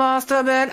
have been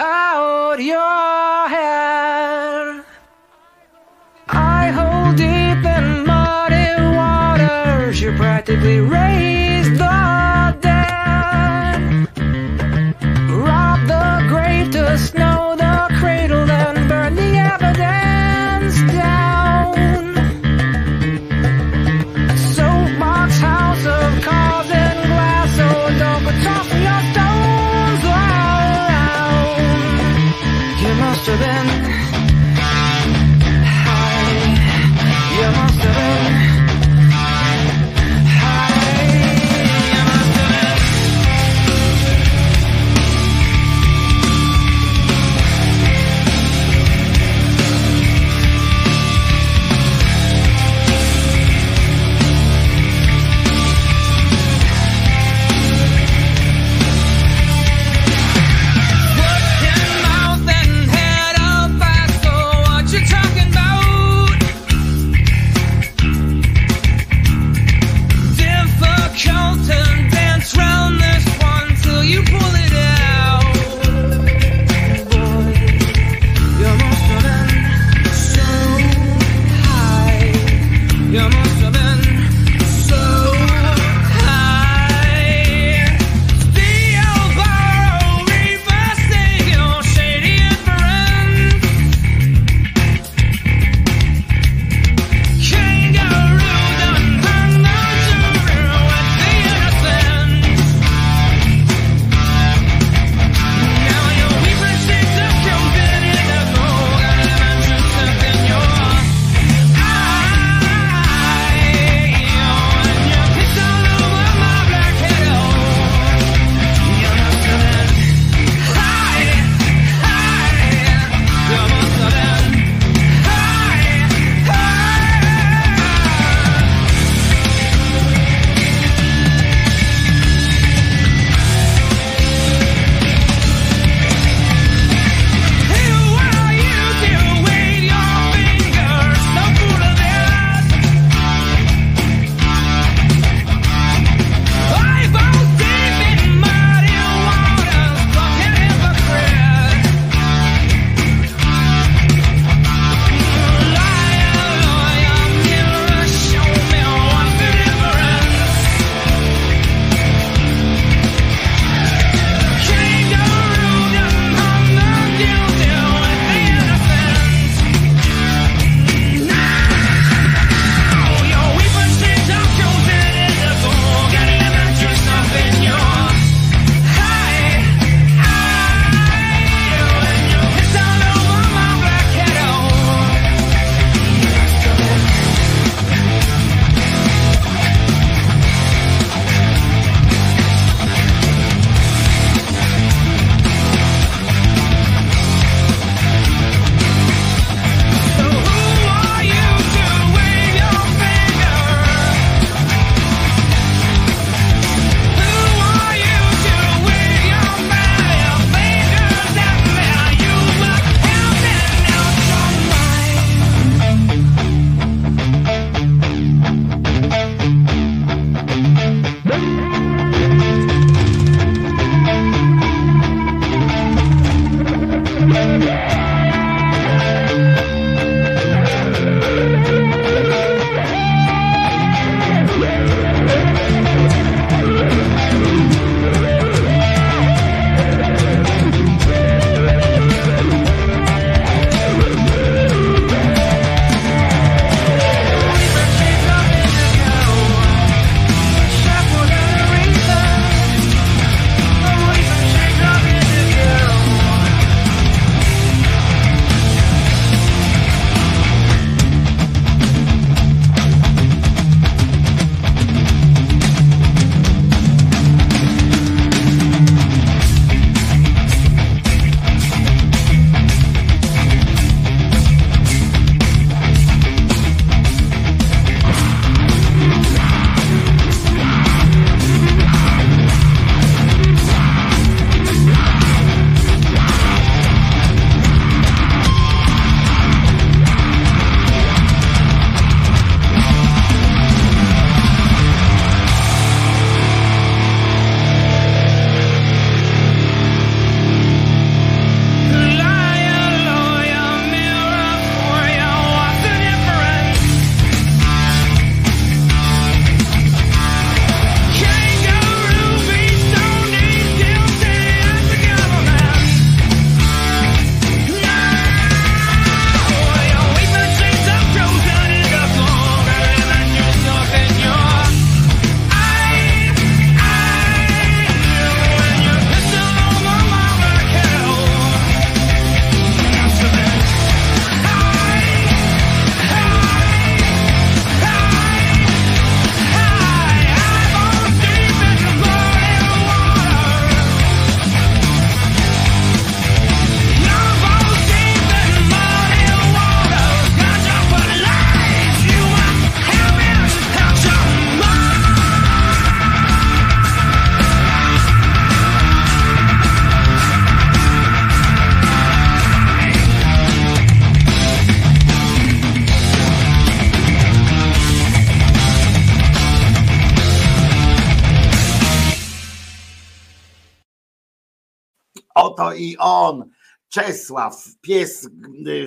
Czesław, pies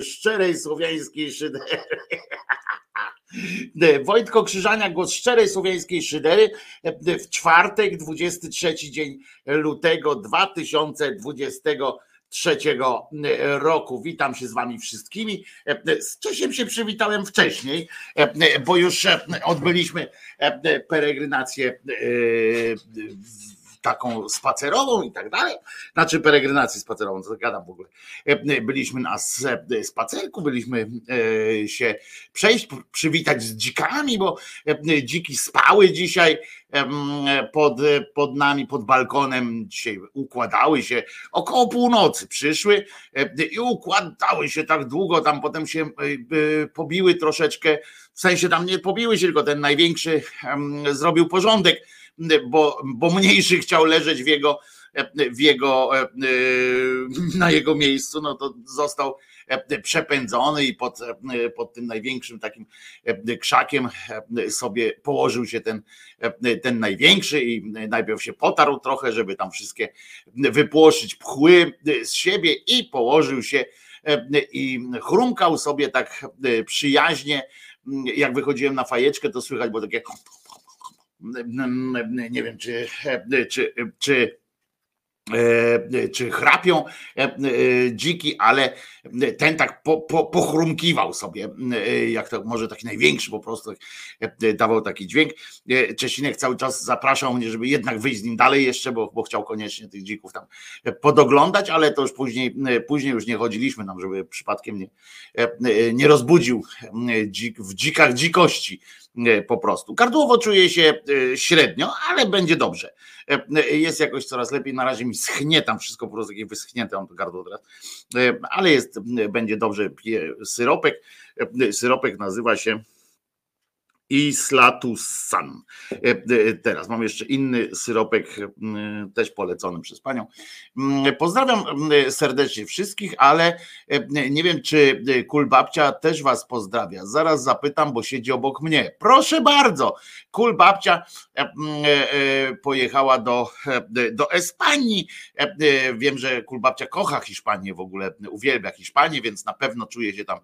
szczerej słowiańskiej szydery. Wojtko Krzyżania, głos szczerej słowiańskiej szydery w czwartek, 23 dzień lutego 2020 trzeciego roku. Witam się z wami wszystkimi. Z Czesiem się przywitałem wcześniej, bo już odbyliśmy peregrinację taką spacerową i tak dalej. Znaczy peregrinację spacerową, co gadam w ogóle. Byliśmy na spacerku, byliśmy się przejść, przywitać z dzikami, bo dziki spały dzisiaj pod, pod nami, pod balkonem. Dzisiaj układały się około północy, przyszły i układały się tak długo, tam potem się pobiły troszeczkę, w sensie tam nie pobiły się, tylko ten największy zrobił porządek bo, bo mniejszy chciał leżeć w jego, w jego, na jego miejscu, no to został przepędzony i pod, pod tym największym takim krzakiem sobie położył się ten, ten największy i najpierw się potarł trochę, żeby tam wszystkie wypłoszyć pchły z siebie i położył się i chrumkał sobie tak przyjaźnie. Jak wychodziłem na fajeczkę, to słychać było takie nie wiem, czy, czy, czy e, czy chrapią e, e, dziki, ale ten tak po, po, pochrumkiwał sobie, jak to może taki największy po prostu dawał taki dźwięk. Czesinek cały czas zapraszał mnie, żeby jednak wyjść z nim dalej jeszcze, bo, bo chciał koniecznie tych dzików tam podoglądać, ale to już później, później już nie chodziliśmy tam, żeby przypadkiem nie, nie rozbudził dzik, w dzikach dzikości po prostu. Gardłowo czuje się e, średnio, ale będzie dobrze. E, jest jakoś coraz lepiej. Na razie mi schnie tam wszystko po prostu takie wyschnięte mam to gardło teraz. E, ale jest, będzie dobrze. Syropek. Syropek nazywa się Islatussan. E, e, teraz mam jeszcze inny syropek, też polecony przez panią. Pozdrawiam serdecznie wszystkich, ale e, nie wiem, czy Kulbabcia też was pozdrawia. Zaraz zapytam, bo siedzi obok mnie. Proszę bardzo. Kulbabcia pojechała do, do Espanii. Wiem, że Kulbabcia kocha Hiszpanię w ogóle, uwielbia Hiszpanię, więc na pewno czuje się tam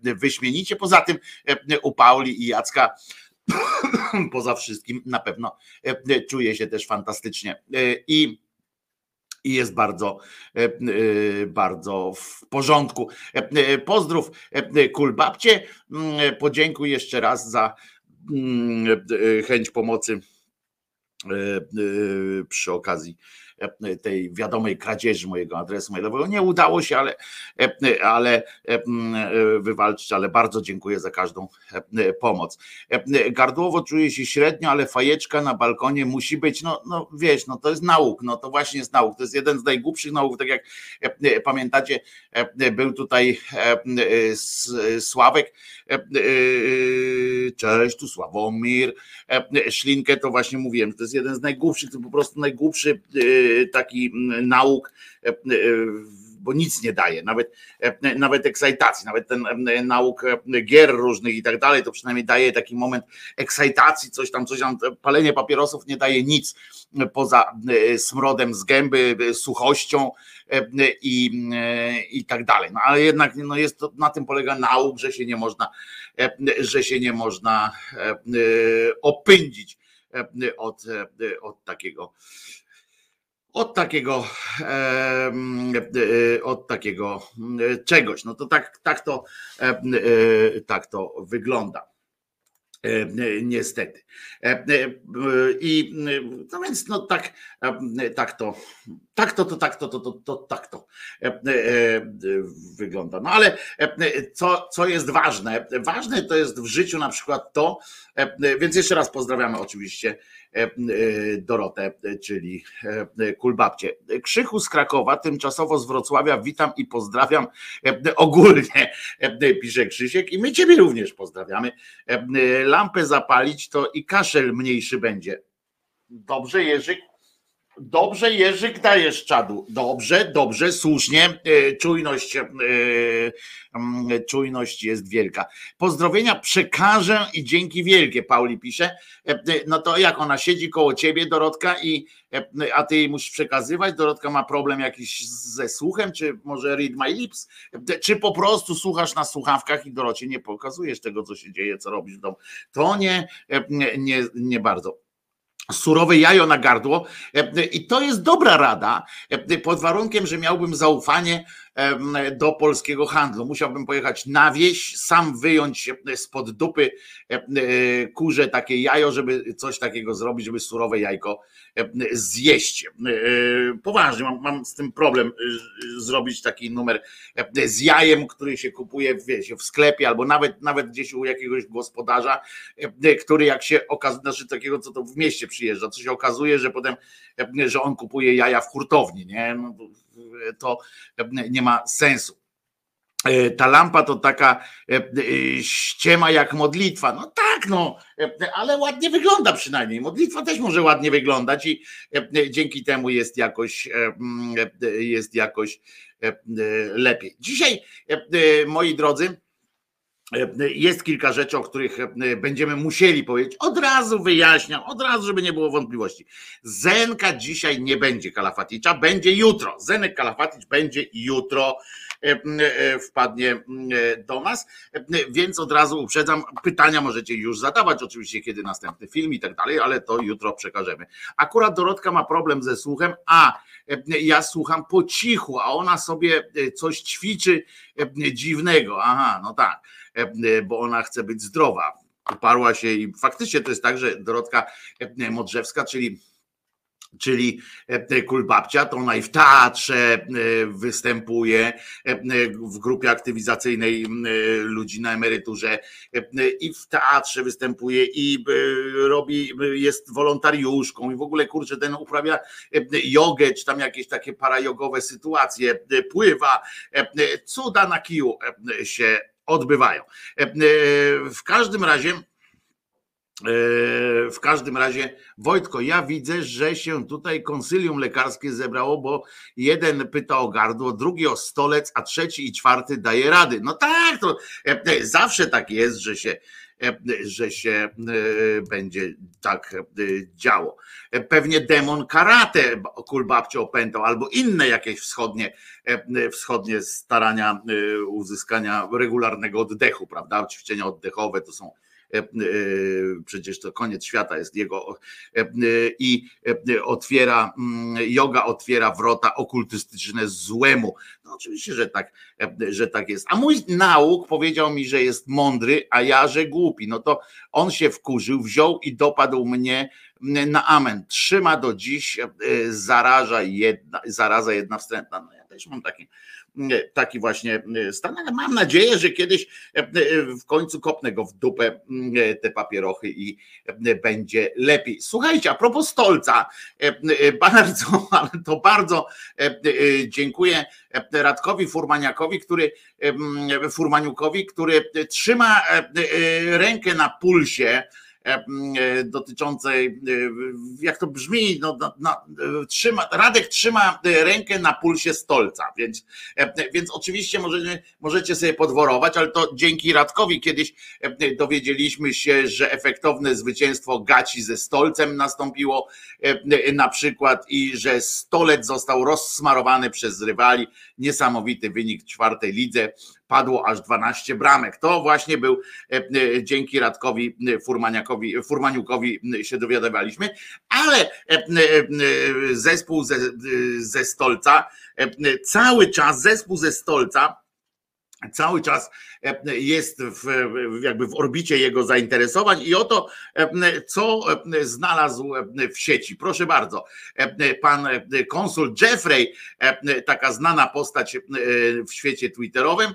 wyśmienicie. Poza tym u Pauli i Jacka poza wszystkim na pewno e, czuje się też fantastycznie. E, I i jest bardzo, e, bardzo w porządku. Pozdrów Kulbabcie. Mm, podziękuję jeszcze raz za mm, chęć pomocy przy okazji E, tej wiadomej kradzieży mojego adresu mailowego. Nie udało się, ale, e, ale e, wywalczyć, ale bardzo dziękuję za każdą pomoc. Gardłowo czuje się średnio, ale fajeczka na balkonie musi być, no, no wiesz, no to jest nauk, no to właśnie jest nauk, to jest jeden z najgłupszych nauk, tak jak pamiętacie, był tutaj Sławek, cześć, tu Sławomir, Szlinkę, to właśnie mówiłem, to jest jeden z najgłupszych, to po prostu najgłupszy taki nauk, e, e, bo nic nie daje, nawet, e, nawet ekscytacji, nawet ten nauk gier różnych i tak dalej, to przynajmniej daje taki moment ekscytacji, coś tam, coś tam, palenie papierosów nie daje nic poza smrodem z gęby, suchością i, i tak dalej. No ale jednak no jest to, na tym polega nauk, że się nie można, że się nie można opędzić od, od takiego od takiego, e, od takiego czegoś. No to tak, tak, to, e, tak to wygląda. Niestety. I no więc no tak, tak to, tak to, to, tak to, to, to, to tak to wygląda. No ale co, co jest ważne? Ważne to jest w życiu na przykład to, więc jeszcze raz pozdrawiamy oczywiście E, e, Dorotę, czyli e, Kulbabcie. Krzychu z Krakowa, tymczasowo z Wrocławia, witam i pozdrawiam ogólnie, pisze Krzysiek i my Ciebie również pozdrawiamy. Lampę zapalić to i kaszel mniejszy będzie. Dobrze, Jerzyk? Dobrze, Jerzyk, dajesz czadu. Dobrze, dobrze, słusznie. E, czujność, e, mm, czujność jest wielka. Pozdrowienia przekażę i dzięki wielkie, Pauli pisze. E, no to jak ona siedzi koło ciebie, Dorotka, i a ty jej musisz przekazywać? Dorotka ma problem jakiś ze słuchem, czy może read my lips? Czy po prostu słuchasz na słuchawkach i Dorocie nie pokazujesz tego, co się dzieje, co robisz w domu? To nie, nie, nie bardzo surowe jajo na gardło. I to jest dobra rada pod warunkiem, że miałbym zaufanie do polskiego handlu. Musiałbym pojechać na wieś, sam wyjąć spod dupy kurze takie jajo, żeby coś takiego zrobić, żeby surowe jajko zjeść. Poważnie, mam, mam z tym problem zrobić taki numer z jajem, który się kupuje wiecie, w sklepie albo nawet, nawet gdzieś u jakiegoś gospodarza, który jak się okazuje, znaczy takiego, co to w mieście przyjeżdża, co się okazuje, że potem, że on kupuje jaja w hurtowni, nie? No, to nie ma sensu. E, ta lampa to taka e, e, ściema jak modlitwa. No tak, no, ale ładnie wygląda przynajmniej. Modlitwa też może ładnie wyglądać i dzięki temu jest jakoś, jest jakoś lepiej. Dzisiaj, moi drodzy, jest kilka rzeczy, o których będziemy musieli powiedzieć. Od razu wyjaśniam, od razu, żeby nie było wątpliwości. Zenka dzisiaj nie będzie Kalafaticza, będzie jutro. Zenek Kalafaticz będzie jutro e, e, wpadnie e, do nas, więc od razu uprzedzam, pytania możecie już zadawać, oczywiście kiedy następny film i tak dalej, ale to jutro przekażemy. Akurat Dorotka ma problem ze słuchem, a ja słucham po cichu, a ona sobie coś ćwiczy dziwnego. Aha, no tak E, bo ona chce być zdrowa. Uparła się i faktycznie to jest tak, że Dorotka e, Modrzewska, czyli czyli e, Kulbabcia, to ona i w teatrze występuje, w grupie aktywizacyjnej ludzi na emeryturze i w teatrze występuje i robi, jest wolontariuszką i w ogóle kurczę, ten uprawia jogę, czy tam jakieś takie parajogowe sytuacje, pływa, cuda na kiju się odbywają. E, e, w każdym razie, e, w każdym razie, Wojtko, ja widzę, że się tutaj konsylium lekarskie zebrało, bo jeden pyta o gardło, drugi o stolec, a trzeci i czwarty daje rady. No tak, to zawsze tak jest, że się że się e, będzie tak e, działo. Pewnie demon karate kulbabcie opętał, albo inne jakieś wschodnie, e, wschodnie starania uzyskania regularnego oddechu, prawda? Ćwiczenia oddechowe to są E, e, przecież to koniec świata jest jego e, i otwiera, mm, yoga otwiera wrota okultystyczne złemu. No oczywiście, że tak, że tak jest. A mój nauk powiedział mi, że jest mądry, a ja, że głupi. No to on się wkurzył, wziął i dopadł mnie na amen. Trzyma do dziś, zaraża jedna, zaraza jedna wstrętna. No ja też mam taki taki właśnie e, stan, ale mam nadzieję, że kiedyś e, e, w końcu kopnę go w dupę te papierochy i będzie lepiej. Słuchajcie, a propos stolca, bardzo, ale to bardzo dziękuję Radkowi Furmaniakowi, który Furmaniukowi, który trzyma rękę na pulsie E, e, dotyczącej, e, jak to brzmi, no, no, trzyma, Radek trzyma rękę na pulsie stolca, więc, więc oczywiście możecie, możecie sobie podworować, ale to dzięki Radkowi kiedyś dowiedzieliśmy się, że efektowne zwycięstwo gaci ze stolcem nastąpiło na przykład i że stolec został rozsmarowany przez rywali. Niesamowity wynik czwartej lidze padło aż 12 bramek. To właśnie był e, e, dzięki Radkowi e, Furmaniakowi, Furmaniukowi się dowiadywaliśmy, ale zespół ze, ze Stolca, cały czas zespół ze Stolca cały czas e, jest w, jakby w orbicie jego zainteresowań i oto e, co e, znalazł w sieci. Proszę bardzo, pan konsul Jeffrey, taka znana postać w świecie twitterowym,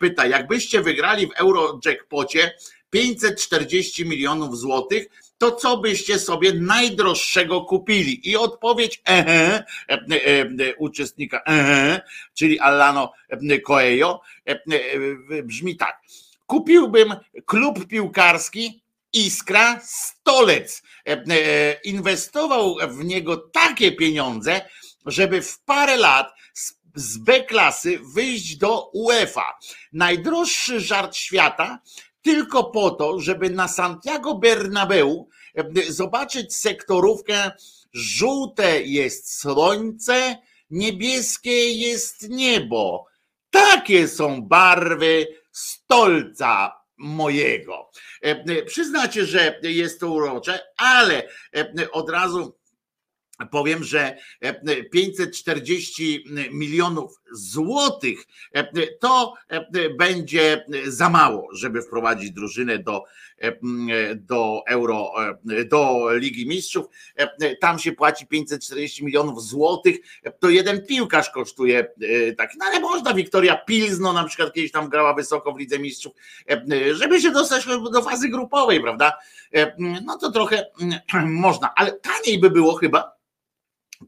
pyta, jakbyście wygrali w Eurojackpocie 540 milionów złotych, to co byście sobie najdroższego kupili? I odpowiedź ehe, e, e, e, uczestnika ehe, czyli Alano Coelho brzmi tak. Kupiłbym klub piłkarski Iskra Stolec. Inwestował w niego takie pieniądze, żeby w parę lat z B klasy wyjść do UEFA. Najdroższy żart świata, tylko po to, żeby na Santiago Bernabeu zobaczyć sektorówkę. Żółte jest słońce, niebieskie jest niebo. Takie są barwy stolca mojego. Przyznacie, że jest to urocze, ale od razu powiem, że 540 e, milionów złotych e, to e, będzie za mało, żeby wprowadzić drużynę do, do Euro, do Ligi Mistrzów. Tam się płaci 540 milionów złotych, to jeden piłkarz kosztuje tak, no ale można, Wiktoria Pilzno na przykład kiedyś tam grała wysoko w Lidze Mistrzów, żeby się dostać do fazy grupowej, prawda? No to trochę można, ale taniej by było chyba,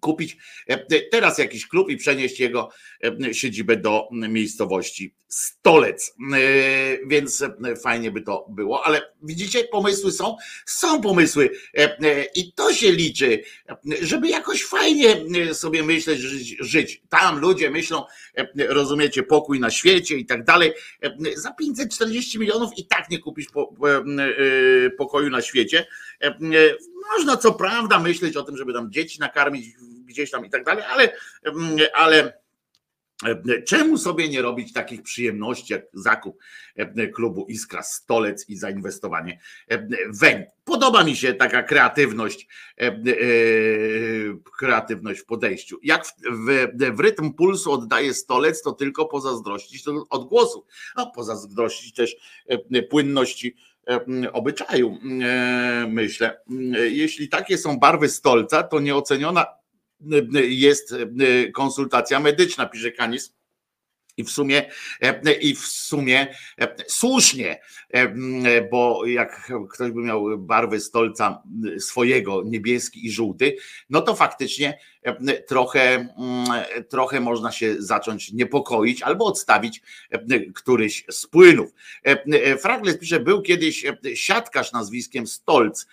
kupić e, teraz jakiś klub i przenieść jego e, siedzibę do miejscowości Stolec. E, więc fajnie by to było, ale widzicie, pomysły są, są pomysły i to się liczy, żeby jakoś fajnie sobie myśleć, żyć. Tam ludzie myślą, rozumiecie, pokój na świecie i tak dalej. Za 540 milionów i tak nie kupisz pokoju na świecie. Można co prawda myśleć o tym, żeby tam dzieci nakarmić gdzieś tam i tak dalej, ale, mm, ale e, Czemu sobie nie robić takich przyjemności jak zakup e, klubu Iskra Stolec i zainwestowanie e, weń? Podoba mi się taka kreatywność, kreatywność w podejściu. Jak w, w, w rytm pulsu oddaje Stolec, to tylko pozazdrościć odgłosów, a pozazdrościć też płynności obyczaju, myślę. Jeśli takie są barwy stolca, to nieoceniona jest konsultacja medyczna, pisze Kanis. I w sumie, i w sumie słusznie, bo jak ktoś by miał barwy stolca swojego, niebieski i żółty, no to faktycznie trochę, trochę można się zacząć niepokoić albo odstawić któryś z płynów. Fragles pisze, był kiedyś siatkarz nazwiskiem Stolc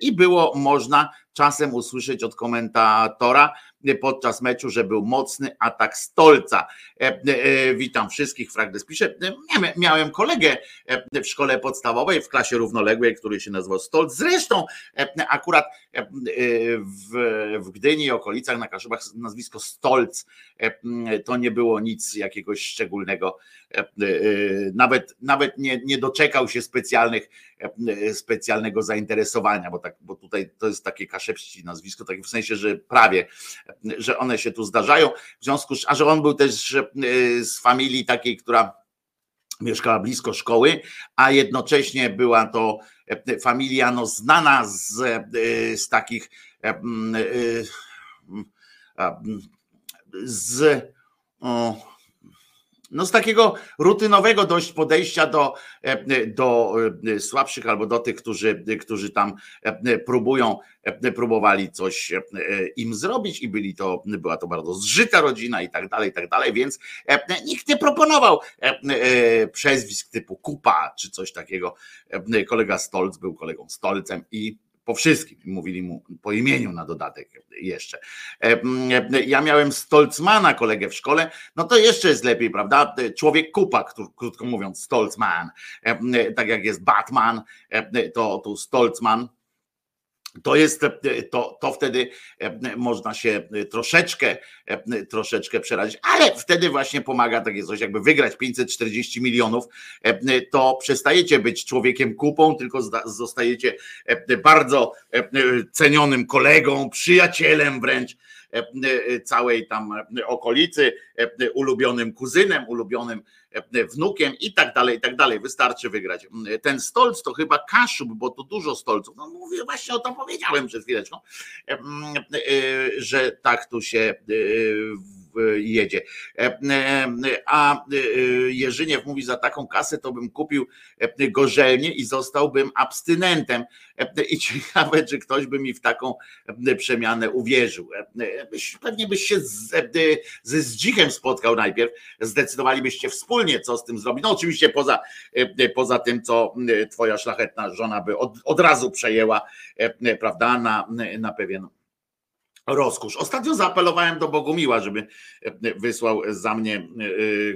i było można czasem usłyszeć od komentatora podczas meczu, że był mocny atak Stolca. Witam wszystkich, Fragles pisze. Miałem kolegę w szkole podstawowej, w klasie równoległej, który się nazywał Stolc. Zresztą akurat w, Gdyni i okolicach, na Kaszubach nazwisko Stolc to nie było nic jakiegoś szczególnego. Nawet, nawet nie, nie doczekał się specjalnych, specjalnego zainteresowania, bo, tak, bo tutaj to jest takie kaszepści nazwisko, takie w sensie, że prawie, że one się tu zdarzają. W związku z, a że on był też z familii takiej, która mieszkała blisko szkoły, a jednocześnie była to familia no, znana z, z takich z, no z takiego rutynowego dość podejścia do, do słabszych albo do tych, którzy, którzy tam próbują, próbowali coś im zrobić i byli to, była to bardzo zżyta rodzina i tak dalej, i tak dalej, więc nikt nie proponował przezwisk typu Kupa czy coś takiego. Kolega Stolc był kolegą Stolcem i po wszystkim, mówili mu po imieniu na dodatek jeszcze. E, ja miałem Stolzmana kolegę w szkole, no to jeszcze jest lepiej, prawda? Człowiek kupa, krótko mówiąc, Stolzman. E, tak jak jest Batman, e, to tu Stolzman to jest, to, to wtedy e, można się troszeczkę, e, troszeczkę przerazić, ale wtedy właśnie pomaga takie coś, jakby wygrać 540 milionów, e, to przestajecie być człowiekiem kupą, tylko zostajecie bardzo cenionym kolegą, przyjacielem wręcz całej tam okolicy, ulubionym kuzynem, ulubionym wnukiem i tak dalej, i tak dalej. Wystarczy wygrać. Ten stolc to chyba Kaszub, bo tu dużo stolców. No mówię, właśnie o tym powiedziałem przed chwileczką, że tak tu się jedzie. A Jerzyniew mówi, za taką kasę to bym kupił gorzelnię i zostałbym abstynentem. I ciekawe, czy ktoś by mi w taką przemianę uwierzył. Pewnie byś się ze Zdzichem spotkał najpierw, zdecydowalibyście wspólnie, co z tym zrobić. No oczywiście poza, poza tym, co twoja szlachetna żona by od, od razu przejęła, prawda, na, na pewien rozkusz. Ostatnio zaapelowałem do Bogumiła, żeby wysłał za mnie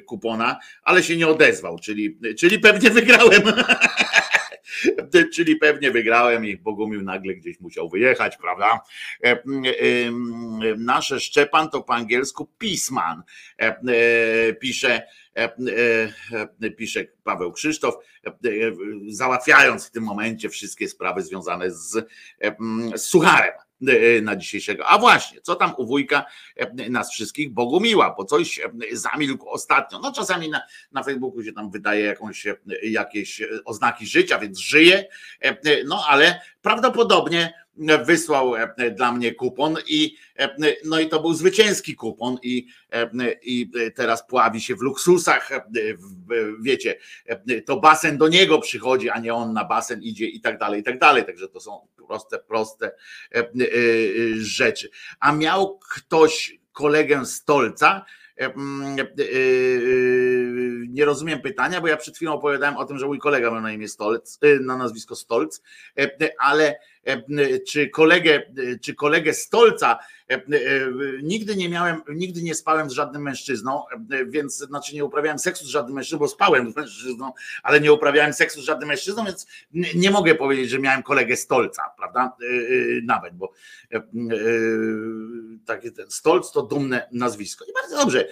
kupona, ale się nie odezwał, czyli, czyli pewnie wygrałem. Czyli pewnie wygrałem i Bogumił nagle gdzieś musiał wyjechać, prawda? Nasze Szczepan to po angielsku pisman. Pisze, pisze Paweł Krzysztof, załatwiając w tym momencie wszystkie sprawy związane z, z sucharem. E, na dzisiejszego. A właśnie, co tam u wujka e, nas wszystkich Bogumiła, bo coś e, zamilkł ostatnio. No czasami na, na Facebooku się tam wydaje jakąś, jakieś oznaki życia, więc żyje, no ale prawdopodobnie wysłał e, dla mnie kupon i e, no i to był zwycięski kupon i, e, i teraz pławi się w luksusach, wiecie, to basen do niego przychodzi, a nie on na basen idzie i tak dalej, i tak dalej, także to są proste, proste rzeczy. A miał ktoś kolegę Stolca, nie rozumiem pytania, bo ja przed chwilą opowiadałem o tym, że mój kolega ma na imię Stolc, na nazwisko Stolc, ale czy kolegę, czy kolegę Stolca nigdy nie miałem, nigdy nie spałem z żadnym mężczyzną, więc znaczy nie uprawiałem seksu z żadnym mężczyzną, bo spałem z mężczyzną, ale nie uprawiałem seksu z żadnym mężczyzną, więc nie mogę powiedzieć, że miałem kolegę Stolca, prawda? Nawet, bo taki ten Stolc to dumne nazwisko. I bardzo dobrze,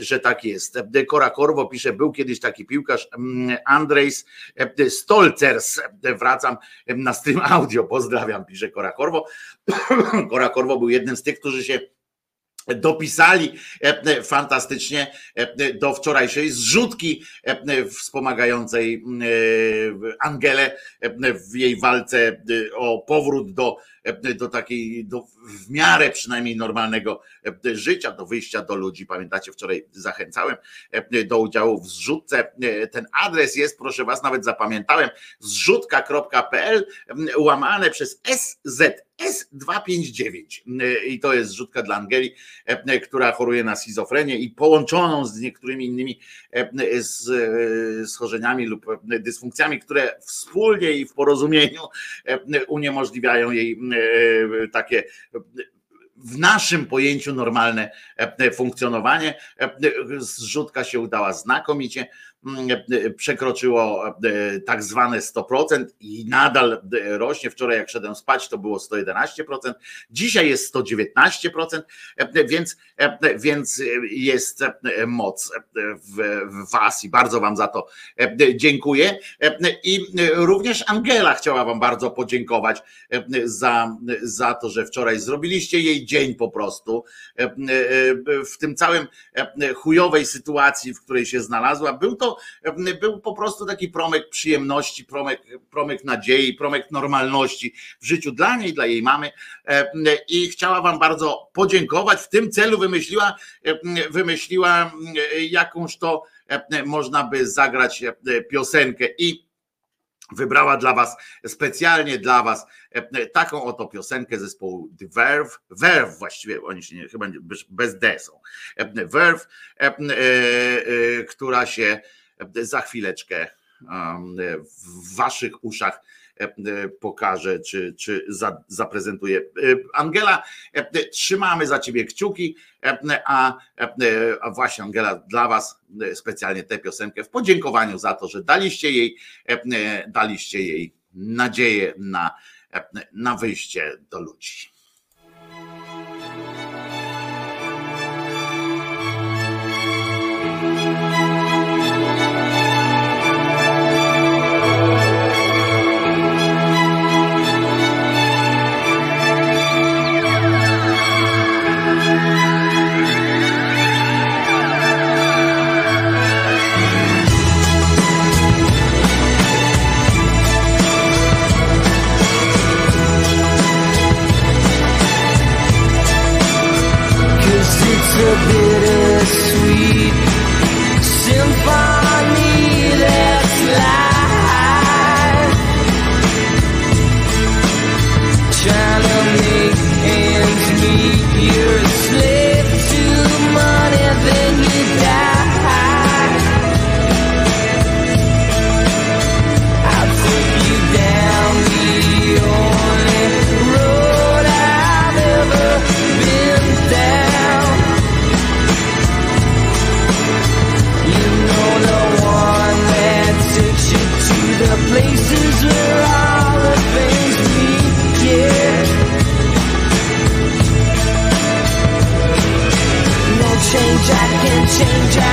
że tak jest. Kora Korwo pisze, był kiedyś taki piłkarz Andrejs Stolcers. Wracam na stream audio, pozdrawiam, pisze Kora Korwo. Kora Korwo był jednym z tych, którzy się dopisali e, fantastycznie e, do wczorajszej zrzutki e, wspomagającej Angelę w jej walce o powrót do do takiej, do, w miarę przynajmniej normalnego e, życia, do wyjścia do ludzi. Pamiętacie, wczoraj zachęcałem e, do udziału w zrzutce. E, ten adres jest, proszę Was, nawet zapamiętałem, zrzutka.pl łamane przez SZ S259 i to jest zrzutka dla Angeli, która choruje na schizofrenię i połączoną z niektórymi innymi schorzeniami lub dysfunkcjami, które wspólnie i w porozumieniu uniemożliwiają jej E, takie w naszym pojęciu normalne e, funkcjonowanie. E, zrzutka się udała znakomicie. Mm, przekroczyło e, tak zwane 100% i nadal e, rośnie. Wczoraj jak szedłem spać to było 111%, dzisiaj jest 119%, e, więc, więc jest moc w Was i bardzo Wam za to dziękuję. I również Angela chciała Wam bardzo podziękować za, za to, że wczoraj zrobiliście jej dzień po prostu. W tym całym chujowej sytuacji, w której się znalazła, był to był po prostu taki promyk przyjemności, promyk, promyk nadziei, promyk normalności w życiu dla niej, dla jej mamy. I chciała wam bardzo podziękować. W tym celu wymyśliła, wymyśliła jakąś to można by zagrać piosenkę. I wybrała dla was, specjalnie dla was taką oto piosenkę zespołu The Verve, Verve właściwie, oni się nie, chyba bez D są, Verve, która się za chwileczkę w waszych uszach pokażę, czy, czy zaprezentuję. Angela, trzymamy za ciebie kciuki, a, a właśnie Angela dla was specjalnie tę piosenkę w podziękowaniu za to, że daliście jej, daliście jej nadzieję na, na wyjście do ludzi. Change,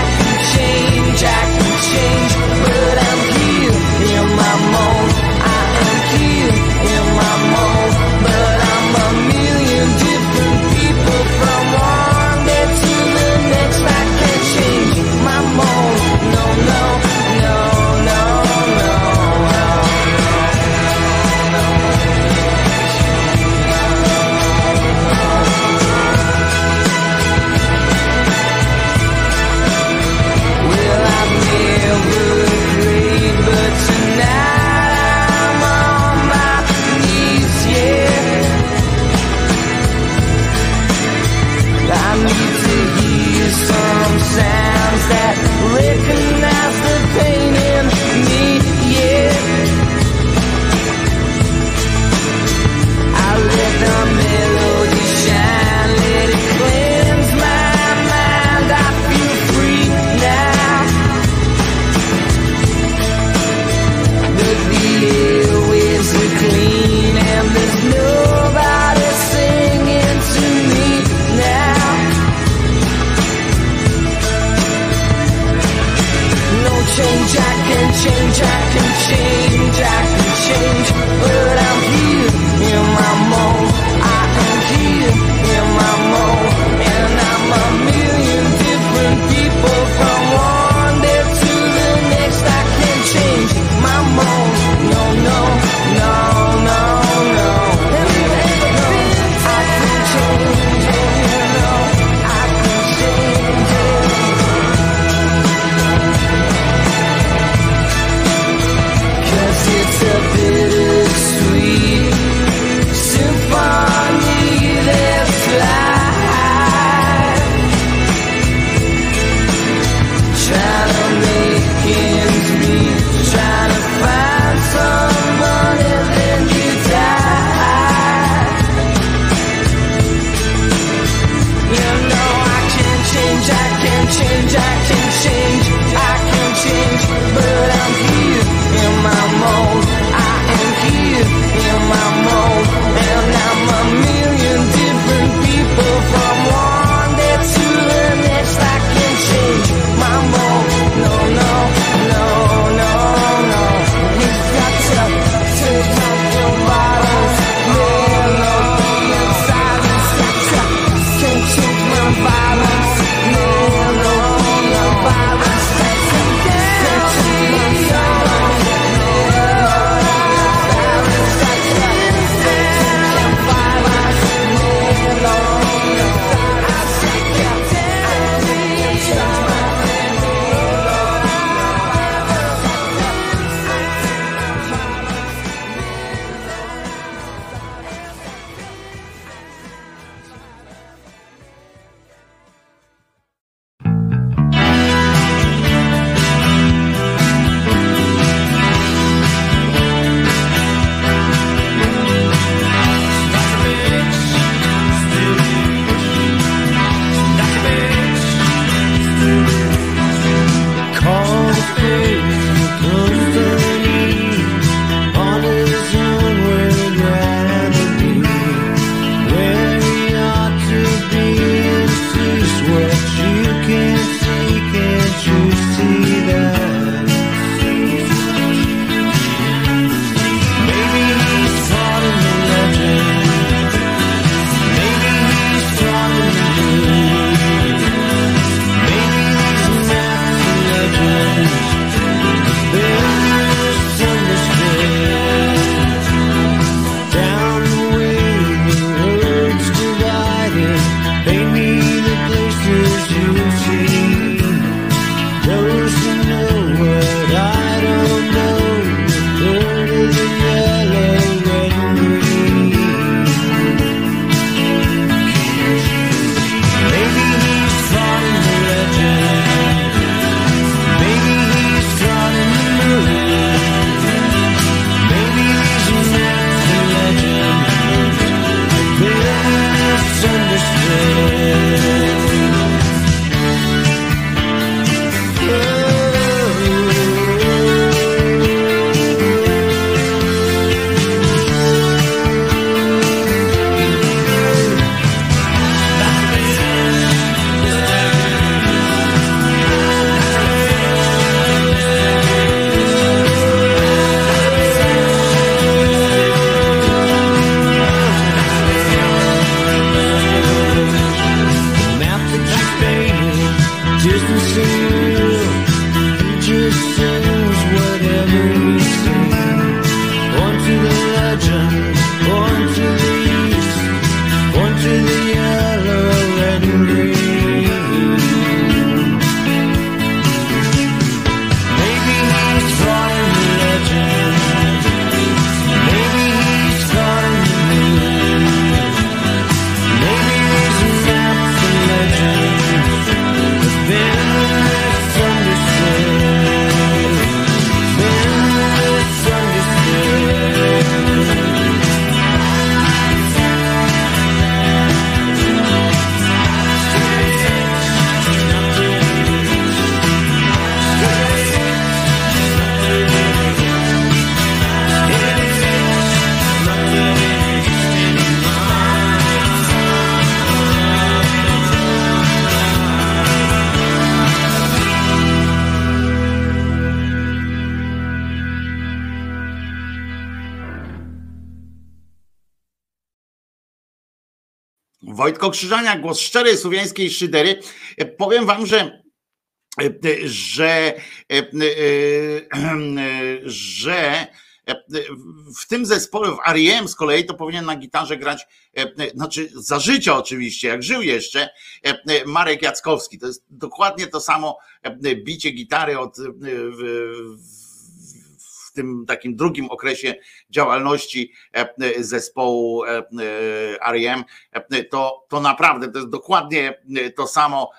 Wojtko Krzyżania, głos szczerej słowiańskiej szydery. E, Powiem wam, że e, że e, e, że w tym zespole, w R.E.M. z kolei to powinien na gitarze grać, znaczy za życia oczywiście, jak żył jeszcze, Marek Jackowski. To jest dokładnie to samo bicie gitary od w, w tym takim drugim okresie działalności zespołu R.E.M. To, to naprawdę to jest dokładnie to samo,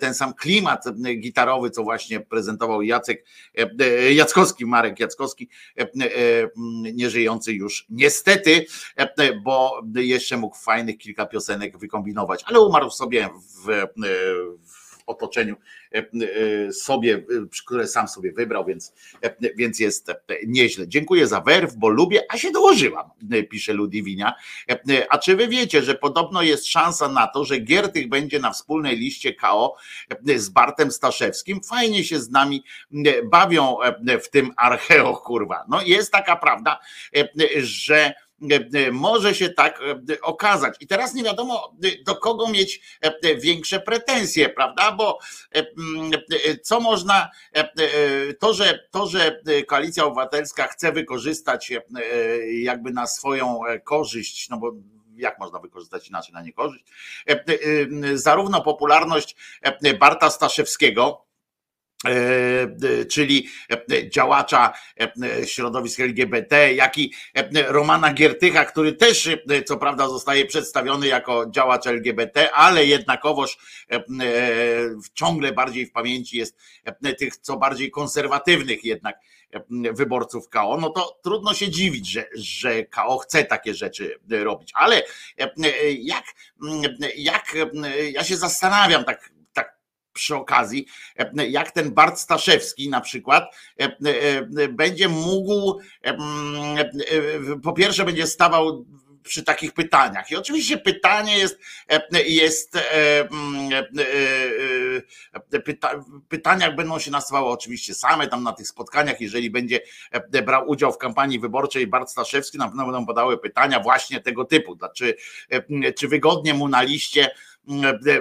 ten sam klimat gitarowy, co właśnie prezentował Jacek Jackowski, Marek Jackowski, nieżyjący już niestety, bo jeszcze mógł fajnych kilka piosenek wykombinować, ale umarł sobie w, w otoczeniu sobie, które sam sobie wybrał, więc, więc jest nieźle. Dziękuję za werw, bo lubię, a się dołożyłam, pisze Ludwinia. A czy wy wiecie, że podobno jest szansa na to, że Giertych będzie na wspólnej liście KO z Bartem Staszewskim? Fajnie się z nami bawią w tym archeo, kurwa. No jest taka prawda, że może się tak okazać. I teraz nie wiadomo, do kogo mieć większe pretensje, prawda? Bo co można, to, że, to, że koalicja obywatelska chce wykorzystać jakby na swoją korzyść, no bo jak można wykorzystać inaczej na niekorzyść, zarówno popularność Barta Staszewskiego, czyli działacza środowisk LGBT, jak i Romana Giertycha, który też co prawda zostaje przedstawiony jako działacz LGBT, ale jednakowoż ciągle bardziej w pamięci jest tych co bardziej konserwatywnych jednak wyborców KO, no to trudno się dziwić, że, że KO chce takie rzeczy robić. Ale jak, jak ja się zastanawiam tak przy okazji, jak ten Bart Staszewski na przykład będzie mógł, po pierwsze będzie stawał przy takich pytaniach. I oczywiście pytanie jest, jest pyta, pytania będą się nasuwały oczywiście same tam na tych spotkaniach, jeżeli będzie brał udział w kampanii wyborczej Bart Staszewski, na pewno będą padały pytania właśnie tego typu. Czy, czy wygodnie mu na liście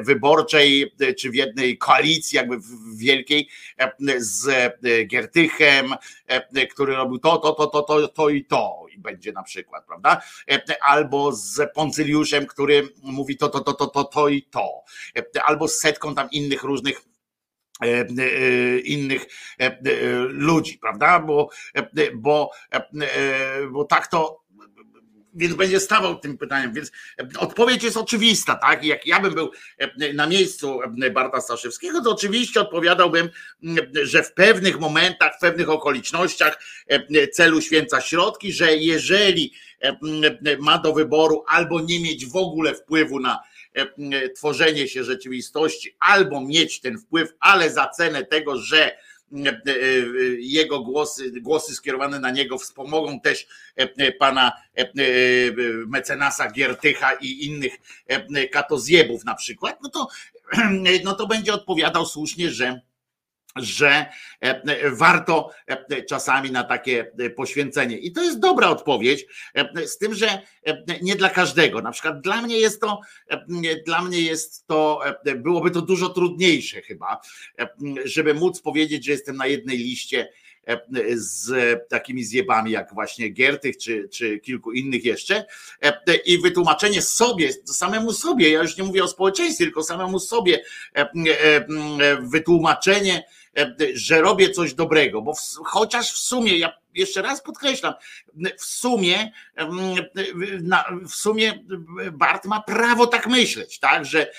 wyborczej, czy w jednej koalicji, jakby wielkiej, z Giertychem, który robił to, to, to, to, to, to i to, i będzie na przykład, prawda? Albo z Poncyliuszem, który mówi to, to, to, to, to, to i to, albo z setką tam innych różnych innych ludzi, prawda? Bo, bo, bo tak to więc będzie stawał tym pytaniem. Więc odpowiedź jest oczywista, tak? Jak ja bym był na miejscu Barta Staszewskiego, to oczywiście odpowiadałbym, że w pewnych momentach, w pewnych okolicznościach celu święca środki, że jeżeli ma do wyboru albo nie mieć w ogóle wpływu na tworzenie się rzeczywistości, albo mieć ten wpływ, ale za cenę tego, że jego głosy, głosy skierowane na niego wspomogą też pana mecenasa Giertycha i innych katozjebów na przykład, no to, no to będzie odpowiadał słusznie, że że warto czasami na takie poświęcenie. I to jest dobra odpowiedź, z tym, że nie dla każdego. Na przykład dla mnie jest to, dla mnie jest to, byłoby to dużo trudniejsze chyba, żeby móc powiedzieć, że jestem na jednej liście z takimi zjebami jak właśnie Giertych czy, czy kilku innych jeszcze i wytłumaczenie sobie, samemu sobie, ja już nie mówię o społeczeństwie, tylko samemu sobie wytłumaczenie, że robię coś dobrego, bo w, chociaż w sumie, ja jeszcze raz podkreślam, w sumie, w sumie Bart ma prawo tak myśleć, tak, że,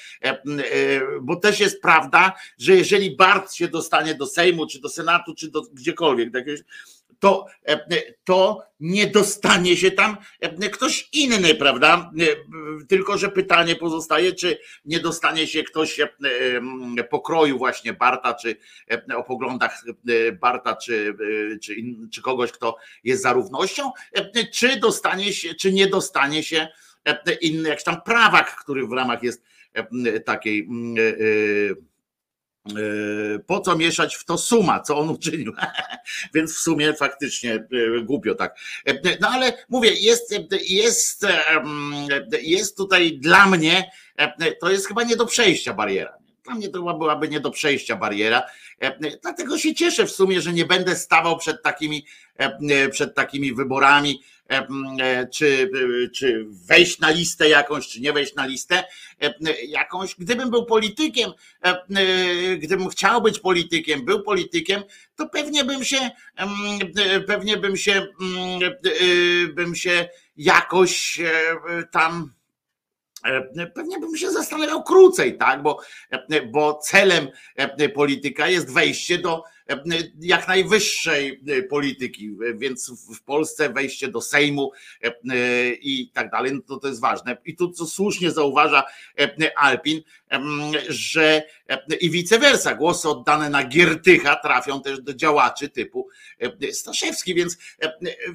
bo też jest prawda, że jeżeli Bart się dostanie do Sejmu, czy do Senatu, czy do gdziekolwiek, do to, to nie dostanie się tam ktoś inny, prawda? Tylko, że pytanie pozostaje, czy nie dostanie się ktoś pokroju właśnie Barta, czy o poglądach Barta, czy, czy, czy kogoś, kto jest za równością, czy dostanie się, czy nie dostanie się inny jakiś tam prawak, który w ramach jest takiej E, po co mieszać w to suma, co on uczynił? Więc w sumie faktycznie e, głupio tak. E, No ale mówię, jest, jest, jest tutaj dla mnie, to jest chyba nie do przejścia bariera. Dla mnie to byłaby nie do przejścia bariera. Dlatego się cieszę w sumie, że nie będę stawał przed takimi, przed takimi wyborami E, e, czy, e, czy wejść na listę jakąś, czy nie wejść na listę jakąś. Gdybym był politykiem, gdybym chciał być politykiem, był politykiem, to pewnie bym się, pewnie bym się, bym się jakoś tam pewnie bym się zastanawiał krócej, tak? Bo, bo celem polityka jest wejście do jak najwyższej polityki, więc w Polsce wejście do Sejmu i tak dalej, no to, to jest ważne. I tu co słusznie zauważa Alpin, że i vice versa, głosy oddane na Giertycha trafią też do działaczy typu Staszewski, więc,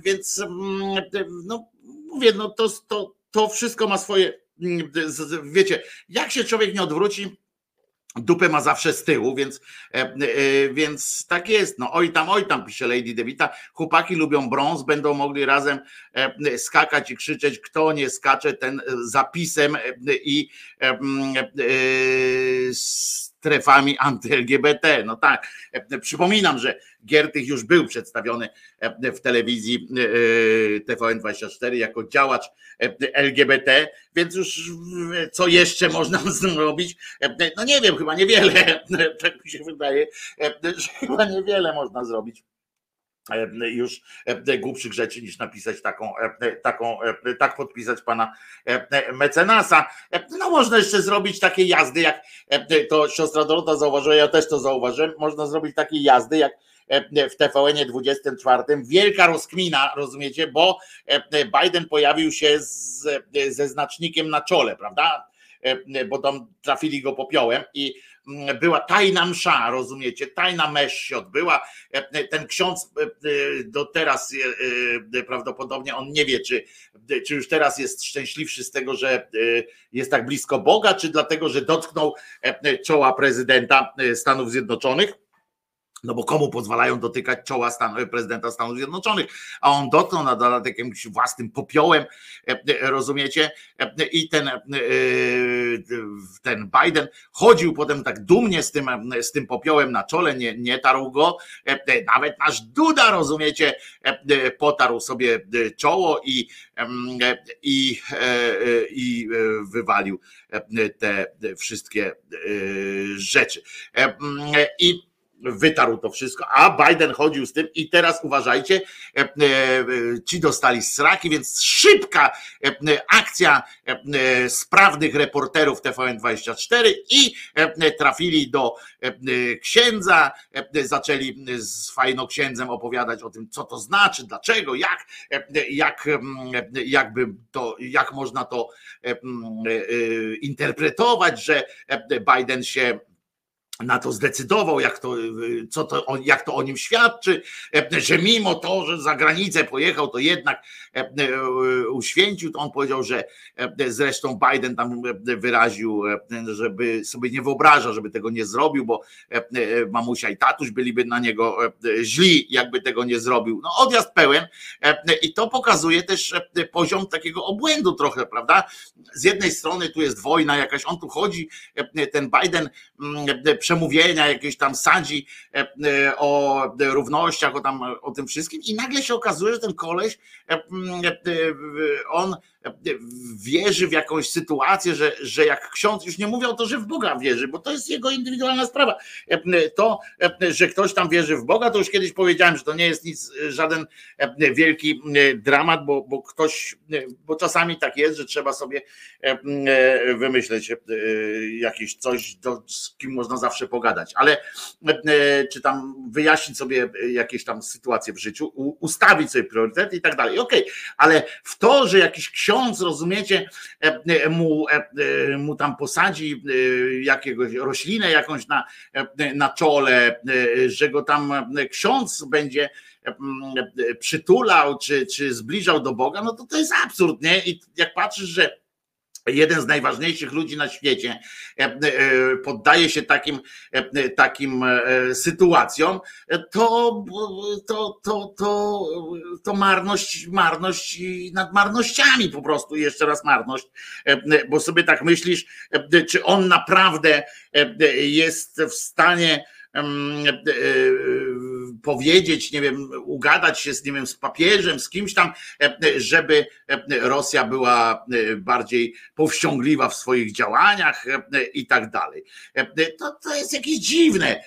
więc no mówię, no to, to, to wszystko ma swoje, wiecie, jak się człowiek nie odwróci, dupę ma zawsze z tyłu, więc, e, e, więc tak jest. No oj tam, oj tam, pisze Lady Devita. Chłopaki lubią brąz, będą mogli razem e, skakać i krzyczeć, kto nie skacze, ten zapisem i strefami anty-LGBT. No tak, przypominam, że Giertych już był przedstawiony w telewizji TVN24 jako działacz LGBT, więc już co jeszcze można zrobić? No nie wiem, chyba niewiele, tak mi się wydaje, że chyba niewiele można zrobić już głupszych rzeczy niż napisać taką, taką, tak podpisać pana mecenasa. No można jeszcze zrobić takie jazdy, jak to siostra Dorota zauważyła, ja też to zauważyłem, można zrobić takie jazdy, jak w TVN 24. Wielka rozkmina, rozumiecie, bo Biden pojawił się z, ze znacznikiem na czole, prawda? Bo tam trafili go popiołem i była tajna msza, rozumiecie, tajna mesz się odbyła. Ten ksiądz do teraz prawdopodobnie on nie wie, czy, czy już teraz jest szczęśliwszy z tego, że jest tak blisko Boga, czy dlatego, że dotknął czoła prezydenta Stanów Zjednoczonych no bo komu pozwalają dotykać czoła Stan, prezydenta Stanów Zjednoczonych, a on dotknął na dodatek jakimś własnym popiołem, e, e, rozumiecie? E, I ten, ten Biden chodził potem tak dumnie z tym, z tym popiołem na czole, nie, nie tarł go, nawet nasz Duda, rozumiecie, potarł sobie czoło i, i, i wywalił te wszystkie rzeczy. I wytarł to wszystko, a Biden chodził z tym i teraz uważajcie, e, e, ci dostali sraki, więc szybka e, akcja sprawnych reporterów TVN24 i trafili do księdza, zaczęli z fajnoksiędzem opowiadać o tym, co to znaczy, dlaczego, jak, jak, jakby to, jak można to interpretować, że Biden się na to zdecydował, jak to, co to, jak to o nim świadczy, że mimo to, że za granicę pojechał, to jednak e, uświęcił, to on powiedział, że e, zresztą Biden tam wyraził, e, żeby sobie nie wyobraża, żeby tego nie zrobił, bo mamusia i tatuś byliby na niego źli, jakby tego nie zrobił. No odjazd pełen i to pokazuje też poziom takiego obłędu trochę, prawda? Z jednej strony tu jest wojna jakaś, on tu chodzi, ten Biden przemówienia jakieś tam sadzi e, e, o równościach, o, tam, o tym wszystkim i nagle się okazuje, że ten koleś, e, on wierzy w jakąś sytuację, że, że jak ksiądz, już nie mówię o to, że w Boga wierzy, bo to jest jego indywidualna sprawa. To, że ktoś tam wierzy w Boga, to już kiedyś powiedziałem, że to nie jest nic, żaden wielki dramat, bo, bo ktoś, bo czasami tak jest, że trzeba sobie wymyśleć jakieś coś, z kim można zawsze pogadać, ale czy tam wyjaśnić sobie jakieś tam sytuacje w życiu, ustawić sobie priorytety i tak dalej. Okej, okay. ale w to, że jakiś ksiądz rozumiecie, e, e, mu, e, mu tam posadzi jakiegoś roślinę jakąś na, na czole, że go tam ksiądz będzie przytulał czy, czy zbliżał do Boga, no to to jest absurd, nie? I jak patrzysz, że jeden z najważniejszych ludzi na świecie e, e, poddaje się takim, e, takim sytuacjom, to, to, to, to, to marność, marność nad marnościami po prostu, jeszcze raz marność, bo sobie tak myślisz, czy on naprawdę jest w stanie powiedzieć, nie wiem, ugadać się z, nie wiem, z papieżem, z kimś tam, żeby Rosja była bardziej powściągliwa w swoich działaniach i tak dalej. To, to jest jakieś dziwne,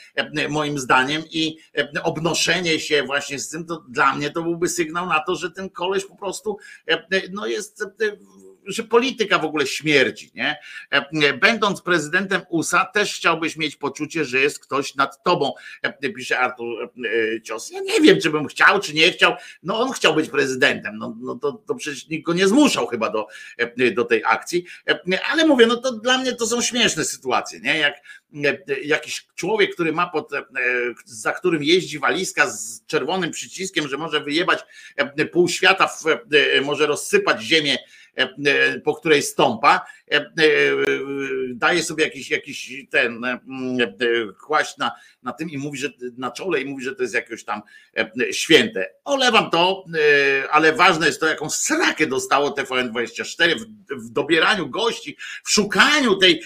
moim zdaniem, i obnoszenie się właśnie z tym, to dla mnie to byłby sygnał na to, że ten koleś po prostu no jest że polityka w ogóle śmierdzi, nie? E, będąc prezydentem USA, też chciałbyś mieć poczucie, że jest ktoś nad tobą, e, pisze Artur e, Cios. Ja nie wiem, czy bym chciał, czy nie chciał. No on chciał być prezydentem, no, no to, to przecież nikt go nie zmuszał chyba do, do tej akcji, ale mówię, no to dla mnie to są śmieszne sytuacje, nie? Jak jakiś człowiek, który ma pod, za którym jeździ walizka z czerwonym przyciskiem, że może wyjebać pół świata, może rozsypać ziemię po której stąpa, e, daje sobie jakiś, jakiś ten kłaść na, na tym i mówi, że na czole i mówi, że to jest jakieś tam święte. Olewam to, ale ważne jest to, jaką srakę dostało TVN24 w, w dobieraniu gości, w szukaniu tej,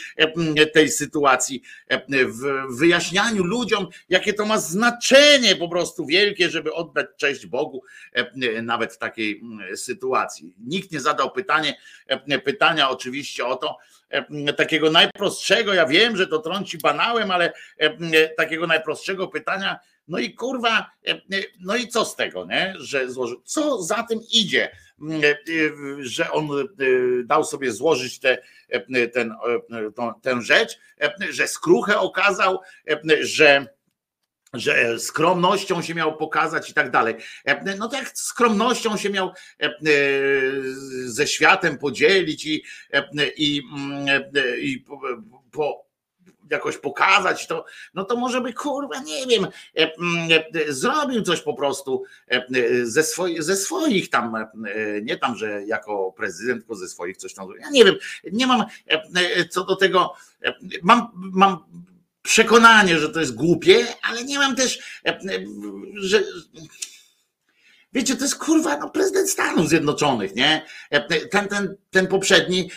tej sytuacji, w wyjaśnianiu ludziom, jakie to ma znaczenie po prostu wielkie, żeby oddać cześć Bogu nawet w takiej sytuacji. Nikt nie zadał pytanie, e, pytania oczywiście o to, e, takiego najprostszego, ja wiem, że to trąci banałem, ale e, takiego najprostszego pytania, no i kurwa, no i co z tego, nie? że złożył, co za tym idzie, że on dał sobie złożyć te, ten, tę rzecz, że skruchę okazał, że że skromnością się miał pokazać i tak dalej. E, no tak skromnością się miał e, e, ze światem podzielić i, i, mm, i po, jakoś pokazać, to, no to może by kurwa, nie wiem, mm, zrobił coś po prostu ze, swoich, ze swoich tam, nie tam, że jako prezydent, tylko ze swoich coś tam. Ja nie wiem, nie mam co do tego, mam, mam przekonanie, że to jest głupie, ale nie mam też, e, e, że. Wiecie, to jest kurwa no, prezydent Stanów Zjednoczonych, nie? E, ten, ten, ten poprzedni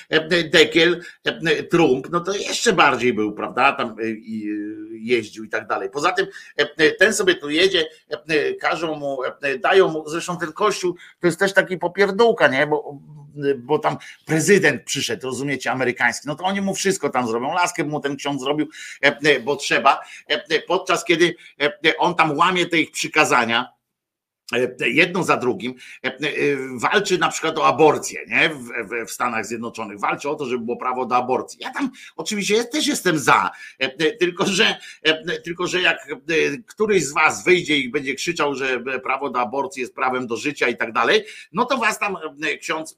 dekiel, Trump, no to jeszcze bardziej był, prawda? Tam jeździł i tak dalej. Poza tym ten sobie tu jedzie, każą mu, dają mu, zresztą ten kościół to jest też taki popierdółka, nie? Bo bo tam prezydent przyszedł, rozumiecie, amerykański, no to oni mu wszystko tam zrobią. Laskę mu ten ksiądz zrobił, e, e, bo trzeba, e, podczas kiedy on tam łamie te ich przykazania, jedno za drugim, walczy na przykład o aborcję nie? W, w, Stanach Zjednoczonych, walczy o to, żeby było prawo do aborcji. Ja tam oczywiście też jestem za, tylko że, tylko że jak któryś z was wyjdzie i będzie krzyczał, że prawo do aborcji jest prawem do życia i tak dalej, no to was tam ksiądz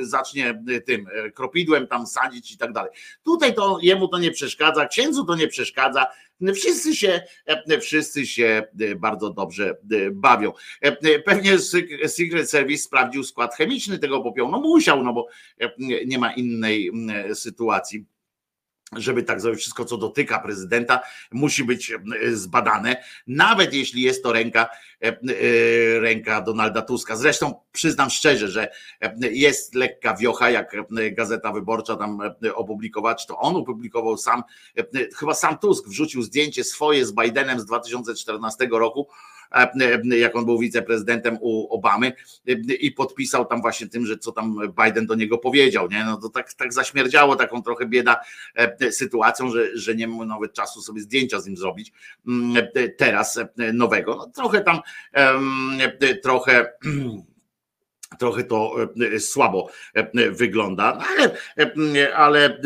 zacznie tym kropidłem tam sadzić i tak dalej. Tutaj to jemu to nie przeszkadza, księdzu to nie przeszkadza, Wszyscy się, wszyscy się bardzo dobrze bawią. Pewnie Secret Service sprawdził skład chemiczny tego popiołu. No musiał, no bo nie ma innej sytuacji żeby tak zrobić, wszystko co dotyka prezydenta musi być zbadane, nawet jeśli jest to ręka, ręka Donalda Tuska. Zresztą przyznam szczerze, że jest lekka wiocha, jak Gazeta Wyborcza tam opublikowała, czy to on opublikował sam, chyba sam Tusk wrzucił zdjęcie swoje z Bidenem z 2014 roku, jak on był wiceprezydentem u Obamy i podpisał tam właśnie tym, że co tam Biden do niego powiedział, nie? No to tak, tak zaśmierdziało taką trochę bieda sytuacją, że, że nie ma nawet czasu sobie zdjęcia z nim zrobić teraz nowego. No trochę tam trochę trochę to słabo wygląda, ale, ale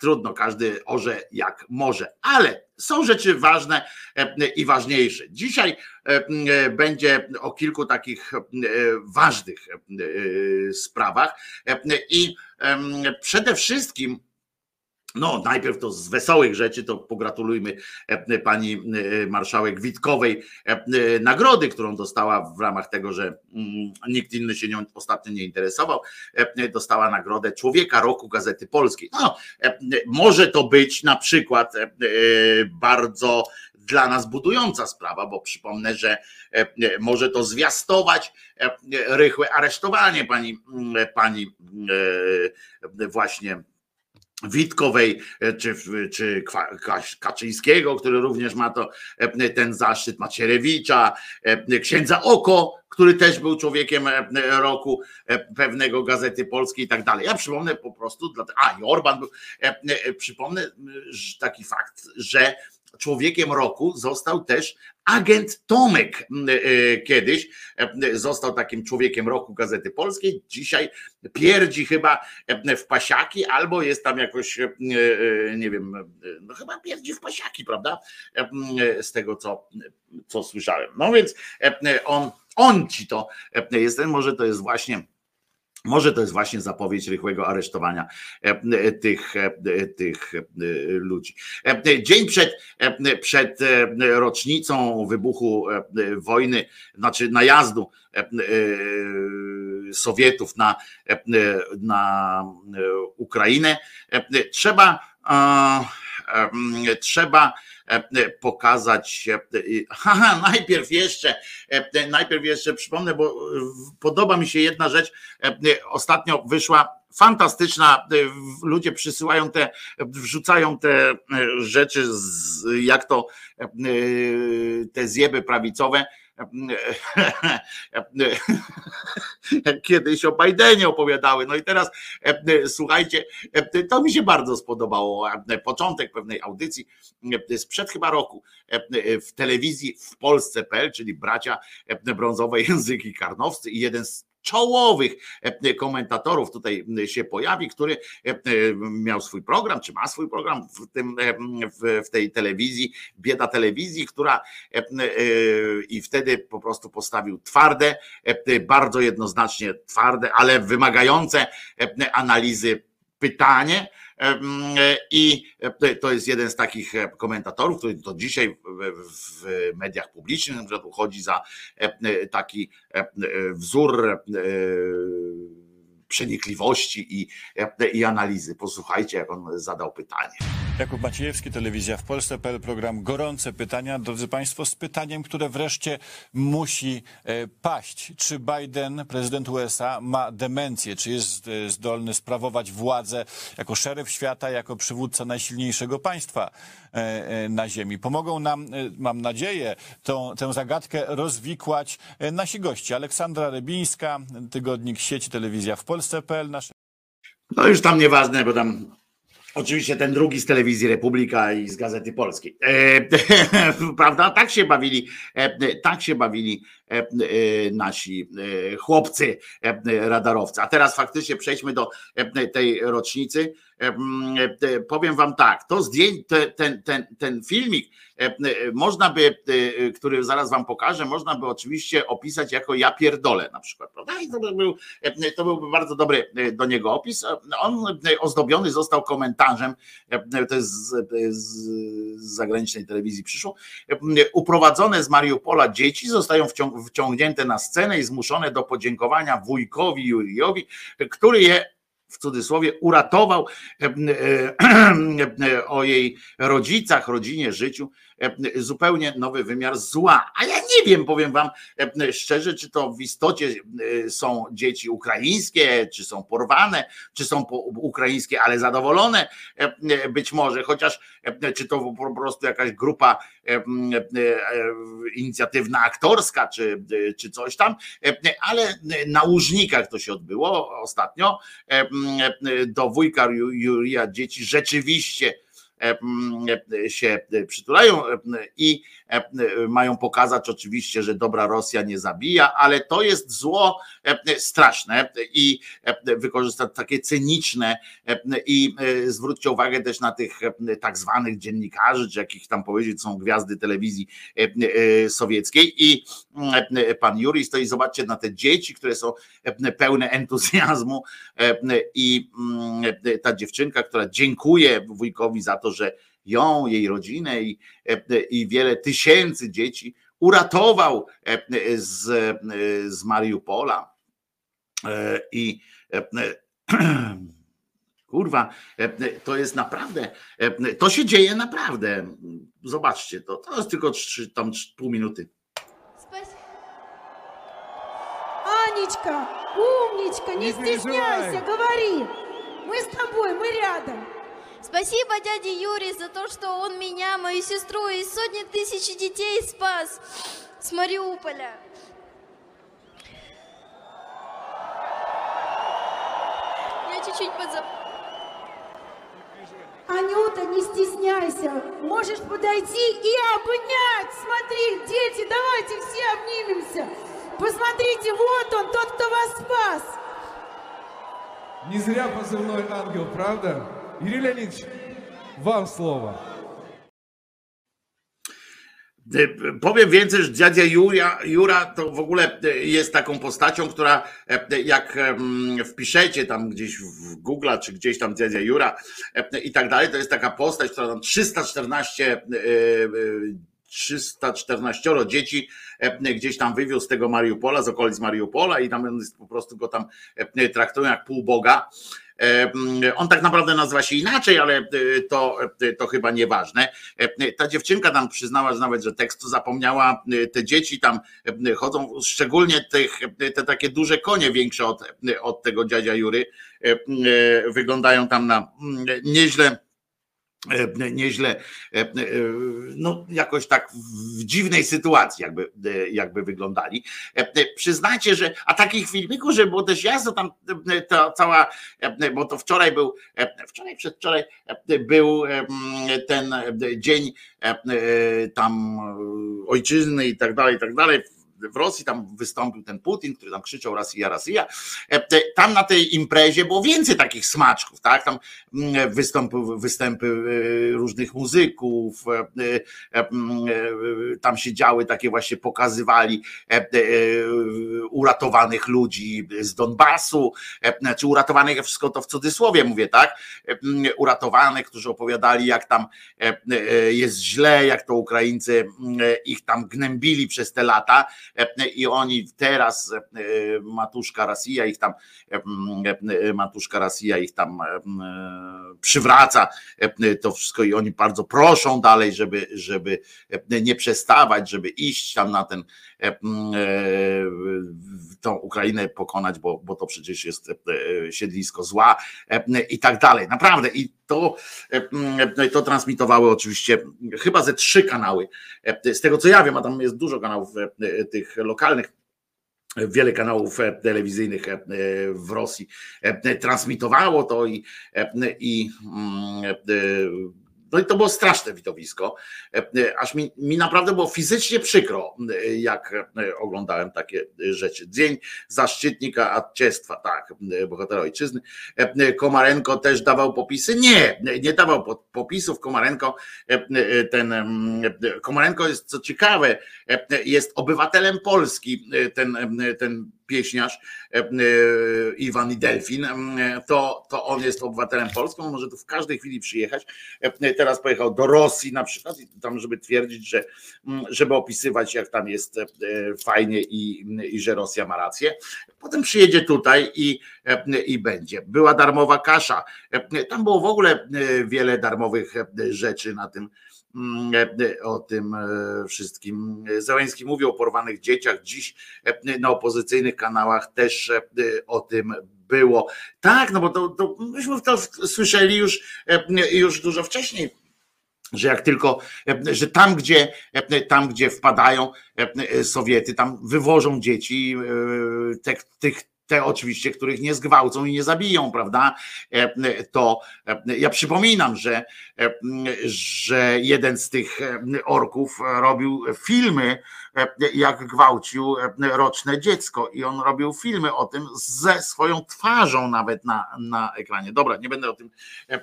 trudno, każdy orze jak może. Ale są rzeczy ważne i ważniejsze. Dzisiaj będzie o kilku takich ważnych sprawach i przede wszystkim No, najpierw to z wesołych rzeczy, to pogratulujmy e, pani e, marszałek Witkowej e, nagrody, którą dostała w ramach tego, że mm, nikt inny się nią ostatnio nie interesował. Dostała nagrodę Człowieka Roku Gazety Polskiej. No, może to być na przykład bardzo dla nas budująca sprawa, bo przypomnę, że może to zwiastować rychłe aresztowanie pani, pani właśnie Witkowej e, czy, czy Kaczyńskiego, który również ma to e, ten zaszczyt, Macierewicza, e, księdza Oko, który też był człowiekiem roku pewnego gazety polskiej i tak dalej. Ja przypomnę po prostu, a i Orban był, przypomnę taki fakt, że człowiekiem roku został też agent Tomek e, kiedyś. E, został takim człowiekiem roku Gazety Polskiej. Dzisiaj pierdzi chyba w pasiaki albo jest tam jakoś, e, nie wiem, no chyba pierdzi w pasiaki, prawda? Z tego, co, co słyszałem. No więc on, on ci to jest, może to jest właśnie może to jest właśnie zapowiedź rychłego aresztowania e, e, tych, e, tych ludzi. Dzień przed, przed rocznicą wybuchu wojny, znaczy najazdu Sowietów na, na Ukrainę, trzeba, trzeba pokazać. Haha, najpierw jeszcze, e, najpierw jeszcze przypomnę, bo podoba mi się jedna rzecz. E, ostatnio wyszła fantastyczna. Ludzie przysyłają te, wrzucają te rzeczy, jak to te zjeby prawicowe kiedyś o Bidenie opowiadały. No i teraz słuchajcie, to mi się bardzo spodobało. Początek pewnej audycji sprzed chyba roku w telewizji w Polsce.pl, czyli bracia brązowe języki karnowscy i jeden z czołowych e, komentatorów tutaj się pojawi, który e, e, miał swój program, czy ma swój program w, tym, w tej telewizji, bieda telewizji, która i wtedy po prostu postawił twarde, bardzo jednoznacznie twarde, ale wymagające analizy pytanie, i to jest jeden z takich komentatorów, który do dzisiaj w mediach publicznych na uchodzi za taki wzór przenikliwości i, i analizy. Posłuchajcie, jak on zadał pytanie. Jakub Maciejewski, Telewizja w Polsce.pl, program Gorące Pytania. Drodzy Państwo, z pytaniem, które wreszcie musi e, paść. Czy Biden, prezydent USA, ma demencję? Czy jest e, zdolny sprawować władzę jako szeryf świata, jako przywódca najsilniejszego państwa e, na Ziemi? Pomogą nam, mam nadzieję, tą, tę zagadkę rozwikłać nasi goście. Aleksandra Rybińska, tygodnik sieci Telewizja w Polsce.pl. Nasze... No już tam nieważne, bo tam Oczywiście ten drugi z telewizji Republika i z Gazety Polskiej. E, prawda? Tak się bawili, e, tak się bawili e, e nasi e, chłopcy e, radarowcy. A teraz faktycznie przejdźmy do tej rocznicy. Powiem wam tak, to zdjęcie, ten, ten, ten filmik można by, który zaraz wam pokażę, można by oczywiście opisać jako ja pierdolę na przykład, prawda? I to, by był, to byłby bardzo dobry do niego opis. On ozdobiony został komentarzem, to jest z, z zagranicznej telewizji przyszło, uprowadzone z Mariupola dzieci zostają wciągnięte na scenę i zmuszone do podziękowania wujkowi Jurijowi, który je w cudzysłowie uratował e, e, o jej rodzicach, rodzinie, życiu zupełnie nowy wymiar zła. A ja nie wiem, powiem wam szczerze, czy to w istocie są dzieci ukraińskie, czy są porwane, czy są ukraińskie, ale zadowolone być może, chociaż czy to po prostu jakaś grupa inicjatywna aktorska, czy, czy coś tam, ale na Łużnikach to się odbyło ostatnio. Do wujka Jurija dzieci rzeczywiście się przytulają i e, mają pokazać oczywiście, że dobra Rosja nie zabija, ale to jest zło e, straszne i e, wykorzystać takie cyniczne i zwróćcie uwagę też na tych tak zwanych dziennikarzy, czy jakich tam powiedzieć są gwiazdy telewizji sowieckiej i pan to i zobaczcie na te dzieci, które są pełne entuzjazmu i mm, ta dziewczynka, która dziękuję wujkowi za to, że ją, jej rodzinę i, i wiele tysięcy dzieci uratował z, z Mariupola. I kurwa, to jest naprawdę, to się dzieje naprawdę. Zobaczcie to. To jest tylko trzy, tam pół minuty. Анечка, умничка, не, Не стесняйся, переживай. говори. Мы с тобой, мы рядом. Спасибо дяде Юре за то, что он меня, мою сестру и сотни тысяч детей спас с Мариуполя. Я чуть-чуть подзап... Анюта, не стесняйся. Можешь подойти и обнять. Смотри, дети, давайте все обнимемся. Посмотрите, вот он, тот, кто вас спас. Не зря позывной ангел, правда? Юрий Леонидович, вам слово. E, Powiem więcej, że dziadzia Jura, Jura to w ogóle e, jest taką postacią, która e, jak em, wpiszecie tam gdzieś w Google czy gdzieś tam dziadzia Jura e, i tak dalej, to jest taka postać, która tam 314 e, e, 314 dzieci e, gdzieś tam wywiózł z tego Mariupola, z okolic Mariupola i tam on jest, po prostu go tam e, traktują jak półboga. E, on tak naprawdę nazywa się inaczej, ale e, to, e, to chyba nieważne. E, Ta dziewczynka tam przyznała, że nawet, że tekstu zapomniała. Te dzieci tam chodzą, szczególnie tych, te takie duże konie większe od, od tego dziadzia Jury, wyglądają tam na nieźle nieźle, e, e, no jakoś tak w dziwnej sytuacji jakby, e, jakby wyglądali. E, e, Przyznajcie, że, a takich filmików, że było też jasno tam e, ta cała, e, bo to wczoraj był, e, wczoraj, przedwczoraj e, był e, ten e, dzień e, e, tam e, ojczyzny i tak dalej, i tak dalej. W Rosji tam wystąpił ten Putin, który tam krzyczał Rosja, Rosja. E, Tam na tej imprezie było więcej takich smaczków, tak? Tam mm, wystąpy, występy e, różnych muzyków, e, tam się działy takie właśnie pokazywali uratowanych ludzi z Donbasu, e, znaczy uratowanych, wszystko to w cudzysłowie mówię, tak? Mm, Uratowanych, którzy opowiadali jak tam jest źle, jak to Ukraińcy ich tam gnębili przez te lata i oni teraz e, Matuszka Rosja ich tam e, e, Matuszka Rosja ich tam e, e, przywraca e, to wszystko i oni bardzo proszą dalej, żeby, żeby e, nie przestawać, żeby iść tam na ten e, e, tą Ukrainę pokonać, bo, bo to przecież jest e, siedlisko zła e, i tak dalej. Naprawdę i to, e, i to transmitowały oczywiście chyba ze trzy kanały. E, Z tego co ja wiem, a tam jest dużo kanałów e, tych lokalnych wiele kanałów e, telewizyjnych e, w Rosji e, transmitowało to i, e, i mm, e, no i to było straszne widowisko. E, Aż mi, mi naprawdę było fizycznie przykro, e, jak e, oglądałem takie rzeczy. Dzień zaszczytnika Atciestwa, tak, e, bohatera ojczyzny. E, Komarenko też dawał popisy? Nie, nie dawał po- popisów. Komarenko, e, e, ten e, Komarenko jest co ciekawe, e, jest obywatelem Polski, e, ten, e, ten pieśniarz e, e, Iwan i Delfin, e, to, to on jest obywatelem polskim, on może tu w każdej chwili przyjechać. Teraz pojechał do Rosji na przykład, tam, żeby twierdzić, że żeby opisywać, jak tam jest fajnie i, i że Rosja ma rację. Potem przyjedzie tutaj i, i będzie. Była darmowa kasza. Tam było w ogóle wiele darmowych rzeczy na tym o tym e, wszystkim. Zełęński mówił o porwanych dzieciach. Dziś e, na opozycyjnych kanałach też e, o tym było. Tak, no bo to, to myśmy to słyszeli już, e, już dużo wcześniej że jak tylko, e, że tam gdzie, e, tam gdzie wpadają e, Sowiety, tam wywożą dzieci, e, tych, tych te oczywiście, których nie zgwałcą i nie zabiją, prawda? E, To e, ja przypominam, że, e, że jeden z tych e, orków robił filmy, e, jak gwałcił e, roczne dziecko i on robił filmy o tym ze swoją twarzą nawet na, na ekranie. Dobra, nie będę o tym e, e,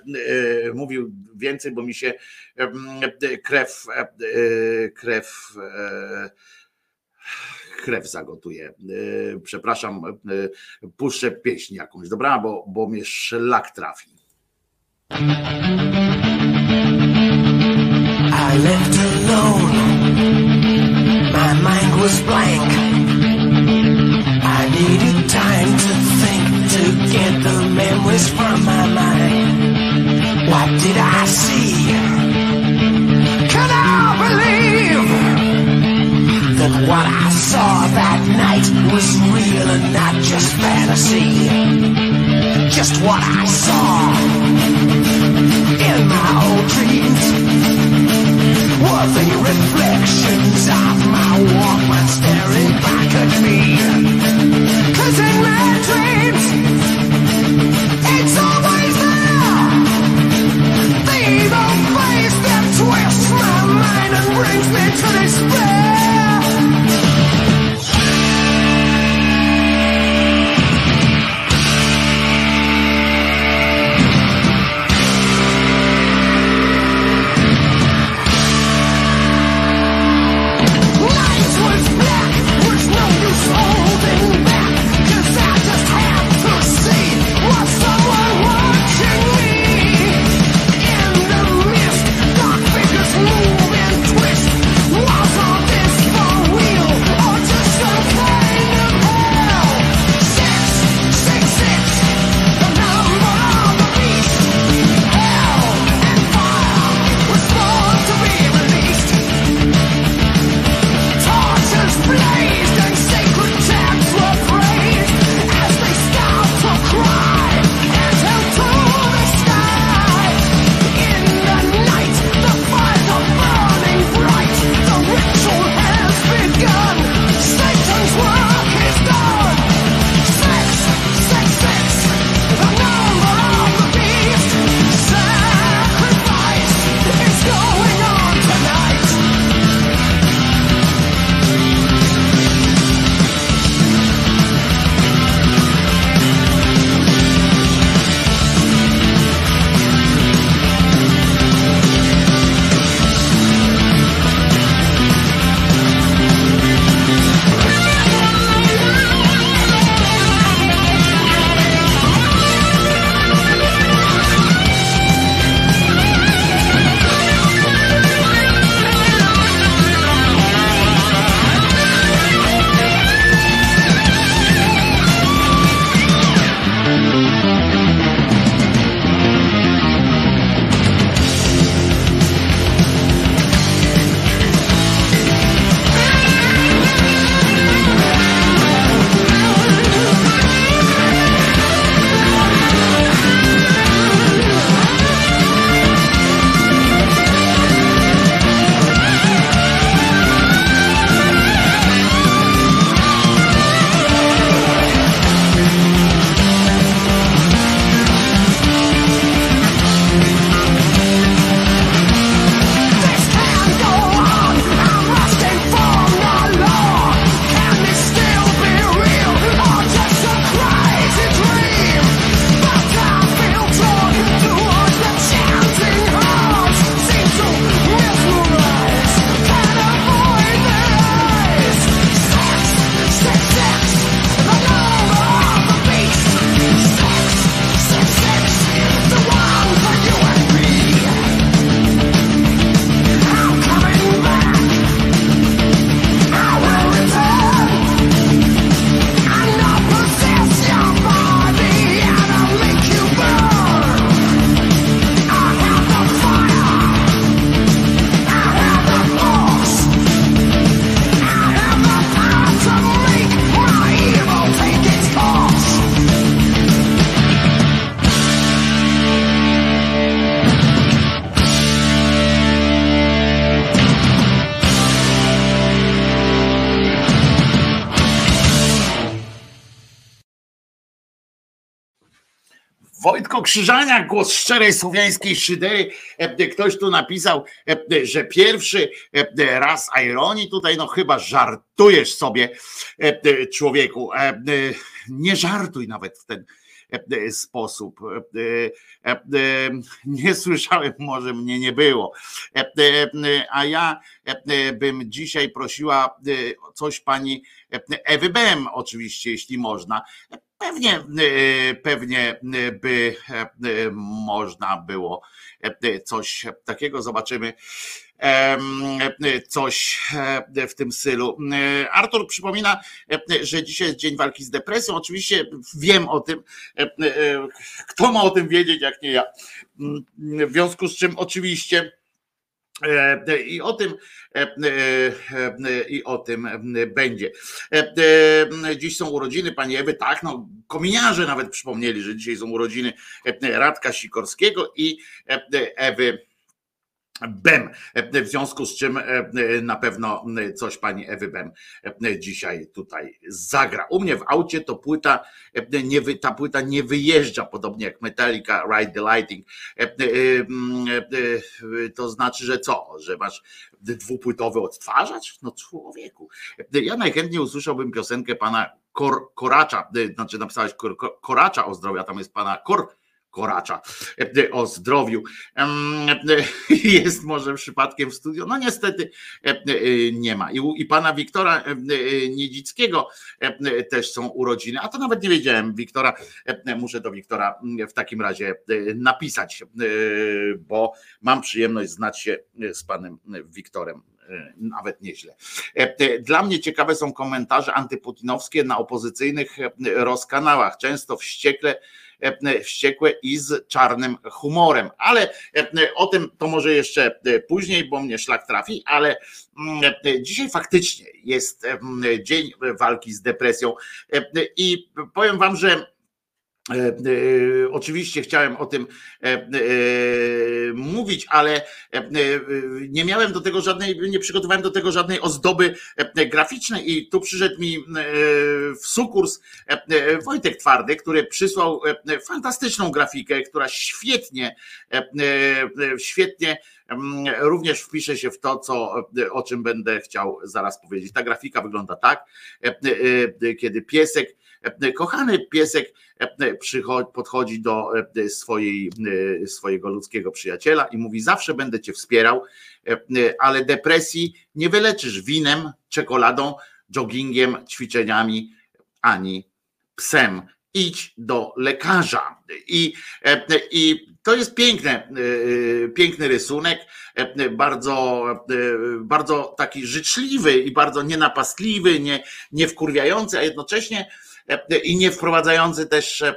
mówił więcej, bo mi się e, e, krew e, e, krew e, krew zagotuje. E, Przepraszam, e, puszczę pieśń jakąś, dobra, bo, bo mnie szlak trafi. I left alone. My mind was blank. I needed time to think to get the memories from my mind. What did I see? Saw that night was real and not just fantasy? Just what I saw in my old dreams were the reflections of my Walkman staring back at me. Cause in my dreams, it's always there. The evil face that twists my mind and brings me to despair. Krzyżania, głos szczerej słowiańskiej szydery. E, Ktoś tu napisał, e, że pierwszy e, raz ironii tutaj, no chyba żartujesz sobie, e, człowieku. E, e, Nie żartuj nawet w ten e, sposób. E, e, e, Nie słyszałem, może mnie nie było. E, e, A ja e, bym dzisiaj prosiła e, coś pani e, Ewy Bem, oczywiście, jeśli można. Pewnie, e, pewnie by e, można było e, coś takiego. Zobaczymy. Coś e, w tym stylu. E, Artur przypomina, e, że dzisiaj jest Dzień Walki z Depresją. Oczywiście wiem o tym. E, e, Kto ma o tym wiedzieć, jak nie ja? W związku z czym, oczywiście. E, I o tym, e, e, i o tym będzie. Dziś są urodziny pani Ewy, tak, no kominiarze nawet przypomnieli, że dzisiaj są urodziny Radka Sikorskiego i Ewy Bem, E, w związku z czym e, na pewno coś pani Ewy Bem e, dzisiaj tutaj zagra. U mnie w aucie to płyta, e, nie ta płyta nie wyjeżdża, podobnie jak Metallica Ride the Lighting. E, e, e, e, To znaczy, że co? Że masz dwupłytowy odtwarzacz? No człowieku. E, Ja najchętniej usłyszałbym piosenkę pana Kor, Koracza, e, znaczy napisałeś Kor, Koracza o zdrowiu, a tam jest pana Kor, Koracza e, o zdrowiu. E, Jest może przypadkiem w studiu. No niestety e, nie ma. I, i pana Wiktora Niedzickiego też są urodziny. A to nawet nie wiedziałem. Wiktora, muszę do Wiktora mm, w takim razie napisać, bo mam przyjemność znać się z panem Wiktorem nawet nieźle. Dla mnie ciekawe są komentarze antyputinowskie na opozycyjnych rozkanałach, często wściekle wściekłe i z czarnym humorem. Ale e, o tym to może jeszcze e, później, bo mnie szlak trafi, ale mm, e, dzisiaj faktycznie jest e, dzień walki z depresją E, i powiem wam, że E, e, Oczywiście chciałem o tym e, mówić, ale nie miałem do tego żadnej, nie przygotowałem do tego żadnej ozdoby graficznej i tu przyszedł mi w sukurs Wojtek Twardy, który przysłał fantastyczną grafikę, która świetnie, świetnie mm, również wpisze się w to, co, o czym będę chciał zaraz powiedzieć. Ta grafika wygląda tak, kiedy piesek, kochany piesek e, podchodzi do e, swojej, e, swojego ludzkiego przyjaciela i mówi: Zawsze będę cię wspierał, e, e, ale depresji nie wyleczysz winem, czekoladą, joggingiem, ćwiczeniami ani psem. Idź do lekarza. I, e, i to jest piękne, e, piękny rysunek, e, bardzo, e, bardzo taki życzliwy i bardzo nienapastliwy, nie, nie wkurwiający, a jednocześnie e, i nie wprowadzający też, e,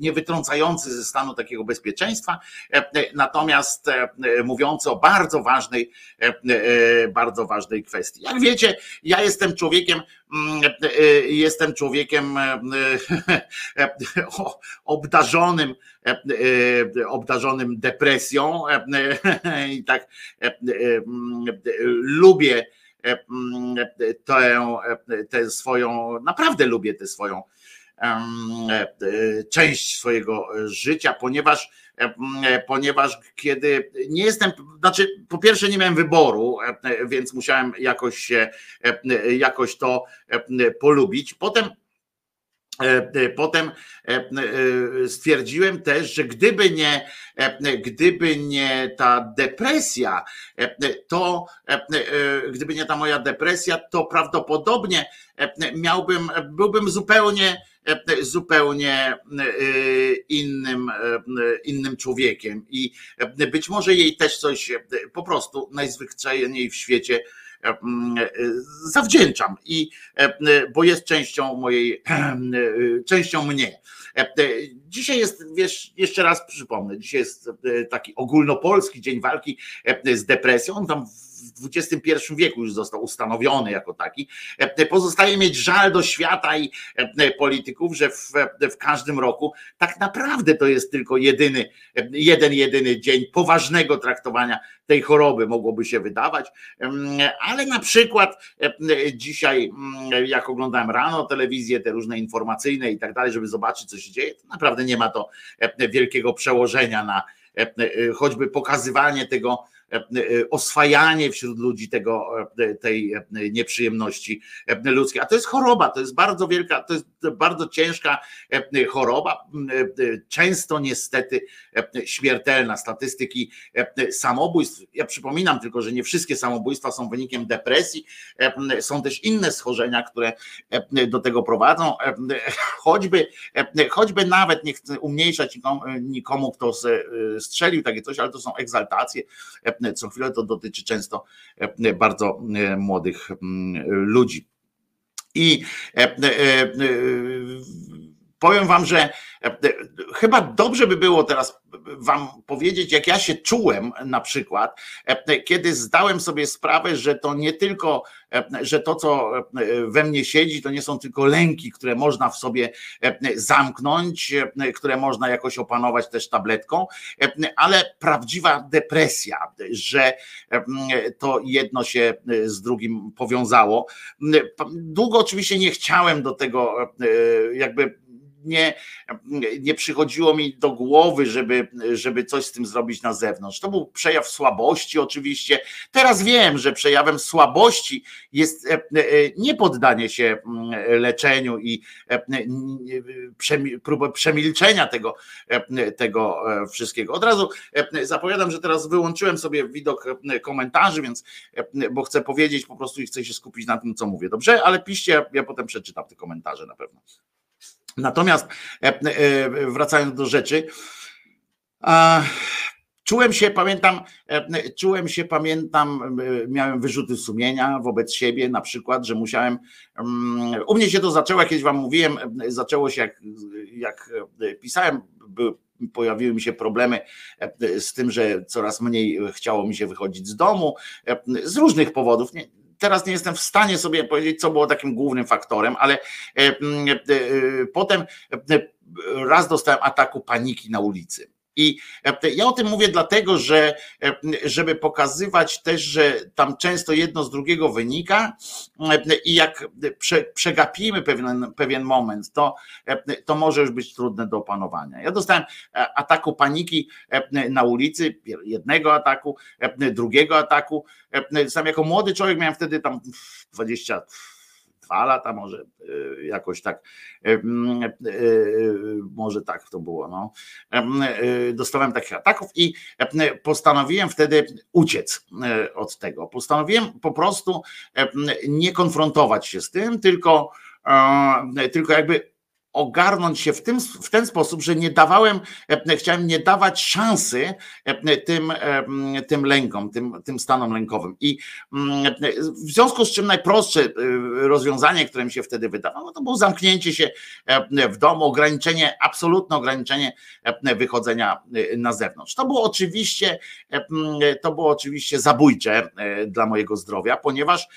nie wytrącający ze stanu takiego bezpieczeństwa, e, natomiast e, mówiący o bardzo ważnej, e, e, bardzo ważnej kwestii. Jak wiecie, ja jestem człowiekiem, mm, e, jestem człowiekiem e, e, obdarzonym, e, e, obdarzonym depresją e, i tak e, e, mm, e, lubię e, tę, tę swoją, naprawdę lubię tę swoją e, e, część swojego życia, ponieważ e, ponieważ kiedy nie jestem, znaczy po pierwsze nie miałem wyboru, e, więc musiałem jakoś się, e, jakoś to e, polubić. Potem E, e, Potem e, e, stwierdziłem też, że gdyby nie, e, gdyby nie ta depresja, e, to e, e, gdyby nie ta moja depresja, to prawdopodobnie e, miałbym, byłbym zupełnie, e, zupełnie e, innym, e, innym człowiekiem. I e, być może jej też coś e, po prostu najzwyczajniej w świecie e, zawdzięczam i e, bo jest częścią mojej, częścią mnie. E, Dzisiaj jest, wiesz, jeszcze raz przypomnę, dzisiaj jest e, taki ogólnopolski dzień walki e, z depresją. On tam w XXI wieku już został ustanowiony jako taki, pozostaje mieć żal do świata i polityków, że w, w każdym roku tak naprawdę to jest tylko jedyny, jeden, jedyny dzień poważnego traktowania tej choroby, mogłoby się wydawać, ale na przykład dzisiaj, jak oglądałem rano telewizję, te różne informacyjne i tak dalej, żeby zobaczyć, co się dzieje, to naprawdę nie ma to wielkiego przełożenia na choćby pokazywanie tego, E, e, oswajanie wśród ludzi tego, e, tej nieprzyjemności ludzkiej. A to jest choroba, to jest bardzo wielka, to jest bardzo ciężka choroba, często niestety śmiertelna. Statystyki samobójstw, ja przypominam tylko, że nie wszystkie samobójstwa są wynikiem depresji, są też inne schorzenia, które do tego prowadzą, choćby, choćby nawet nie chcę umniejszać nikomu kto strzelił takie coś, ale to są egzaltacje, co chwilę, to dotyczy często e, bardzo e, młodych mm, ludzi. I e, powiem wam, że chyba dobrze by było teraz wam powiedzieć, jak ja się czułem na przykład, kiedy zdałem sobie sprawę, że to nie tylko, że to, co we mnie siedzi, to nie są tylko lęki, które można w sobie zamknąć, które można jakoś opanować też tabletką, ale prawdziwa depresja, że to jedno się z drugim powiązało. Długo oczywiście nie chciałem do tego jakby nie, nie przychodziło mi do głowy, żeby, żeby coś z tym zrobić na zewnątrz. To był przejaw słabości, oczywiście. Teraz wiem, że przejawem słabości jest e, e, niepoddanie się mm, leczeniu i e, próbę przemilczenia tego, tego wszystkiego. Od razu zapowiadam, że teraz wyłączyłem sobie widok komentarzy, więc bo chcę powiedzieć po prostu i chcę się skupić na tym, co mówię. Dobrze, ale piszcie, ja potem przeczytam te komentarze na pewno. Natomiast e, e, wracając do rzeczy, Czułem się, pamiętam, e, czułem się, pamiętam, miałem wyrzuty sumienia wobec siebie, na przykład, że musiałem. Mm, u mnie się to zaczęło, kiedyś wam mówiłem, zaczęło się jak, jak pisałem, pojawiły mi się problemy z tym, że coraz mniej chciało mi się wychodzić z domu z różnych powodów. Nie, teraz nie jestem w stanie sobie powiedzieć, co było takim głównym faktorem, ale e, e, e, potem raz dostałem ataku paniki na ulicy. I e, ja o tym mówię dlatego, że e, żeby pokazywać też, że tam często jedno z drugiego wynika e, i jak przegapimy pewien, pewien moment, to, to może już być trudne do opanowania. Ja dostałem ataku paniki na ulicy, jednego ataku, drugiego ataku. Sam jako młody człowiek miałem wtedy tam 20 dwa lata może e, jakoś tak, e, e, może tak to było. No. Dostałem takich ataków i postanowiłem wtedy uciec od tego. Postanowiłem po prostu nie konfrontować się z tym, tylko tylko jakby ogarnąć się w, tym, w ten sposób, że nie dawałem, e, chciałem nie dawać szansy e, tym, e, tym lękom, tym, tym stanom lękowym. I mm, w związku z czym najprostsze rozwiązanie, które mi się wtedy wydawało, to było zamknięcie się w domu, ograniczenie, absolutne ograniczenie wychodzenia na zewnątrz. To było oczywiście, to było oczywiście zabójcze dla mojego zdrowia, ponieważ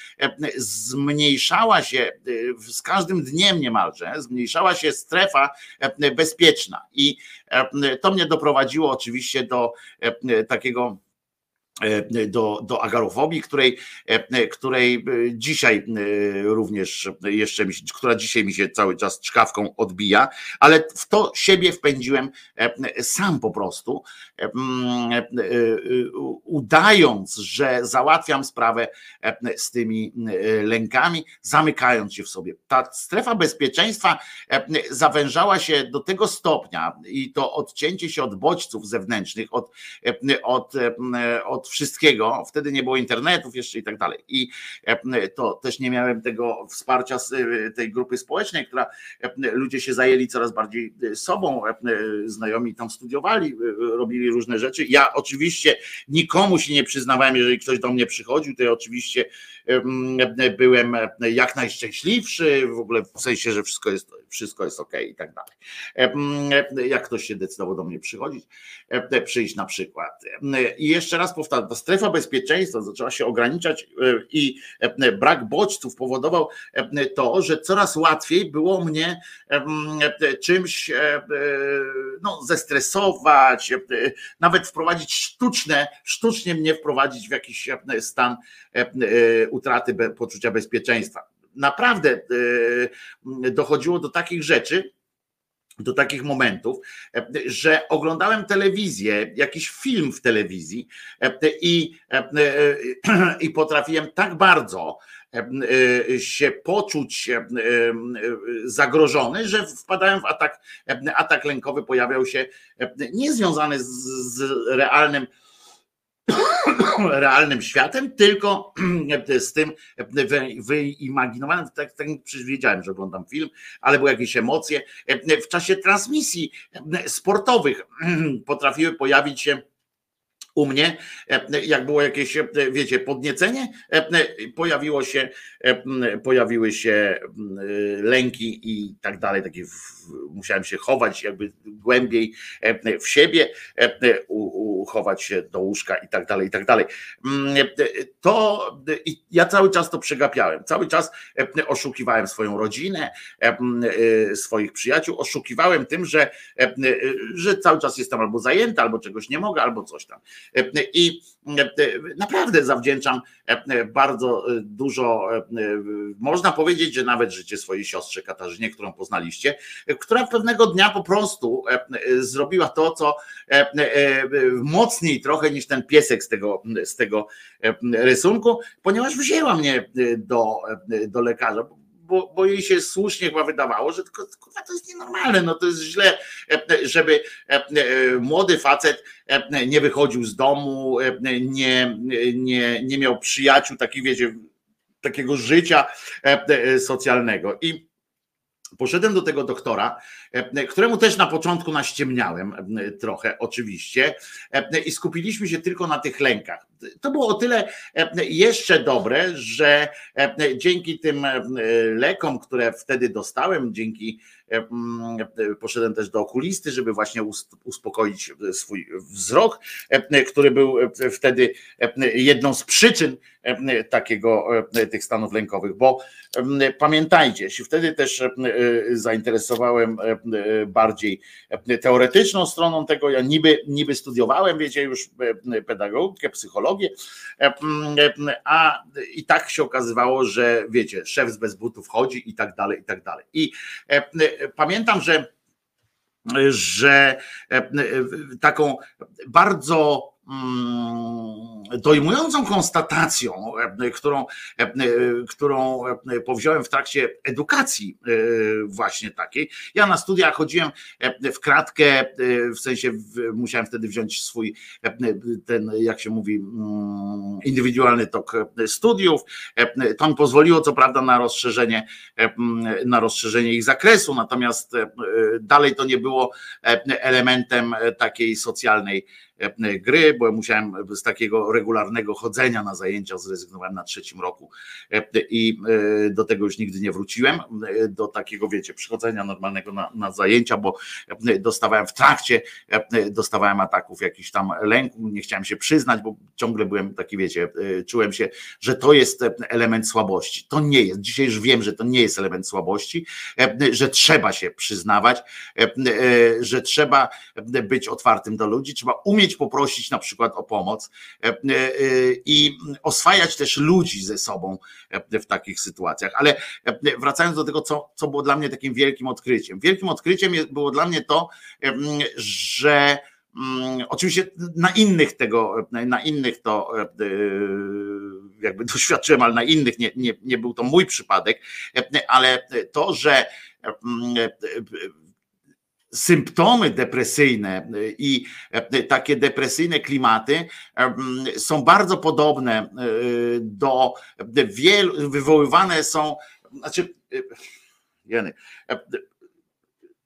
zmniejszała się z każdym dniem niemalże, zmniejszała się strefa e, bezpieczna. I e, to mnie doprowadziło oczywiście do e, takiego do, do agarofobii, której, której dzisiaj również jeszcze mi która dzisiaj mi się cały czas czkawką odbija, ale w to siebie wpędziłem sam po prostu, udając, że załatwiam sprawę z tymi lękami, zamykając się w sobie. Ta strefa bezpieczeństwa zawężała się do tego stopnia i to odcięcie się od bodźców zewnętrznych, od, od, od wszystkiego. Wtedy nie było internetów jeszcze i tak dalej. I to też nie miałem tego wsparcia z tej grupy społecznej, która ludzie się zajęli coraz bardziej sobą, znajomi tam studiowali, robili różne rzeczy. Ja oczywiście nikomu się nie przyznawałem, jeżeli ktoś do mnie przychodził, to ja oczywiście byłem jak najszczęśliwszy, w ogóle w sensie, że wszystko jest, wszystko jest ok i tak dalej. Em, Jak ktoś się decydował do mnie przychodzić, em, przyjść na przykład. I jeszcze raz powtarzam, ta strefa bezpieczeństwa zaczęła się ograniczać e, i brak bodźców powodował to, że coraz łatwiej było mnie czymś e, e, no, zestresować, e, nawet wprowadzić sztuczne, sztucznie mnie wprowadzić w jakiś e, stan e, e, utraty be- poczucia bezpieczeństwa. Naprawdę e, dochodziło do takich rzeczy, do takich momentów, e, że oglądałem telewizję, jakiś film w telewizji e, i, e, i potrafiłem tak bardzo się poczuć zagrożony, że wpadałem w atak, atak lękowy, pojawiał się niezwiązany z, z realnym realnym światem, tylko z tym wy- wyimaginowanym, tak, tak wiedziałem, że oglądam film, ale były jakieś emocje. W czasie transmisji sportowych potrafiły pojawić się u mnie, jak było jakieś, wiecie, podniecenie, pojawiło się, pojawiły się lęki i tak dalej, takie musiałem się chować jakby głębiej w siebie, uchować się do łóżka i tak dalej, i tak dalej. To ja cały czas to przegapiałem, cały czas oszukiwałem swoją rodzinę, swoich przyjaciół, oszukiwałem tym, że, że cały czas jestem albo zajęty, albo czegoś nie mogę, albo coś tam. I naprawdę zawdzięczam bardzo dużo, można powiedzieć, że nawet życie swojej siostrze Katarzynie, którą poznaliście, która pewnego dnia po prostu zrobiła to, co mocniej trochę niż ten piesek z tego, z tego rysunku, ponieważ wzięła mnie do, do lekarza bo, bo jej się słusznie chyba wydawało, że tylko, to jest nienormalne, no to jest źle, żeby młody facet nie wychodził z domu, nie, nie, nie miał przyjaciół, takich wiecie, takiego życia socjalnego. I Poszedłem do tego doktora, któremu też na początku naściemniałem trochę, oczywiście, i skupiliśmy się tylko na tych lękach. To było o tyle jeszcze dobre, że dzięki tym lekom, które wtedy dostałem, dzięki poszedłem też do okulisty, żeby właśnie uspokoić swój wzrok, który był wtedy jedną z przyczyn takiego tych stanów lękowych, bo pamiętajcie, się wtedy też zainteresowałem bardziej teoretyczną stroną tego, ja niby, niby studiowałem, wiecie, już pedagogikę, psychologię, a i tak się okazywało, że wiecie, szef z bez butów chodzi i tak dalej, i tak dalej. I pamiętam, że że taką bardzo dojmującą konstatacją, którą, którą powziąłem w trakcie edukacji właśnie takiej. Ja na studiach chodziłem w kratkę, w sensie musiałem wtedy wziąć swój ten, jak się mówi, indywidualny tok studiów. To mi pozwoliło co prawda na rozszerzenie, na rozszerzenie ich zakresu, natomiast dalej to nie było elementem takiej socjalnej gry, bo musiałem z takiego regularnego chodzenia na zajęcia zrezygnowałem na trzecim roku i do tego już nigdy nie wróciłem, do takiego wiecie, przychodzenia normalnego na, na zajęcia, bo dostawałem w trakcie, dostawałem ataków jakichś tam lęku, nie chciałem się przyznać, bo ciągle byłem taki wiecie, czułem się, że to jest element słabości. To nie jest, dzisiaj już wiem, że to nie jest element słabości, że trzeba się przyznawać, że trzeba być otwartym do ludzi, trzeba umieć poprosić na przykład o pomoc i oswajać też ludzi ze sobą w takich sytuacjach. Ale wracając do tego, co, co było dla mnie takim wielkim odkryciem. Wielkim odkryciem było dla mnie to, że Oczywiście na innych tego, na innych to jakby doświadczyłem, ale na innych nie, nie, nie był to mój przypadek, ale to, że symptomy depresyjne i takie depresyjne klimaty są bardzo podobne do wielu, wywoływane są, znaczy, Jeny,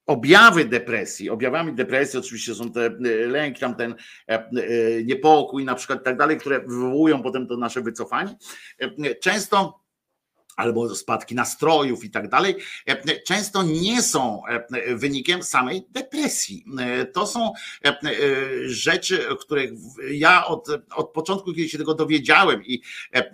objawy depresji, objawami depresji oczywiście są te lęki, tam ten niepokój na przykład i tak dalej, które wywołują potem to nasze wycofanie. Często albo spadki nastrojów i tak dalej, e, często nie są e, wynikiem samej depresji. E, To są e, e, rzeczy, których ja od, od początku, kiedy się tego dowiedziałem i e, e,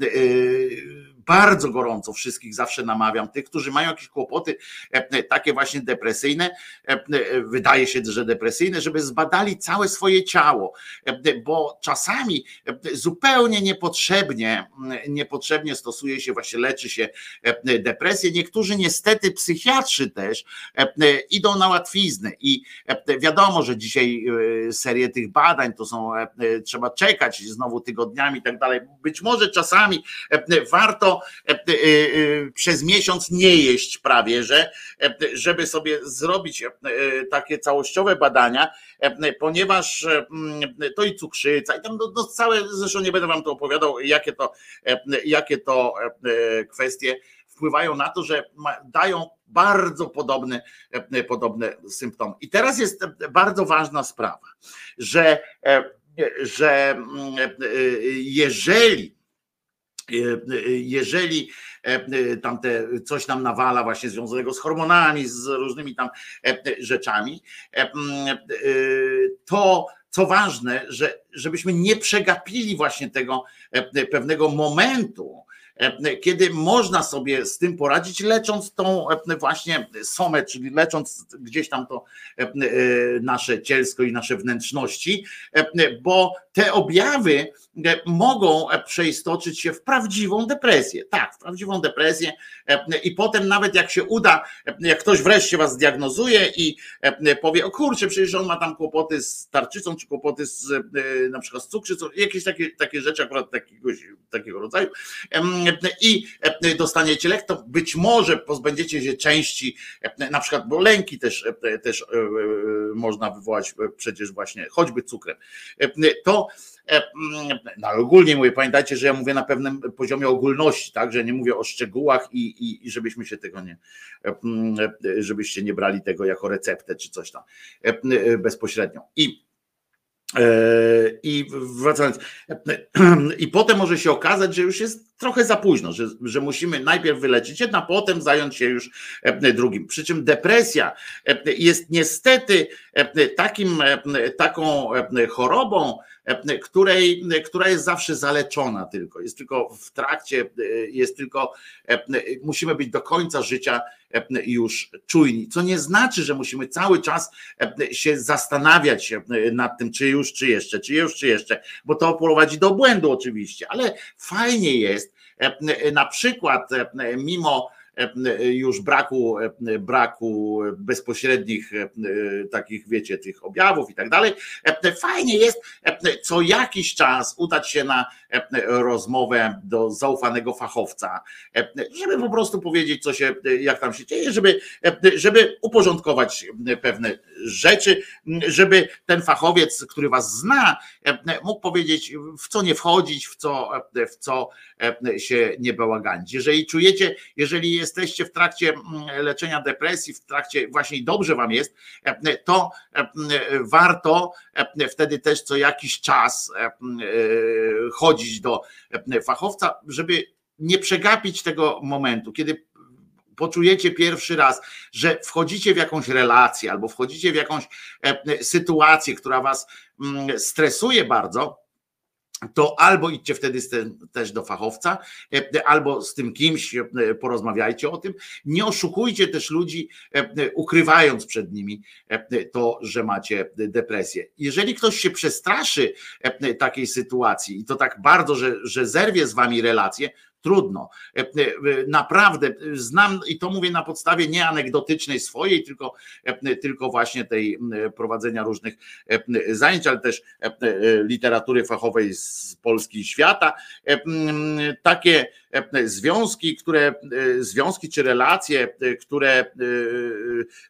bardzo gorąco wszystkich zawsze namawiam, tych, którzy mają jakieś kłopoty e, takie właśnie depresyjne, e, e, wydaje się, że depresyjne, żeby zbadali całe swoje ciało, e, bo czasami e, zupełnie niepotrzebnie, niepotrzebnie stosuje się, właśnie leczy się e, depresję. Niektórzy niestety psychiatrzy też e, e, idą na łatwiznę i e, wiadomo, że dzisiaj e, serię tych badań to są, e, e, trzeba czekać znowu tygodniami i tak dalej. Być może czasami e, warto e, e, e, przez miesiąc nie jeść prawie, że żeby sobie zrobić takie całościowe badania, ponieważ mm, to i cukrzyca i tam no, no całe, zresztą nie będę wam to opowiadał, jakie to, jakie to kwestie wpływają na to, że dają bardzo podobne, podobne symptomy. I teraz jest bardzo ważna sprawa, że, że mm, jeżeli jeżeli e, tamte coś nam nawala właśnie związanego z hormonami, z różnymi tam e, rzeczami, e, e, to co ważne, że żebyśmy nie przegapili właśnie tego e, pewnego momentu, e, kiedy można sobie z tym poradzić, lecząc tą e, właśnie somę, czyli lecząc gdzieś tam to e, e, nasze cielsko i nasze wnętrzności, e, bo te objawy e, mogą e, przeistoczyć się w prawdziwą depresję. Tak, w prawdziwą depresję e, i potem nawet jak się uda, e, jak ktoś wreszcie was zdiagnozuje i e, powie, o kurczę, przecież on ma tam kłopoty z tarczycą, czy kłopoty z e, na przykład z cukrzycą, jakieś takie, takie rzeczy akurat takiegoś, takiego rodzaju i e, dostaniecie lek, to być może pozbędziecie się części, e, na przykład, bo lęki też, e, też można wywołać przecież właśnie choćby cukrem. To mm, no ogólnie mówię, pamiętajcie, że ja mówię na pewnym poziomie ogólności, tak, że nie mówię o szczegółach i, i, i żebyśmy się tego nie, mm, żebyście nie brali tego jako receptę czy coś tam bezpośrednio. I i wracając, i potem może się okazać, że już jest trochę za późno, że, że musimy najpierw wyleczyć jedno, a potem zająć się już e, drugim. Przy czym depresja e, jest niestety e, takim, e, taką e, chorobą, e, której, która jest zawsze zaleczona tylko, jest tylko w trakcie, jest tylko, musimy być do końca życia już czujni, co nie znaczy, że musimy cały czas się zastanawiać nad tym, czy już, czy jeszcze, czy już, czy jeszcze, bo to prowadzi do błędu oczywiście, ale fajnie jest na przykład mimo już braku, e, braku bezpośrednich e, takich, wiecie, tych objawów i tak dalej. E, Fajnie jest e, co jakiś czas udać się na e, rozmowę do zaufanego fachowca, e, żeby po prostu powiedzieć, co się, jak tam się dzieje, żeby, e, żeby uporządkować pewne rzeczy, żeby ten fachowiec, który was zna, e, mógł powiedzieć, w co nie wchodzić, w co, e, w co e, się nie bałaganić. Jeżeli czujecie, jeżeli jesteście w trakcie mm, leczenia depresji, w trakcie właśnie dobrze wam jest, e, to e, warto e, wtedy też co jakiś czas chodzić do fachowca, żeby nie przegapić tego momentu, kiedy poczujecie pierwszy raz, że wchodzicie w jakąś relację albo wchodzicie w jakąś sytuację, która was mm, stresuje bardzo, to albo idźcie wtedy tym, też do fachowca, e, albo z tym kimś e, porozmawiajcie o tym. Nie oszukujcie też ludzi, e, ukrywając przed nimi e, to, że macie depresję. Jeżeli ktoś się przestraszy e, takiej sytuacji i to tak bardzo, że, że zerwie z wami relację, trudno. E, e, Naprawdę znam i to mówię na podstawie nie anegdotycznej swojej, tylko, e, tylko właśnie tej prowadzenia różnych e, zajęć, ale też e, e, literatury fachowej z Polski i świata. E, Takie e, związki, które e, związki czy relacje, e, które e,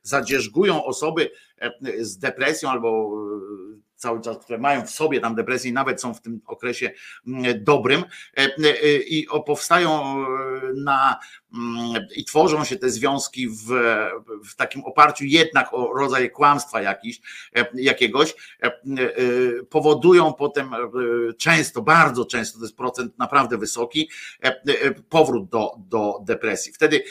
zadzierzgują osoby e, z depresją albo e, cały czas, które mają w sobie tam depresję i nawet są w tym okresie mm, dobrym. E, e, i o- powstają e, na, i tworzą się te związki w, w takim oparciu jednak o rodzaj kłamstwa jakiś, e, jakiegoś, e, e, powodują potem często, bardzo często, to jest procent naprawdę wysoki, powrót do, do depresji. Wtedy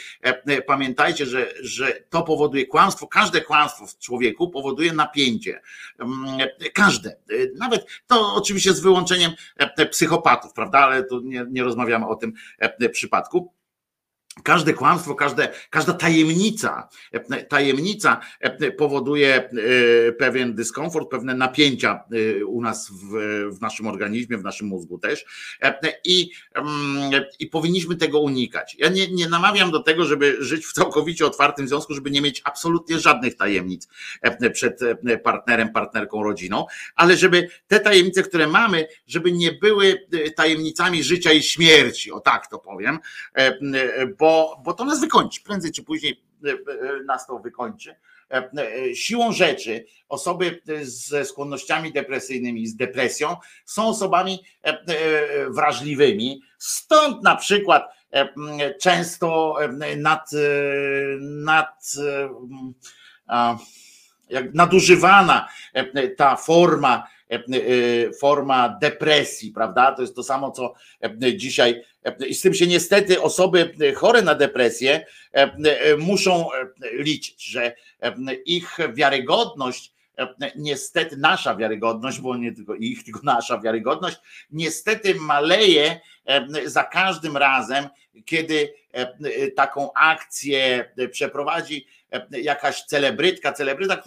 pamiętajcie, że, że to powoduje kłamstwo, każde kłamstwo w człowieku powoduje napięcie. Mm, Każde. Nawet to oczywiście z wyłączeniem psychopatów, prawda? Ale tu nie, nie rozmawiamy o tym przypadku. Każde kłamstwo, każde, każda tajemnica, tajemnica e, powoduje e, pewien dyskomfort, pewne napięcia e, u nas w, w naszym organizmie, w naszym mózgu też. I, mm, I powinniśmy tego unikać. Ja nie, nie namawiam do tego, żeby żyć w całkowicie otwartym związku, żeby nie mieć absolutnie żadnych tajemnic przed partnerem, partnerką, rodziną, ale żeby te tajemnice, które mamy, żeby nie były tajemnicami życia i śmierci, o tak to powiem, bo, bo to nas wykończy. Prędzej czy później e, e, nas to wykończy. E, Siłą rzeczy osoby ze skłonnościami depresyjnymi, z depresją są osobami wrażliwymi. Stąd na przykład często nad, nad jak nadużywana ta forma, forma depresji, prawda? To jest to samo, co e, dzisiaj e, i z tym się niestety osoby chore na depresję e, e, muszą e, liczyć, że e, ich wiarygodność e, niestety nasza wiarygodność, bo nie tylko ich, tylko nasza wiarygodność, niestety maleje e, za każdym razem, kiedy e, taką akcję przeprowadzi e, jakaś celebrytka, celebryta,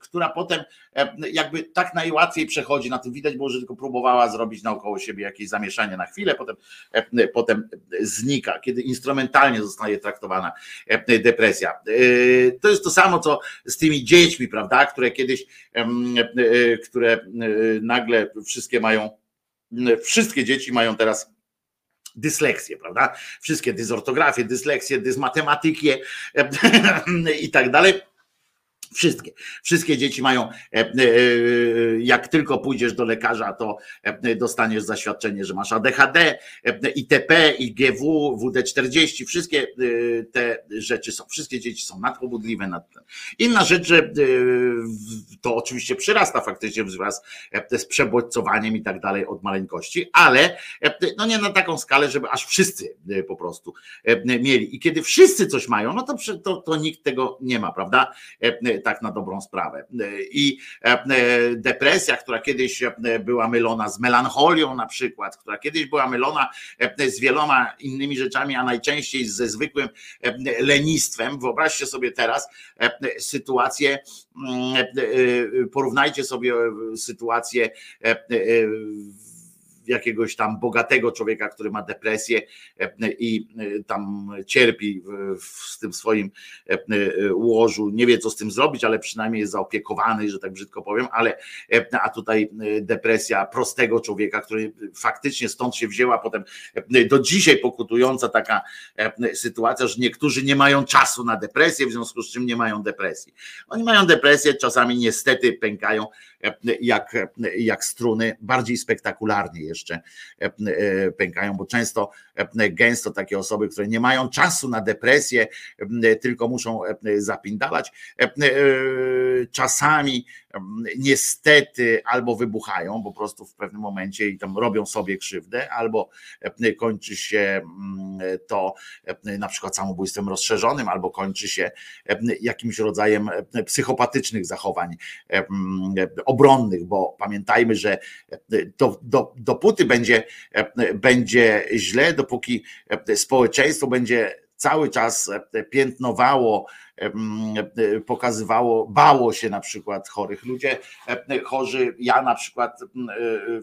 która potem e, jakby tak najłatwiej przechodzi, na tym widać było, że tylko próbowała zrobić naokoło siebie jakieś zamieszanie na chwilę, potem, e, potem znika, kiedy instrumentalnie zostaje traktowana e, depresja. E, To jest to samo, co z tymi dziećmi, prawda, które kiedyś, e, które e, nagle wszystkie mają, wszystkie dzieci mają teraz dysleksję, prawda? Wszystkie dysortografie, dysleksje, dysmatematykie i tak dalej. Wszystkie, wszystkie dzieci mają, e, e, jak tylko pójdziesz do lekarza, to e, dostaniesz zaświadczenie, że masz ADHD, e, ITP, IGW, WD40, wszystkie e, te rzeczy są, wszystkie dzieci są nadpobudliwe. Nad... Inna rzecz, że e, to oczywiście przyrasta faktycznie wraz e, z przebodźcowaniem i tak dalej od maleńkości, ale e, no nie na taką skalę, żeby aż wszyscy e, po prostu e, mieli. I kiedy wszyscy coś mają, no to, to, to nikt tego nie ma, prawda? Tak na dobrą sprawę. I e, e, depresja, która kiedyś e, była mylona z melancholią na przykład, która kiedyś była mylona z wieloma innymi rzeczami, a najczęściej ze zwykłym lenistwem. Wyobraźcie sobie teraz sytuację, mm, porównajcie sobie sytuację e, jakiegoś tam bogatego człowieka, który ma depresję e, i e, tam cierpi w- tym swoim e, e, łożu, nie wie co z tym zrobić, ale przynajmniej jest zaopiekowany, że tak brzydko powiem, ale e, a tutaj e, depresja prostego człowieka, który faktycznie stąd się wzięła potem e, do dzisiaj pokutująca taka e, sytuacja, że niektórzy nie mają czasu na depresję, w związku z czym nie mają depresji. Oni mają depresję, czasami niestety pękają e, jak, jak struny, bardziej spektakularnie jeszcze e, e, pękają, bo często gęsto takie osoby, które nie mają czasu na depresję, e, tylko muszą e, zapindalać, e, e, czasami niestety albo wybuchają po prostu w pewnym momencie i tam robią sobie krzywdę, albo e, kończy się mm, to e, na przykład samobójstwem rozszerzonym, albo kończy się e, jakimś rodzajem e, psychopatycznych zachowań e, mm, e, obronnych, bo pamiętajmy, że e, do, do, dopóty będzie, e, będzie źle, dopóki e, społeczeństwo będzie cały czas e, piętnowało, e, pokazywało, bało się na przykład chorych. Ludzie chorzy, ja na przykład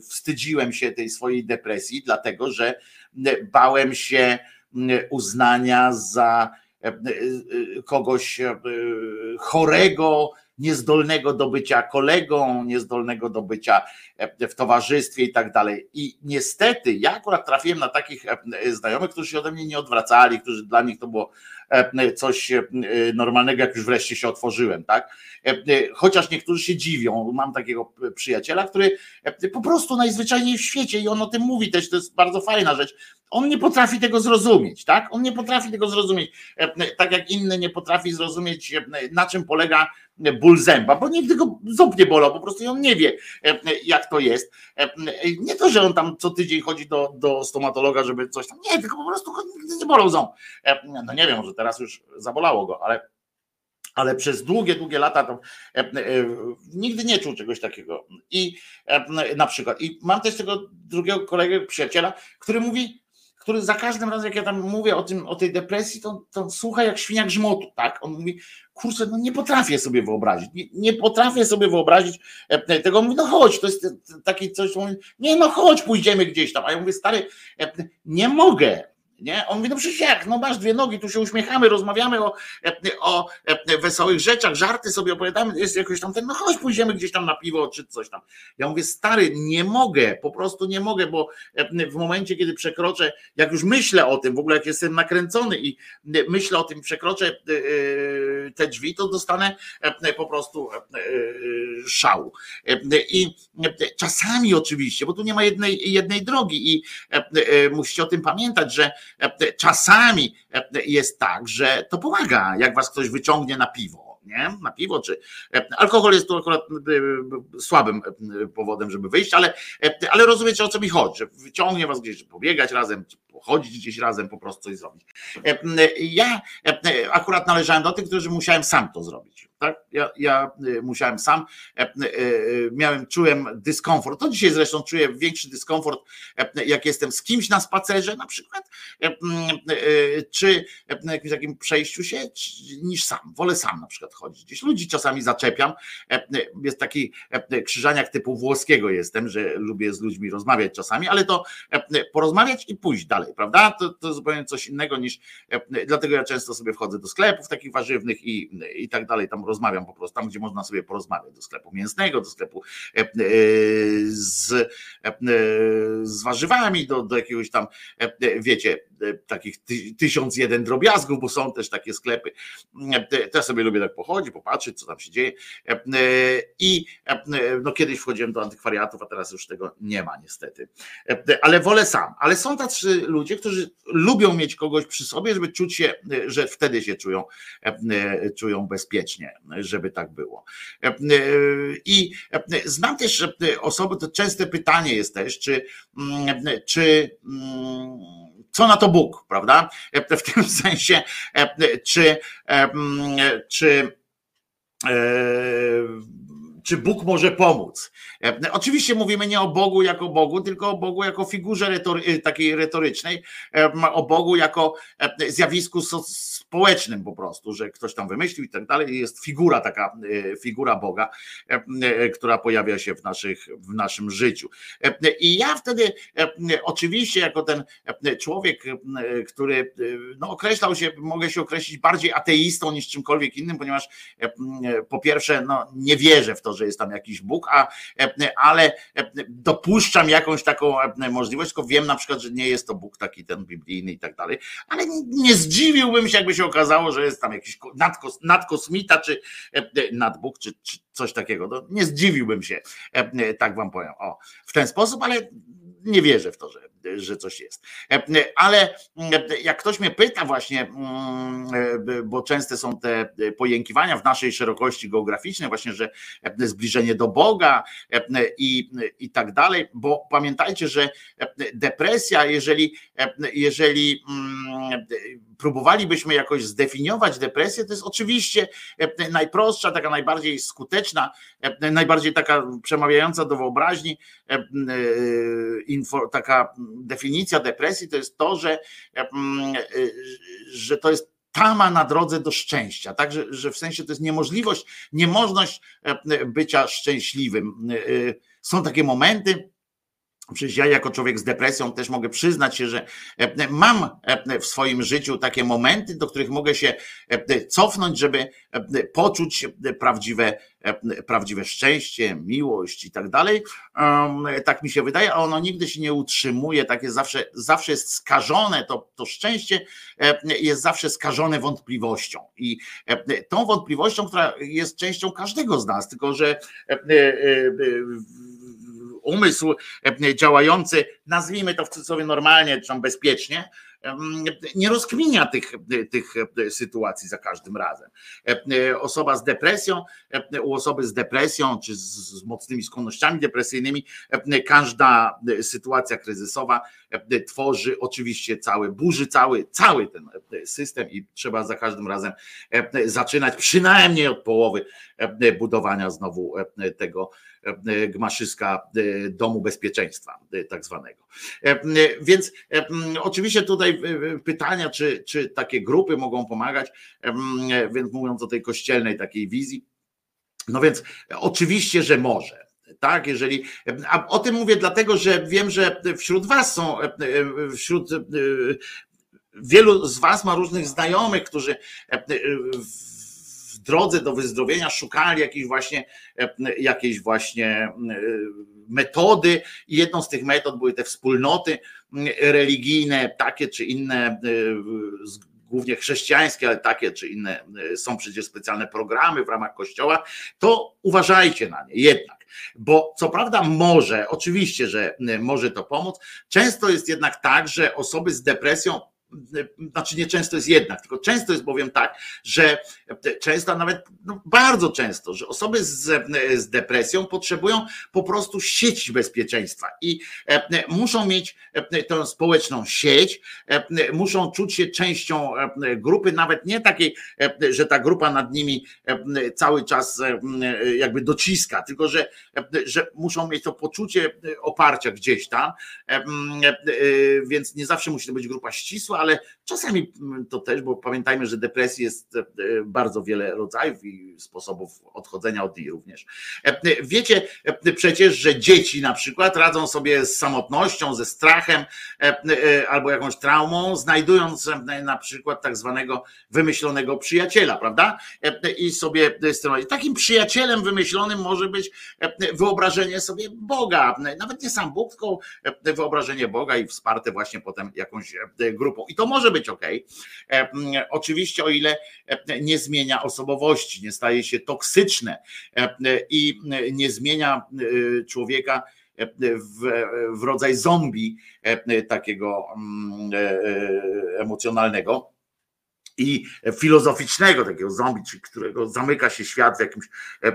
wstydziłem się tej swojej depresji, dlatego że bałem się uznania za kogoś chorego, niezdolnego do bycia kolegą, niezdolnego do bycia e, w towarzystwie i tak dalej. I niestety ja akurat trafiłem na takich e, znajomych, którzy się ode mnie nie odwracali, którzy dla nich to było e, coś e, normalnego, jak już wreszcie się otworzyłem, tak? E, e, Chociaż niektórzy się dziwią. Mam takiego przyjaciela, który e, po prostu najzwyczajniej w świecie i on o tym mówi też, to jest bardzo fajna rzecz. On nie potrafi tego zrozumieć, tak? On nie potrafi tego zrozumieć, e, tak jak inny nie potrafi zrozumieć, e, na czym polega ból zęba, bo nigdy go ząb nie bolał, po prostu i on nie wie, e, jak to jest. E, Nie to, że on tam co tydzień chodzi do, do stomatologa, żeby coś tam, nie, tylko po prostu nigdy nie bolał ząb. E, No nie wiem, może teraz już zabolało go, ale ale przez długie, długie lata to e, e, nigdy nie czuł czegoś takiego. I e, na przykład, i mam też tego drugiego kolegę, przyjaciela, który mówi, który za każdym razem, jak ja tam mówię o tym, o tej depresji, to, to słucha jak świniak grzmotu, tak? On mówi, kurczę, no nie potrafię sobie wyobrazić, nie, nie potrafię sobie wyobrazić e, tego, on mówi, no chodź, to jest taki coś, mówi, nie no chodź, pójdziemy gdzieś tam, a ja mówię, stary, e, nie mogę, nie? On mówi, no przecież jak, no masz dwie nogi, tu się uśmiechamy, rozmawiamy o, o wesołych rzeczach, żarty sobie opowiadamy, jest jakoś tam ten, no chodź, pójdziemy gdzieś tam na piwo czy coś tam. Ja mówię, stary, nie mogę, po prostu nie mogę, bo w momencie, kiedy przekroczę, jak już myślę o tym, w ogóle jak jestem nakręcony i myślę o tym, przekroczę te drzwi, to dostanę po prostu szału. I czasami oczywiście, bo tu nie ma jednej, jednej drogi i musicie o tym pamiętać, że czasami jest tak, że to pomaga, jak was ktoś wyciągnie na piwo. Nie? Na piwo, czy alkohol jest tu akurat słabym powodem, żeby wyjść, ale, ale rozumiecie o co mi chodzi, że wyciągnie was gdzieś, pobiegać razem, pochodzić gdzieś razem, po prostu coś zrobić. Ja akurat należałem do tych, którzy musiałem sam to zrobić. Tak? Ja, ja musiałem sam, miałem, czułem dyskomfort. To dzisiaj zresztą czuję większy dyskomfort, jak jestem z kimś na spacerze na przykład, czy na jakimś takim przejściu się, niż sam. Wolę sam na przykład chodzić. Gdzieś ludzi czasami zaczepiam. Jest taki krzyżaniak typu włoskiego jestem, że lubię z ludźmi rozmawiać czasami, ale to porozmawiać i pójść dalej, prawda? To, to zupełnie coś innego niż, dlatego ja często sobie wchodzę do sklepów takich warzywnych i, i tak dalej, tam rozmawiam po prostu, tam gdzie można sobie porozmawiać, do sklepu mięsnego, do sklepu z, z warzywami, do, do jakiegoś tam, wiecie, takich tysiąc jeden drobiazgów, bo są też takie sklepy. Też sobie lubię tak pochodzić, popatrzeć, co tam się dzieje. I no kiedyś wchodziłem do antykwariatów, a teraz już tego nie ma niestety. Ale wolę sam. Ale są tacy ludzie, którzy lubią mieć kogoś przy sobie, żeby czuć się, że wtedy się czują, czują bezpiecznie, żeby tak było. I znam też osoby, to częste pytanie jest też, czy, czy co na to Bóg, prawda? W tym sensie, czy, czy czy Bóg może pomóc. Oczywiście mówimy nie o Bogu jako Bogu, tylko o Bogu jako figurze retory, takiej retorycznej, o Bogu jako zjawisku społecznym po prostu, że ktoś tam wymyślił i tak dalej. Jest figura taka, figura Boga, która pojawia się w, naszych, w naszym życiu. I ja wtedy oczywiście jako ten człowiek, który no, określał się, mogę się określić bardziej ateistą niż czymkolwiek innym, ponieważ po pierwsze no, nie wierzę w to, że jest tam jakiś Bóg, a, ale dopuszczam jakąś taką możliwość, tylko wiem na przykład, że nie jest to Bóg taki ten biblijny i tak dalej, ale nie zdziwiłbym się, jakby się okazało, że jest tam jakiś nadkos, nadkosmita, czy nadbóg, czy, czy coś takiego. No, nie zdziwiłbym się, tak wam powiem, o, w ten sposób, ale nie wierzę w to, że, że coś jest. Ale jak ktoś mnie pyta właśnie, bo częste są te pojękiwania w naszej szerokości geograficznej, właśnie, że zbliżenie do Boga i, i tak dalej, bo pamiętajcie, że depresja, jeżeli, jeżeli próbowalibyśmy jakoś zdefiniować depresję, to jest oczywiście najprostsza, taka najbardziej skuteczna, najbardziej taka przemawiająca do wyobraźni taka definicja depresji to jest to, że, że to jest tama na drodze do szczęścia, tak, że, że w sensie to jest niemożliwość, niemożność bycia szczęśliwym. Są takie momenty, Przecież ja jako człowiek z depresją też mogę przyznać się, że e, mam e, w swoim życiu takie momenty, do których mogę się e, cofnąć, żeby poczuć prawdziwe, prawdziwe szczęście, miłość i tak dalej. Tak mi się wydaje, a ono nigdy się nie utrzymuje, takie zawsze, zawsze jest skażone, to, to szczęście jest zawsze skażone wątpliwością. I tą wątpliwością, która jest częścią każdego z nas, tylko że umysł e, działający, nazwijmy to w cudzysłowie normalnie, czy bezpiecznie, nie rozkminia tych, tych sytuacji za każdym razem. E, osoba z depresją, e, u osoby z depresją czy z mocnymi skłonnościami depresyjnymi, każda sytuacja kryzysowa tworzy oczywiście cały, burzy cały, cały ten system i trzeba za każdym razem zaczynać przynajmniej od połowy budowania znowu tego E, gmaszyska e, domu bezpieczeństwa, e, tak zwanego. Więc oczywiście tutaj pytania, czy, czy takie grupy mogą pomagać, więc mówiąc o tej kościelnej takiej wizji, no więc oczywiście, że może. Tak, jeżeli. A o tym mówię dlatego, że wiem, że wśród Was są, wśród wielu z Was ma różnych znajomych, którzy drodze do wyzdrowienia szukali jakiejś właśnie, e, jakiejś właśnie e, metody i jedną z tych metod były te wspólnoty religijne, takie czy inne, e, głównie chrześcijańskie, ale takie czy inne, są przecież specjalne programy w ramach kościoła, to uważajcie na nie jednak. Bo co prawda może, oczywiście, że może to pomóc, często jest jednak tak, że osoby z depresją znaczy nie często jest jednak, tylko często jest bowiem tak, że często, nawet no bardzo często, że osoby z, z depresją potrzebują po prostu sieci bezpieczeństwa i e, muszą mieć e, tę społeczną sieć, e, muszą czuć się częścią grupy, nawet nie takiej, że ta grupa nad nimi cały czas jakby dociska, tylko że, że muszą mieć to poczucie oparcia gdzieś tam, więc nie zawsze musi to być grupa ścisła, ale czasami to też, bo pamiętajmy, że depresji jest e, bardzo wiele rodzajów i sposobów odchodzenia od niej również. E, wiecie e, przecież, że dzieci na przykład radzą sobie z samotnością, ze strachem albo jakąś traumą, znajdując na przykład tak zwanego wymyślonego przyjaciela, prawda? I sobie I takim przyjacielem wymyślonym może być wyobrażenie sobie Boga, nawet nie sam Bóg, tylko wyobrażenie Boga i wsparte właśnie potem jakąś grupą. I to może być ok. Oczywiście, o ile nie zmienia osobowości, nie staje się toksyczne i nie zmienia e, człowieka w, w rodzaj zombie takiego e, e, emocjonalnego i filozoficznego takiego zombie, którego zamyka się świat w jakimś, e, e,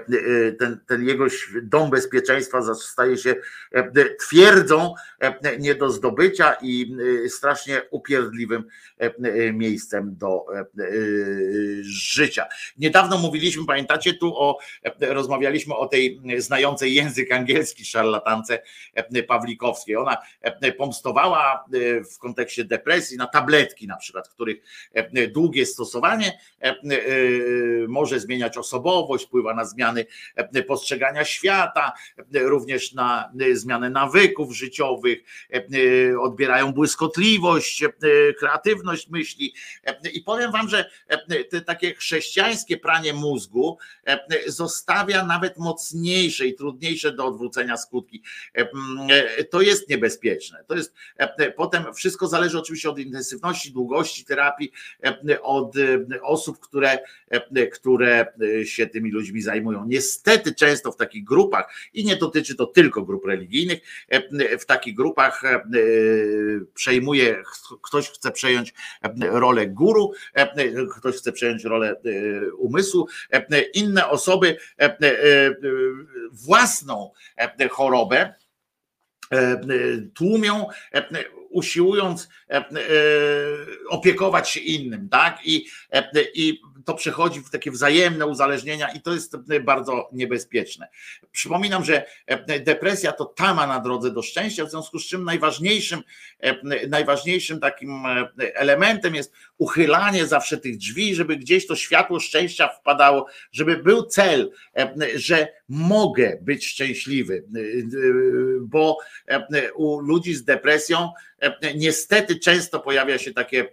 ten, ten jego dom bezpieczeństwa staje się e, twierdzą nie do zdobycia i strasznie upierdliwym miejscem do życia. Niedawno mówiliśmy, pamiętacie, tu o, rozmawialiśmy o tej znającej język angielski szarlatance Pawlikowskiej. Ona pomstowała w kontekście depresji na tabletki na przykład, których długo długie stosowanie e, e, może zmieniać osobowość, wpływa na zmiany e, postrzegania świata, również na zmianę nawyków życiowych, odbierają błyskotliwość, kreatywność myśli. I powiem Wam, że te takie chrześcijańskie pranie mózgu zostawia nawet mocniejsze i trudniejsze do odwrócenia skutki. To jest niebezpieczne. To jest potem wszystko zależy oczywiście od intensywności, długości terapii, od e, osób, które, e, które się tymi ludźmi zajmują. Niestety często w takich grupach, i nie dotyczy to tylko grup religijnych, e, w takich grupach przejmuje, ktoś chce przejąć rolę guru, ktoś chce przejąć rolę umysłu, inne osoby własną chorobę tłumią usiłując e, e, opiekować się innym, tak? I, e, I to przechodzi w takie wzajemne uzależnienia i to jest bardzo niebezpieczne. Przypominam, że depresja to tama na drodze do szczęścia, w związku z czym najważniejszym, najważniejszym takim elementem jest uchylanie zawsze tych drzwi, żeby gdzieś to światło szczęścia wpadało, żeby był cel, e, że mogę być szczęśliwy, e, e, bo u ludzi z depresją niestety często pojawia się takie,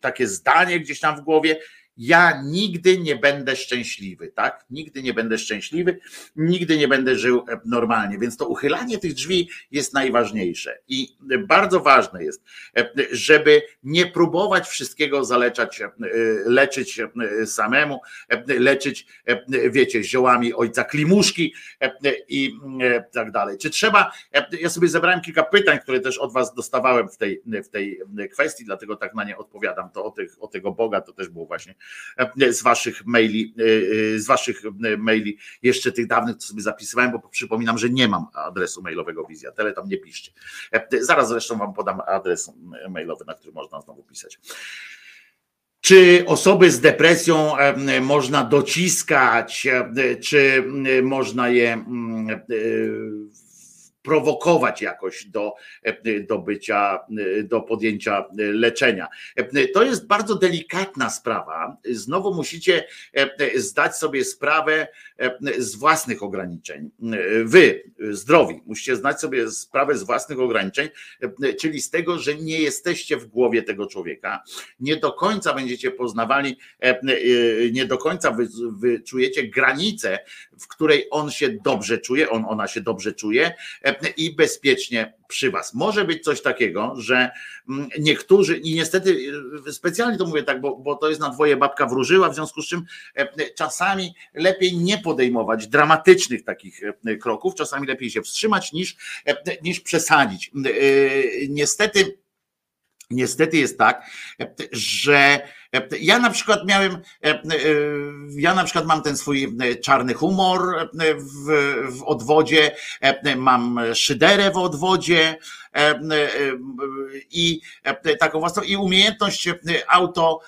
takie zdanie gdzieś tam w głowie, ja nigdy nie będę szczęśliwy, tak? Nigdy nie będę szczęśliwy, nigdy nie będę żył e, normalnie. Więc to uchylanie tych drzwi jest najważniejsze. I bardzo ważne jest, e, żeby nie próbować wszystkiego zaleczać, e, leczyć samemu, leczyć, wiecie, ziołami ojca Klimuszki i e, tak dalej. Czy trzeba, ja sobie zebrałem kilka pytań, które też od was dostawałem w tej, w tej kwestii, dlatego tak na nie odpowiadam. To o, tych, o tego Boga to też było właśnie z waszych maili, e, e, z waszych e, maili, jeszcze tych dawnych, co sobie zapisywałem, bo przypominam, że nie mam adresu mailowego Wizja, tyle tam nie piszcie. E, Zaraz zresztą wam podam adres mailowy, na który można znowu pisać. Czy osoby z depresją e, można dociskać, e, czy e, można je mm, e, prowokować jakoś do, e, do bycia, e, do podjęcia e, leczenia. E, To jest bardzo delikatna sprawa. Znowu musicie e, zdać sobie sprawę e, z własnych ograniczeń. E, Wy, zdrowi, musicie zdać sobie sprawę z własnych ograniczeń, e, czyli z tego, że nie jesteście w głowie tego człowieka. Nie do końca będziecie poznawali, e, e, nie do końca wy, czujecie granicę, w której on się dobrze czuje, on, ona się dobrze czuje e, i bezpiecznie przy was. Może być coś takiego, że mm, niektórzy, i niestety e, specjalnie to mówię tak, bo, bo to jest na dwoje babka wróżyła, w związku z czym e, czasami lepiej nie podejmować dramatycznych takich kroków, czasami lepiej się wstrzymać niż, niż przesadzić. Niestety, Niestety jest tak, że ja na przykład miałem, ja na przykład mam ten swój czarny humor w, w odwodzie, mam szyderę w odwodzie i taką własną i umiejętność auto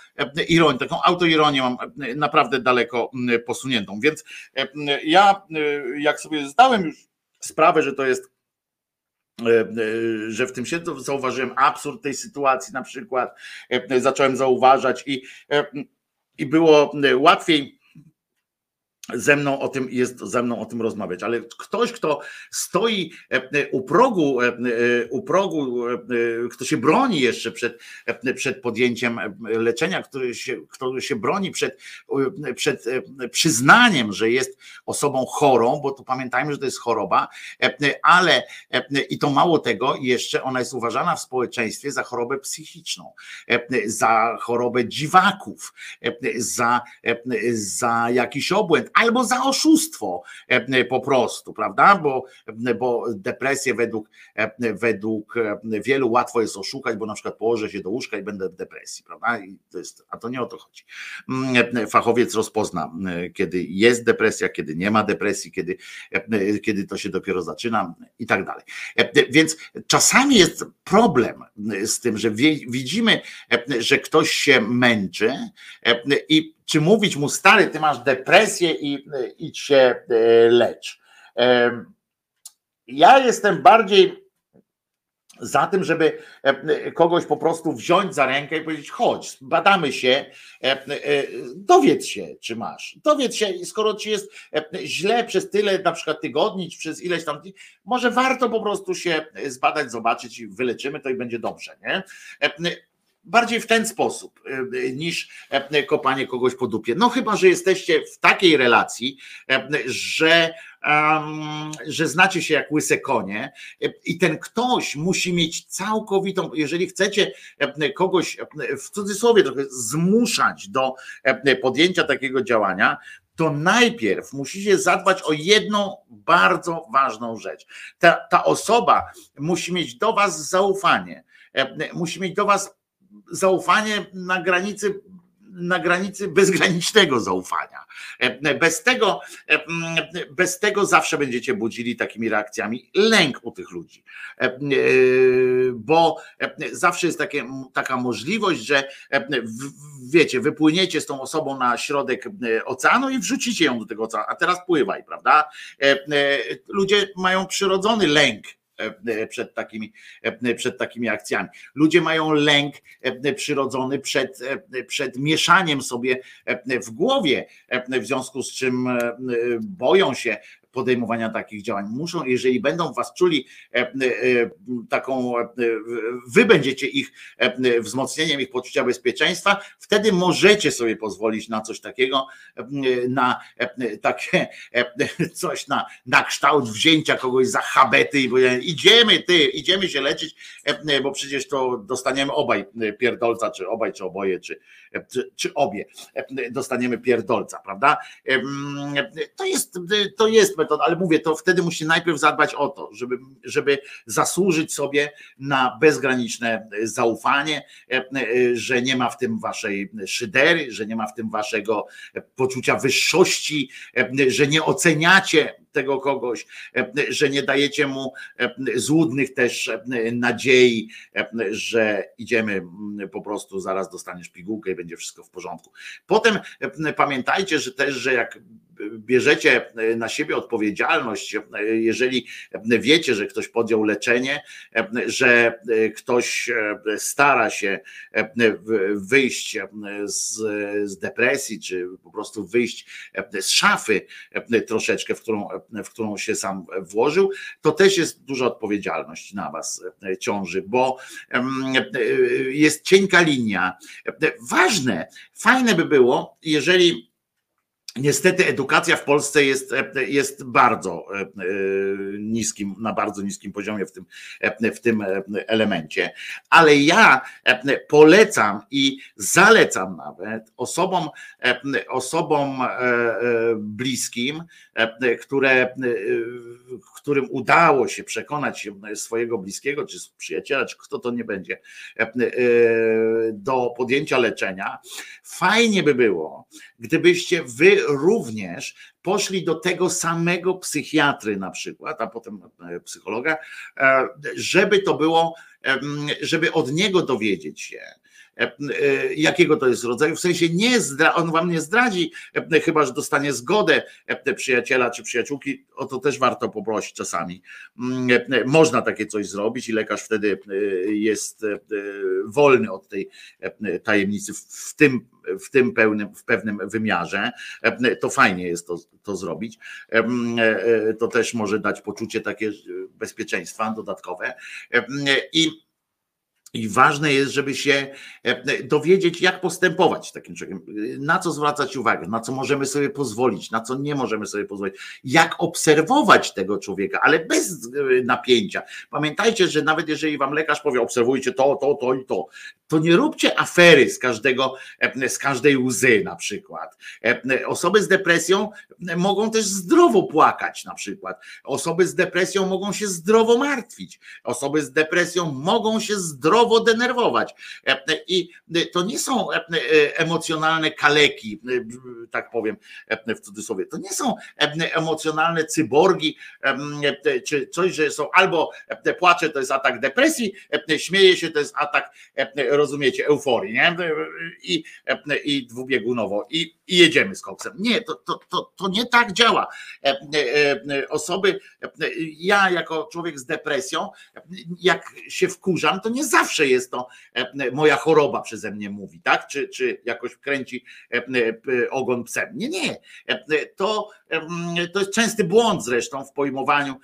ironii, taką autoironię mam naprawdę daleko posuniętą. Więc ja jak sobie zdałem już sprawę, że to jest e, e, że w tym się zauważyłem absurd tej sytuacji na przykład, e, zacząłem zauważać i, e, i było łatwiej ze mną o tym jest ze mną o tym rozmawiać, ale ktoś, kto stoi e, u progu, e, e, u progu, e, kto się broni jeszcze przed, e, przed podjęciem e, leczenia, który się, kto się broni przed, e, przed e, przyznaniem, że jest osobą chorą, bo tu pamiętajmy, że to jest choroba, e, ale e, i to mało tego, jeszcze ona jest uważana w społeczeństwie za chorobę psychiczną, e, za chorobę dziwaków, e, za, e, za jakiś obłęd, albo za oszustwo e, po prostu, prawda? Bo, bo depresję według, e, według e, wielu łatwo jest oszukać, bo na przykład położę się do łóżka i będę w depresji, prawda? I to jest, a to nie o to chodzi. Mm, Fachowiec rozpozna, e, kiedy jest depresja, kiedy nie ma depresji, kiedy, e, kiedy to się dopiero zaczyna i tak dalej. E, Więc czasami jest problem z tym, że widzimy, e, że ktoś się męczy e, i czy mówić mu, stary, ty masz depresję i idź się e, lecz. Ja jestem bardziej za tym, żeby e, kogoś po prostu wziąć za rękę i powiedzieć: chodź, badamy się, e, dowiedz się, czy masz. Dowiedz się, skoro ci jest źle przez tyle na przykład tygodni, czy przez ileś tam, może warto po prostu się zbadać, zobaczyć i wyleczymy to i będzie dobrze. Nie? Bardziej w ten sposób e, niż e, kopanie kogoś po dupie. No chyba, że jesteście w takiej relacji, e, że, że znacie się jak łyse konie e, i ten ktoś musi mieć całkowitą, jeżeli chcecie kogoś w cudzysłowie trochę zmuszać do podjęcia takiego działania, to najpierw musicie zadbać o jedną bardzo ważną rzecz. Ta, ta osoba musi mieć do Was zaufanie, musi mieć do Was zaufanie na granicy, na granicy bezgranicznego zaufania. E, Bez tego, e, bez tego zawsze będziecie budzili takimi reakcjami lęk u tych ludzi. E, Bo zawsze jest takie, taka możliwość, że wiecie, wypłyniecie z tą osobą na środek oceanu i wrzucicie ją do tego oceanu, a teraz pływaj, prawda? Ludzie mają przyrodzony lęk przed takimi, e, przed takimi akcjami. Ludzie mają lęk e, przyrodzony przed, e, przed mieszaniem sobie e, w głowie, e, w związku z czym e, e, boją się podejmowania takich działań. Muszą, jeżeli będą was czuli e, e, taką, e, wy będziecie ich wzmocnieniem ich poczucia bezpieczeństwa, wtedy możecie sobie pozwolić na coś takiego, na takie coś na, na kształt wzięcia kogoś za habety i powiedzieć, idziemy ty, idziemy się leczyć, bo przecież to dostaniemy obaj pierdolca, czy obaj, czy oboje, czy, czy, czy obie dostaniemy pierdolca, prawda? Em, To jest, to jest metoda, ale mówię, to wtedy musi najpierw zadbać o to, żeby, żeby zasłużyć sobie na bezgraniczne zaufanie, e, e, że nie ma w tym waszej szydery, że nie ma w tym waszego poczucia wyższości, e, że nie oceniacie tego kogoś, e, że nie dajecie mu e, złudnych też e, nadziei, że idziemy po prostu, zaraz dostaniesz pigułkę i będzie wszystko w porządku. Potem pamiętajcie, że też, że jak bierzecie na siebie odpowiedzialność, jeżeli wiecie, że ktoś podjął leczenie, że ktoś stara się wyjść z, z depresji, czy po prostu wyjść z szafy troszeczkę, w którą, w którą się sam włożył, to też jest duża odpowiedzialność na was ciąży, bo jest cienka linia. Ważne, fajne by było, jeżeli Niestety edukacja w Polsce jest, jest bardzo e, e, niskim, na bardzo niskim poziomie w tym, e, w tym elemencie, ale ja polecam i zalecam nawet osobom, osobom bliskim, które, którym udało się przekonać swojego bliskiego, czy przyjaciela, czy kto to nie będzie, do podjęcia leczenia. Fajnie by było, gdybyście wy również poszli do tego samego psychiatry na przykład, a potem e, psychologa, e, żeby to było, żeby od niego dowiedzieć się, jakiego to jest rodzaju, w sensie nie zdra, on wam nie zdradzi, e, chyba że dostanie zgodę e, przyjaciela czy przyjaciółki, o to też warto poprosić czasami. Mm, e, Można takie coś zrobić i lekarz wtedy e, jest e, wolny od tej e, tajemnicy w- tym, w tym pełnym, w pewnym wymiarze. E, To fajnie jest to, to zrobić. E, e, To też może dać poczucie takie e, bezpieczeństwa dodatkowe. Em, I i ważne jest, żeby się e, dowiedzieć, jak postępować z takim człowiekiem, na co zwracać uwagę, na co możemy sobie pozwolić, na co nie możemy sobie pozwolić, jak obserwować tego człowieka, ale bez e, napięcia. Pamiętajcie, że nawet jeżeli wam lekarz powie, obserwujcie to, to, to i to, to nie róbcie afery z każdego, e, z każdej łzy na przykład. E, Osoby z depresją mogą też zdrowo płakać na przykład. Osoby z depresją mogą się zdrowo martwić. Osoby z depresją mogą się zdrowo denerwować. E, I to nie są e, emocjonalne kaleki, e, tak powiem w cudzysłowie. To nie są emocjonalne cyborgi, czy coś, że są albo płacze to jest atak depresji, śmieje się to jest atak, rozumiecie, euforii, nie? I, i dwubiegunowo. I, i jedziemy z koksem. Nie, to, to, to, to nie tak działa. Osoby, ja jako człowiek z depresją, jak się wkurzam, to nie zawsze jest to moja choroba przeze mnie mówi, tak? Czy, czy jakoś kręci ogon psem. Nie, nie. To, to jest częsty błąd zresztą w pojmowaniu,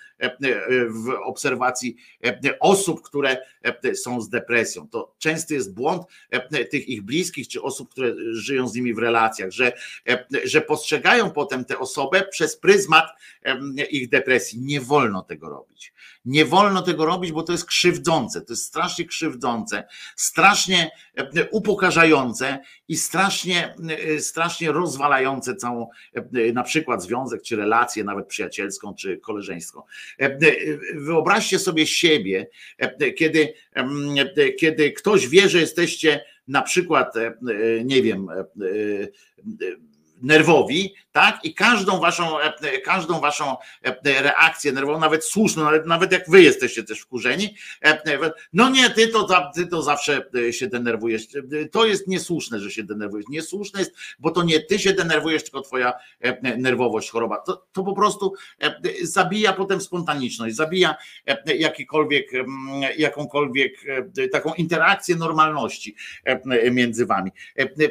w obserwacji osób, które są z depresją. To częsty jest błąd tych ich bliskich, czy osób, które żyją z nimi w relacjach, że, że postrzegają potem tę osobę przez pryzmat ich depresji. Nie wolno tego robić. Nie wolno tego robić, bo to jest krzywdzące, to jest strasznie krzywdzące, strasznie e, upokarzające i strasznie, e, strasznie rozwalające całą e, na przykład związek, czy relację, nawet przyjacielską, czy koleżeńską. Wyobraźcie sobie siebie, kiedy, kiedy ktoś wie, że jesteście na przykład, nie wiem, nerwowi, tak? I każdą waszą, każdą waszą e, reakcję nerwową, nawet słuszną, nawet, nawet jak wy jesteście też wkurzeni, e, no nie, ty to, ty to zawsze e, się denerwujesz. To jest niesłuszne, że się denerwujesz. Niesłuszne jest, bo to nie ty się denerwujesz, tylko twoja nerwowość, choroba. To, to po prostu zabija potem spontaniczność, zabija jakikolwiek, jakąkolwiek taką interakcję normalności między wami.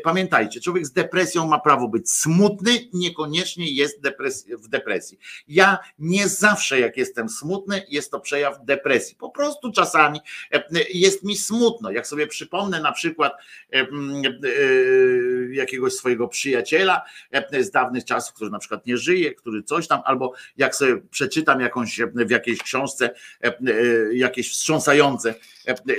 Pamiętajcie, człowiek z depresją ma prawo być smutny, niekoniecznie jest w depresji. Ja nie zawsze, jak jestem smutny, jest to przejaw depresji. Po prostu czasami e, jest mi smutno. Jak sobie przypomnę na przykład e, e, jakiegoś swojego przyjaciela z dawnych czasów, który na przykład nie żyje, który coś tam, albo jak sobie przeczytam jakąś w jakiejś książce jakieś wstrząsające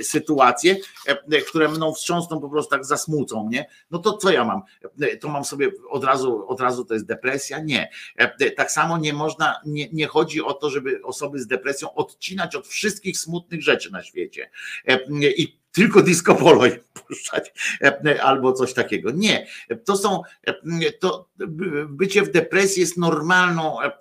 sytuacje, e, które mną wstrząsną, po prostu tak zasmucą mnie, no to co ja mam? E, To mam sobie od razu, od razu to jest depresja? Nie. E, Tak samo nie można, nie, nie chodzi o to, żeby osoby z depresją odcinać od wszystkich smutnych rzeczy na świecie. E, I tylko disco polo puszczać e, albo coś takiego. Nie. To są, e, to bycie w depresji jest normalną, e,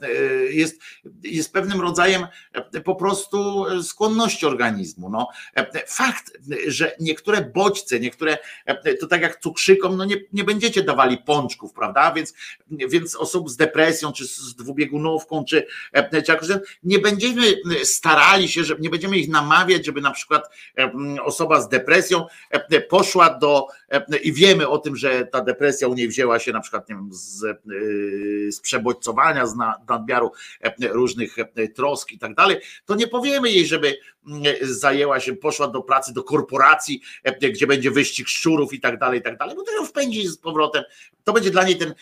jest, jest pewnym rodzajem e, po prostu skłonności organizmu. No, e, fakt, że niektóre bodźce, niektóre, e, to tak jak cukrzykom, no nie, nie będziecie dawali pączków, prawda? Więc, więc osób z depresją, czy z dwubiegunówką, czy, e, czy jakoś, nie będziemy starali się, że nie będziemy ich namawiać, żeby na przykład e, osoba z depresją e, poszła do e, i wiemy o tym, że ta depresja u niej wzięła się na przykład nie wiem, z, e, z przebodźcowania, z na- nadmiaru e, różnych e, trosk i tak dalej, to nie powiemy jej, żeby mm, zajęła się, poszła do pracy, do korporacji, e, gdzie będzie wyścig szczurów i tak dalej, i tak dalej, bo to ją wpędzi z powrotem. To będzie dla niej ten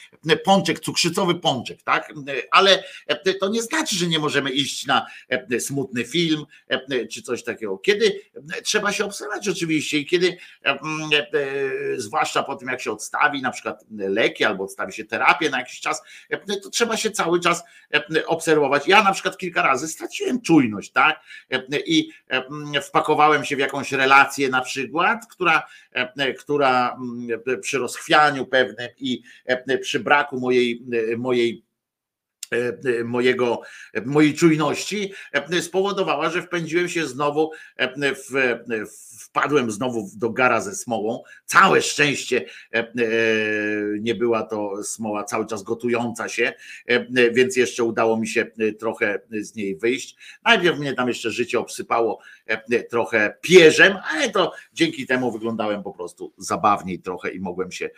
pączek, cukrzycowy pączek, tak? Ale e, to nie znaczy, że nie możemy iść na e, smutny film e, czy coś takiego. Kiedy e, trzeba się obserwować oczywiście i kiedy, e, mm, e, zwłaszcza po tym, jak się odstawi na przykład leki albo odstawi się terapię na jakiś czas, e, to trzeba się cały czas e, obserwować. Ja na przykład kilka razy straciłem czujność, tak? E, I e, mm, wpakowałem się w jakąś relację na przykład, która, e, która mm, przy rozchwianiu pewnym i e, przy braku mojej, e, mojej e, mojego, mojej czujności e, spowodowała, że wpędziłem się znowu e, w, wpadłem znowu do gara ze smołą. Całe szczęście e, e, nie była to smoła cały czas gotująca się, e, więc jeszcze udało mi się e, trochę z niej wyjść. Najpierw mnie tam jeszcze życie obsypało e, trochę pierzem, ale to dzięki temu wyglądałem po prostu zabawniej trochę i mogłem się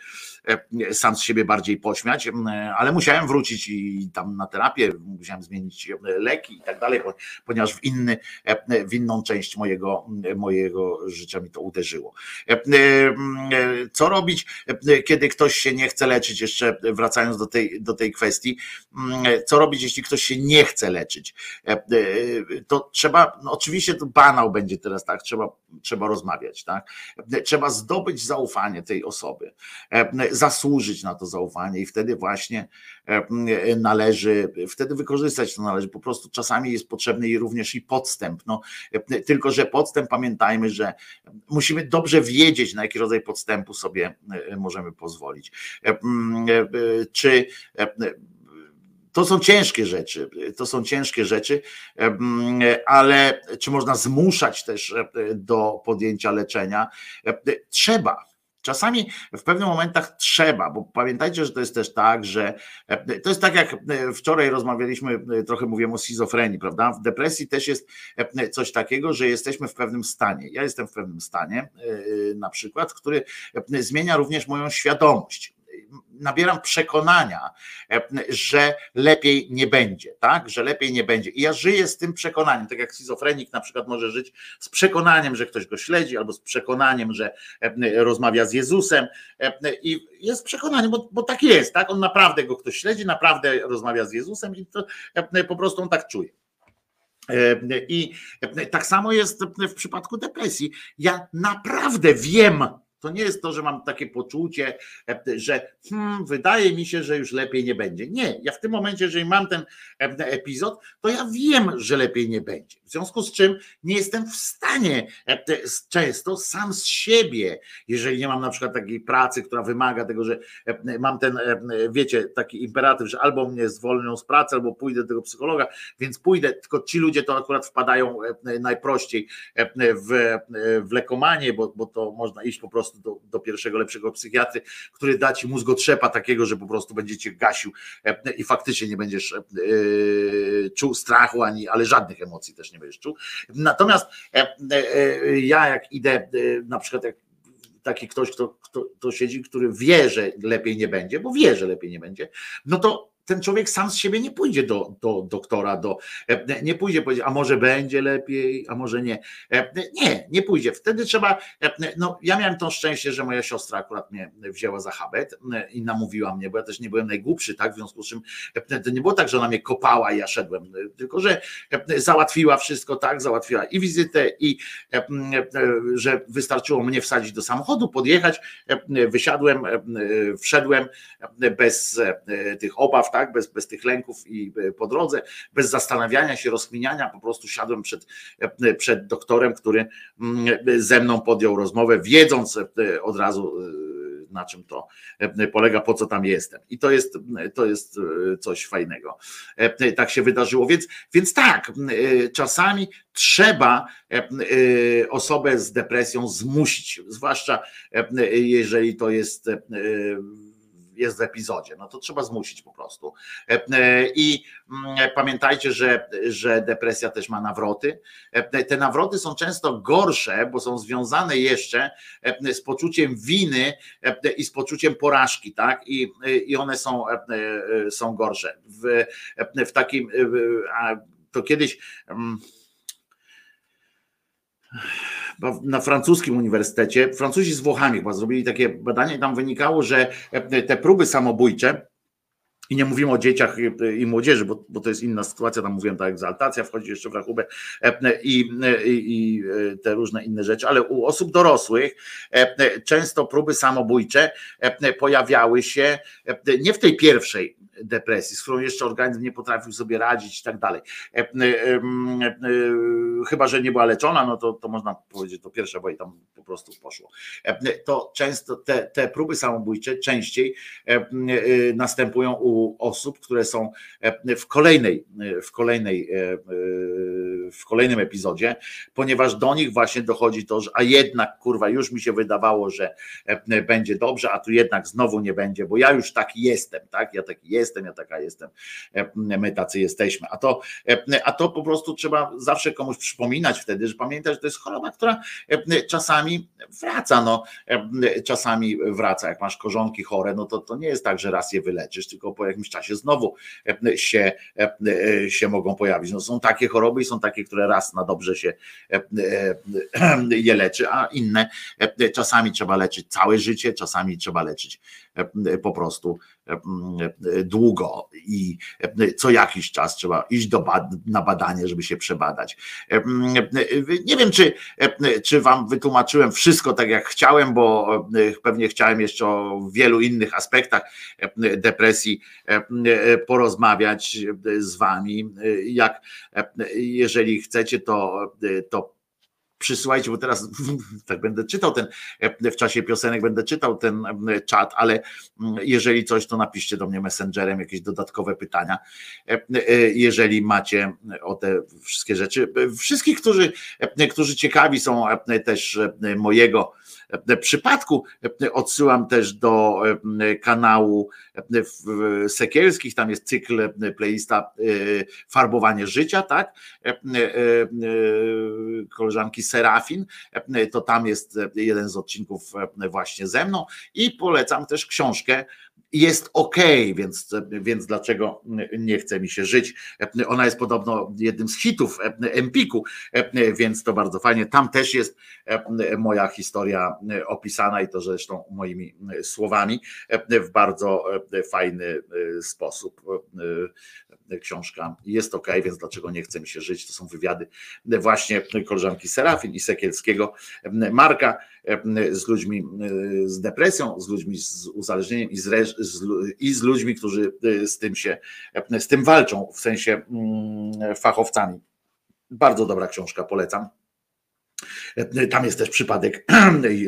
e, sam z siebie bardziej pośmiać, ale musiałem wrócić i tam na terapię, musiałem zmienić e, leki i tak dalej, ponieważ w, inny, e, w inną część mojego, mojego życia mi to uderzyło. E, e, e, Co robić, e, kiedy ktoś się nie chce leczyć, jeszcze wracając do tej, do tej kwestii, m, co robić, jeśli ktoś się nie chce leczyć? E, e, To trzeba, no oczywiście to banał będzie teraz, tak, trzeba, trzeba rozmawiać, tak? Trzeba zdobyć zaufanie tej osoby, e, zasłużyć na to zaufanie i wtedy właśnie e, należy, wtedy wykorzystać to należy. Po prostu czasami jest potrzebny i również i podstęp. No, e, tylko, że podstęp pamiętajmy, że musimy dobrze wiedzieć, na jaki rodzaj podstępu sobie e, możemy pozwolić. E, e, e, Czy e, to są ciężkie rzeczy, to są ciężkie rzeczy, ale czy można zmuszać też e, do podjęcia leczenia? E, Trzeba. Czasami w pewnych momentach trzeba, bo pamiętajcie, że to jest też tak, że e, to jest tak jak e, wczoraj rozmawialiśmy, e, trochę mówiłem o schizofrenii, prawda? W depresji też jest coś takiego, że jesteśmy w pewnym stanie. Ja jestem w pewnym stanie, na przykład, który zmienia również moją świadomość nabieram przekonania, e, że lepiej nie będzie, tak? Że lepiej nie będzie. I ja żyję z tym przekonaniem, tak jak schizofrenik na przykład może żyć z przekonaniem, że ktoś go śledzi, albo z przekonaniem, że e, rozmawia z Jezusem. e, I jest przekonanie, bo, bo tak jest, tak? On naprawdę go ktoś śledzi, naprawdę rozmawia z Jezusem i to po prostu on tak czuje. I tak samo jest w przypadku depresji. Ja naprawdę wiem, To nie jest to, że mam takie poczucie, e, że hmm, wydaje mi się, że już lepiej nie będzie. Nie, ja w tym momencie, jeżeli mam ten e, epizod, to ja wiem, że lepiej nie będzie. W związku z czym nie jestem w stanie e, często sam z siebie, jeżeli nie mam na przykład takiej pracy, która wymaga tego, że mam ten, wiecie, taki imperatyw, że albo mnie zwolnią z pracy, albo pójdę do tego psychologa, więc pójdę, tylko ci ludzie to akurat wpadają najprościej w, w lekomanię, bo, bo to można iść po prostu do, do pierwszego lepszego psychiatry, który da ci mózgotrzepa takiego, że po prostu będziecie gasił e, i faktycznie nie będziesz e, czuł strachu, ani, ale żadnych emocji też nie będziesz czuł. Natomiast e, ja jak idę na przykład jak taki ktoś, kto, kto, kto siedzi, który wie, że lepiej nie będzie, bo wie, że lepiej nie będzie, no to ten człowiek sam z siebie nie pójdzie do, do doktora, do, e, nie pójdzie powiedzieć, a może będzie lepiej, a może nie. E, Nie, nie pójdzie. Wtedy trzeba, e, no ja miałem to szczęście, że moja siostra akurat mnie wzięła za habet i namówiła mnie, bo ja też nie byłem najgłupszy, tak, w związku z czym to nie było tak, że ona mnie kopała i ja szedłem, tylko że załatwiła wszystko, tak, załatwiła i wizytę i że wystarczyło mnie wsadzić do samochodu, podjechać, wysiadłem, wszedłem bez tych obaw, tak, bez, bez tych lęków i e, po drodze, bez zastanawiania się, rozkminiania, po prostu siadłem przed, e, przed doktorem, który mm, ze mną podjął rozmowę, wiedząc e, od razu e, na czym to e, polega, po co tam jestem. I to jest, to jest e, coś fajnego. E, Tak się wydarzyło. Więc, więc tak, e, czasami trzeba e, e, osobę z depresją zmusić, zwłaszcza e, jeżeli to jest e, jest w epizodzie, no to trzeba zmusić po prostu. E, e, I mm, pamiętajcie, że, że depresja też ma nawroty. E, Te nawroty są często gorsze, bo są związane jeszcze z poczuciem winy i z poczuciem porażki, tak? I, i one są, są gorsze. W, w takim, to kiedyś. Chyba na francuskim uniwersytecie, Francuzi z Włochami chyba zrobili takie badanie i tam wynikało, że e, te próby samobójcze, i nie mówimy o dzieciach i- i młodzieży, bo, bo to jest inna sytuacja, tam mówiłem, ta egzaltacja wchodzi jeszcze w rachubę e, i, i, i te różne inne rzeczy, ale u osób dorosłych e, często próby samobójcze e, pojawiały się e, nie w tej pierwszej depresji, z którą jeszcze organizm nie potrafił sobie radzić i tak dalej. E, e, e, Chyba, że nie była leczona, no to, to można powiedzieć, to pierwsze, bo i tam po prostu poszło. To często te, te próby samobójcze częściej następują u osób, które są w kolejnej, w kolejnej, w kolejnym epizodzie, ponieważ do nich właśnie dochodzi to, że a jednak kurwa, już mi się wydawało, że będzie dobrze, a tu jednak znowu nie będzie, bo ja już taki jestem, tak? Ja taki jestem, ja taka jestem, e, my tacy jesteśmy. A to, e, a to po prostu trzeba zawsze komuś przypominać wtedy, że pamiętać, że to jest choroba, która e, czasami wraca, no czasami wraca. Jak masz korzonki chore, no to, to nie jest tak, że raz je wyleczysz, tylko po jakimś czasie znowu się, się mogą pojawić. No są takie choroby i są takie, które raz na dobrze się je leczy, a inne czasami trzeba leczyć całe życie, czasami trzeba leczyć po prostu e, długo i e, co jakiś czas trzeba iść do na badanie, żeby się przebadać. E, Nie wiem, czy, czy wam wytłumaczyłem wszystko tak jak chciałem, bo pewnie chciałem jeszcze o wielu innych aspektach depresji porozmawiać z wami. Jak jeżeli chcecie, to, to przysłuchajcie, bo teraz tak będę czytał ten, w czasie piosenek będę czytał ten e, czat, ale mm, jeżeli coś, to napiszcie do mnie messengerem jakieś dodatkowe pytania, e, e, jeżeli macie o te wszystkie rzeczy. Wszystkich, którzy, e, którzy ciekawi są e, też e, mojego e, przypadku, odsyłam też do kanału Sekielskich, tam jest cykl playlista e, Farbowanie życia, tak? E, e, koleżanki Serafin, to tam jest jeden z odcinków właśnie ze mną i polecam też książkę jest ok, więc, więc dlaczego nie chce mi się żyć? Ona jest podobno jednym z hitów Empiku, więc to bardzo fajnie. Tam też jest moja historia opisana i to zresztą moimi słowami w bardzo fajny sposób. Książka jest ok, więc dlaczego nie chce mi się żyć? To są wywiady właśnie koleżanki Serafin i Sekielskiego, Marka z ludźmi z depresją, z ludźmi z uzależnieniem i z, z, i z ludźmi, którzy z tym się, z tym walczą, w sensie mm, fachowcami. Bardzo dobra książka, polecam. Tam jest też przypadek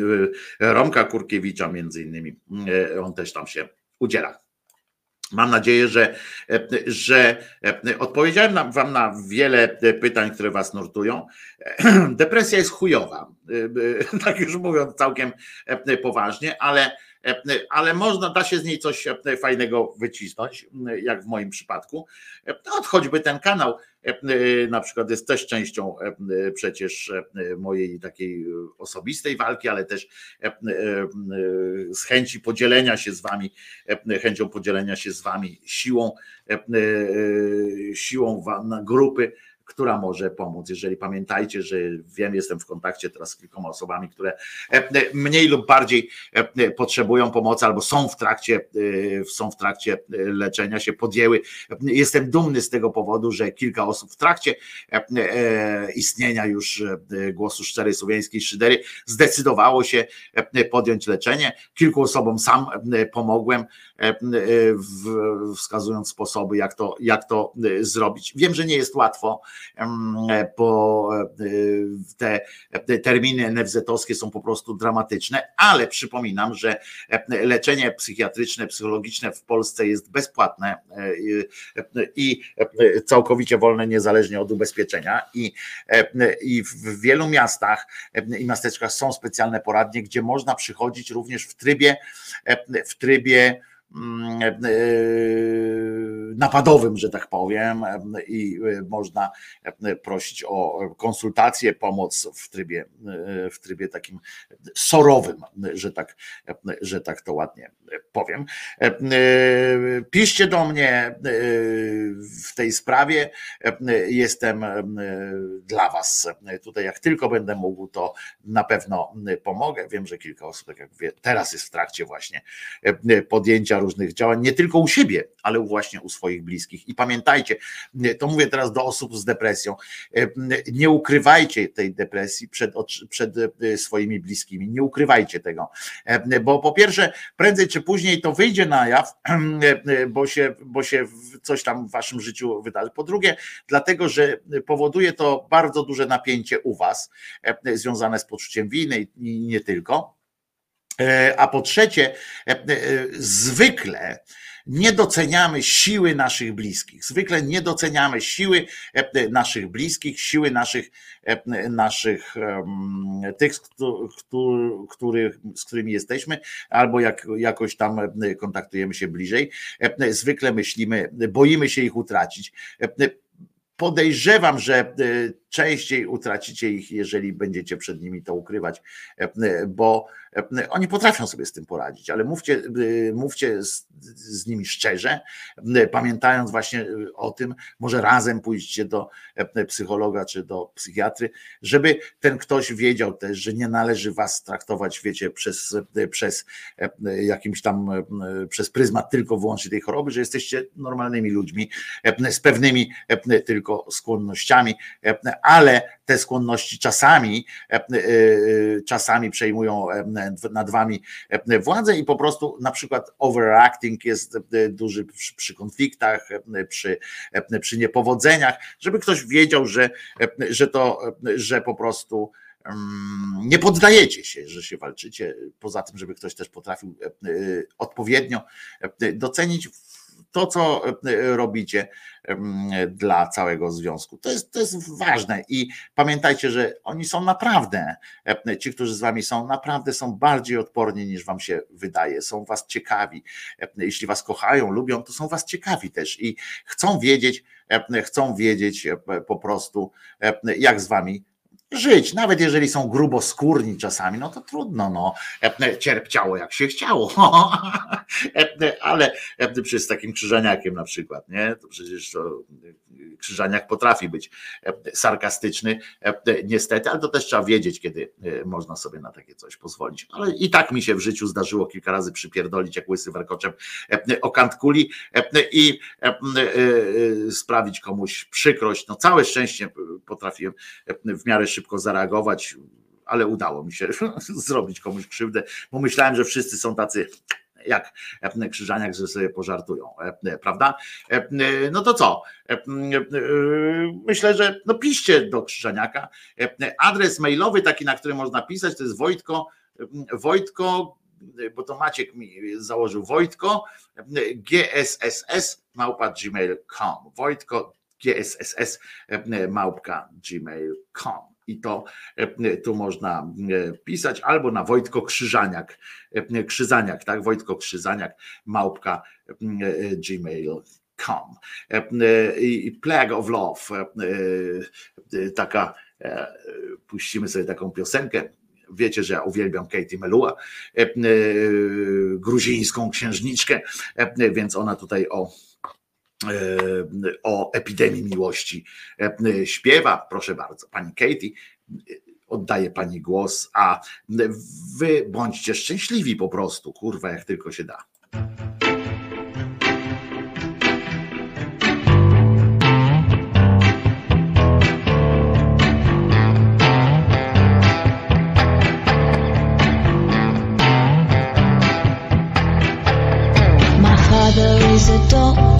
Romka Kurkiewicza, między innymi. On też tam się udziela. Mam nadzieję, że, że odpowiedziałem Wam na wiele pytań, które Was nurtują. Depresja jest chujowa, tak już mówiąc całkiem poważnie, ale, ale można, da się z niej coś fajnego wycisnąć, jak w moim przypadku. Od choćby ten kanał na przykład jest też częścią przecież mojej takiej osobistej walki, ale też z chęci podzielenia się z wami, chęcią podzielenia się z wami siłą, siłą na grupy, która może pomóc. Jeżeli pamiętajcie, że wiem, jestem w kontakcie teraz z kilkoma osobami, które mniej lub bardziej potrzebują pomocy albo są w trakcie, są w trakcie leczenia się, podjęły. Jestem dumny z tego powodu, że kilka osób w trakcie istnienia już głosu szczerej słowiańskiej szydery zdecydowało się podjąć leczenie. Kilku osobom sam pomogłem, wskazując sposoby, jak to, jak to zrobić. Wiem, że nie jest łatwo bo te terminy NFZ-owskie są po prostu dramatyczne, ale przypominam, że leczenie psychiatryczne, psychologiczne w Polsce jest bezpłatne i całkowicie wolne, niezależnie od ubezpieczenia. I, i w wielu miastach i miasteczkach są specjalne poradnie, gdzie można przychodzić również w trybie, w trybie napadowym, że tak powiem, i można prosić o konsultację, pomoc w trybie, w trybie takim sorowym, że tak, że tak to ładnie powiem. Piszcie do mnie w tej sprawie. Jestem dla Was tutaj, jak tylko będę mógł, to na pewno pomogę. Wiem, że kilka osób, tak jak wie, teraz jest w trakcie właśnie podjęcia różnych działań, nie tylko u siebie, ale właśnie u swoich bliskich. I pamiętajcie, to mówię teraz do osób z depresją, nie ukrywajcie tej depresji przed, przed swoimi bliskimi, nie ukrywajcie tego, bo po pierwsze, prędzej czy później to wyjdzie na jaw, bo się, bo się coś tam w waszym życiu wydarzy. Po drugie, dlatego, że powoduje to bardzo duże napięcie u was, związane z poczuciem winy i nie tylko. A po trzecie, zwykle nie doceniamy siły naszych bliskich. Zwykle nie doceniamy siły naszych bliskich, siły naszych, naszych tych, z którymi jesteśmy, albo jak, jakoś tam kontaktujemy się bliżej. Zwykle myślimy, boimy się ich utracić. Podejrzewam, że częściej utracicie ich, jeżeli będziecie przed nimi to ukrywać, bo oni potrafią sobie z tym poradzić, ale mówcie, mówcie z, z nimi szczerze, pamiętając właśnie o tym, może razem pójście do psychologa czy do psychiatry, żeby ten ktoś wiedział też, że nie należy was traktować, wiecie, przez, przez jakimś tam, przez pryzmat tylko wyłącznie tej choroby, że jesteście normalnymi ludźmi z pewnymi tylko skłonnościami, ale te skłonności czasami, czasami przejmują nad wami władzę i po prostu na przykład overacting jest duży przy, konfliktach, przy, przy niepowodzeniach, żeby ktoś wiedział, że, że to, że po prostu nie poddajecie się, że się walczycie. Poza tym, żeby ktoś też potrafił odpowiednio docenić to, co robicie dla całego związku. To jest, to jest ważne i pamiętajcie, że oni są naprawdę, ci, którzy z wami są, naprawdę są bardziej odporni niż wam się wydaje. Są was ciekawi. Jeśli was kochają, lubią, to są was ciekawi też i chcą wiedzieć, chcą wiedzieć po prostu, jak z wami żyć, nawet jeżeli są gruboskórni czasami, no to trudno, no, cierpciało jak się chciało, ale przy takim krzyżaniakiem na przykład, nie, to przecież to Krzyżaniak potrafi być sarkastyczny, niestety, ale to też trzeba wiedzieć, kiedy e, można sobie na takie coś pozwolić. Ale i tak mi się w życiu zdarzyło kilka razy przypierdolić jak łysy warkoczem o kant kuli i e, sprawić komuś przykrość. No całe szczęście potrafiłem w miarę szybko zareagować, ale udało mi się zrobić komuś krzywdę, bo myślałem, że wszyscy są tacy jak Krzyżaniak, że sobie pożartują, prawda? No to co? E, Myślę, że no piszcie do Krzyżaniaka. Adres mailowy taki, na który można pisać, to jest Wojtko, Wojtko, bo to Maciek mi założył Wojtko, gsss małpa gmail.com. Wojtko gsss małpka gmail.com i to e, tu można e, pisać albo na Wojtko Krzyżaniak, e, Krzyżaniak, tak, Wojtko Krzyżaniak, małpka gmail.com i Plague of Love taka puścimy sobie taką piosenkę. Wiecie, że ja uwielbiam Katie Melua, gruzińską księżniczkę, więc ona tutaj o o epidemii miłości e, śpiewa. Proszę bardzo, pani Katie, oddaję pani głos, a wy bądźcie szczęśliwi po prostu, kurwa, jak tylko się da. My father is a.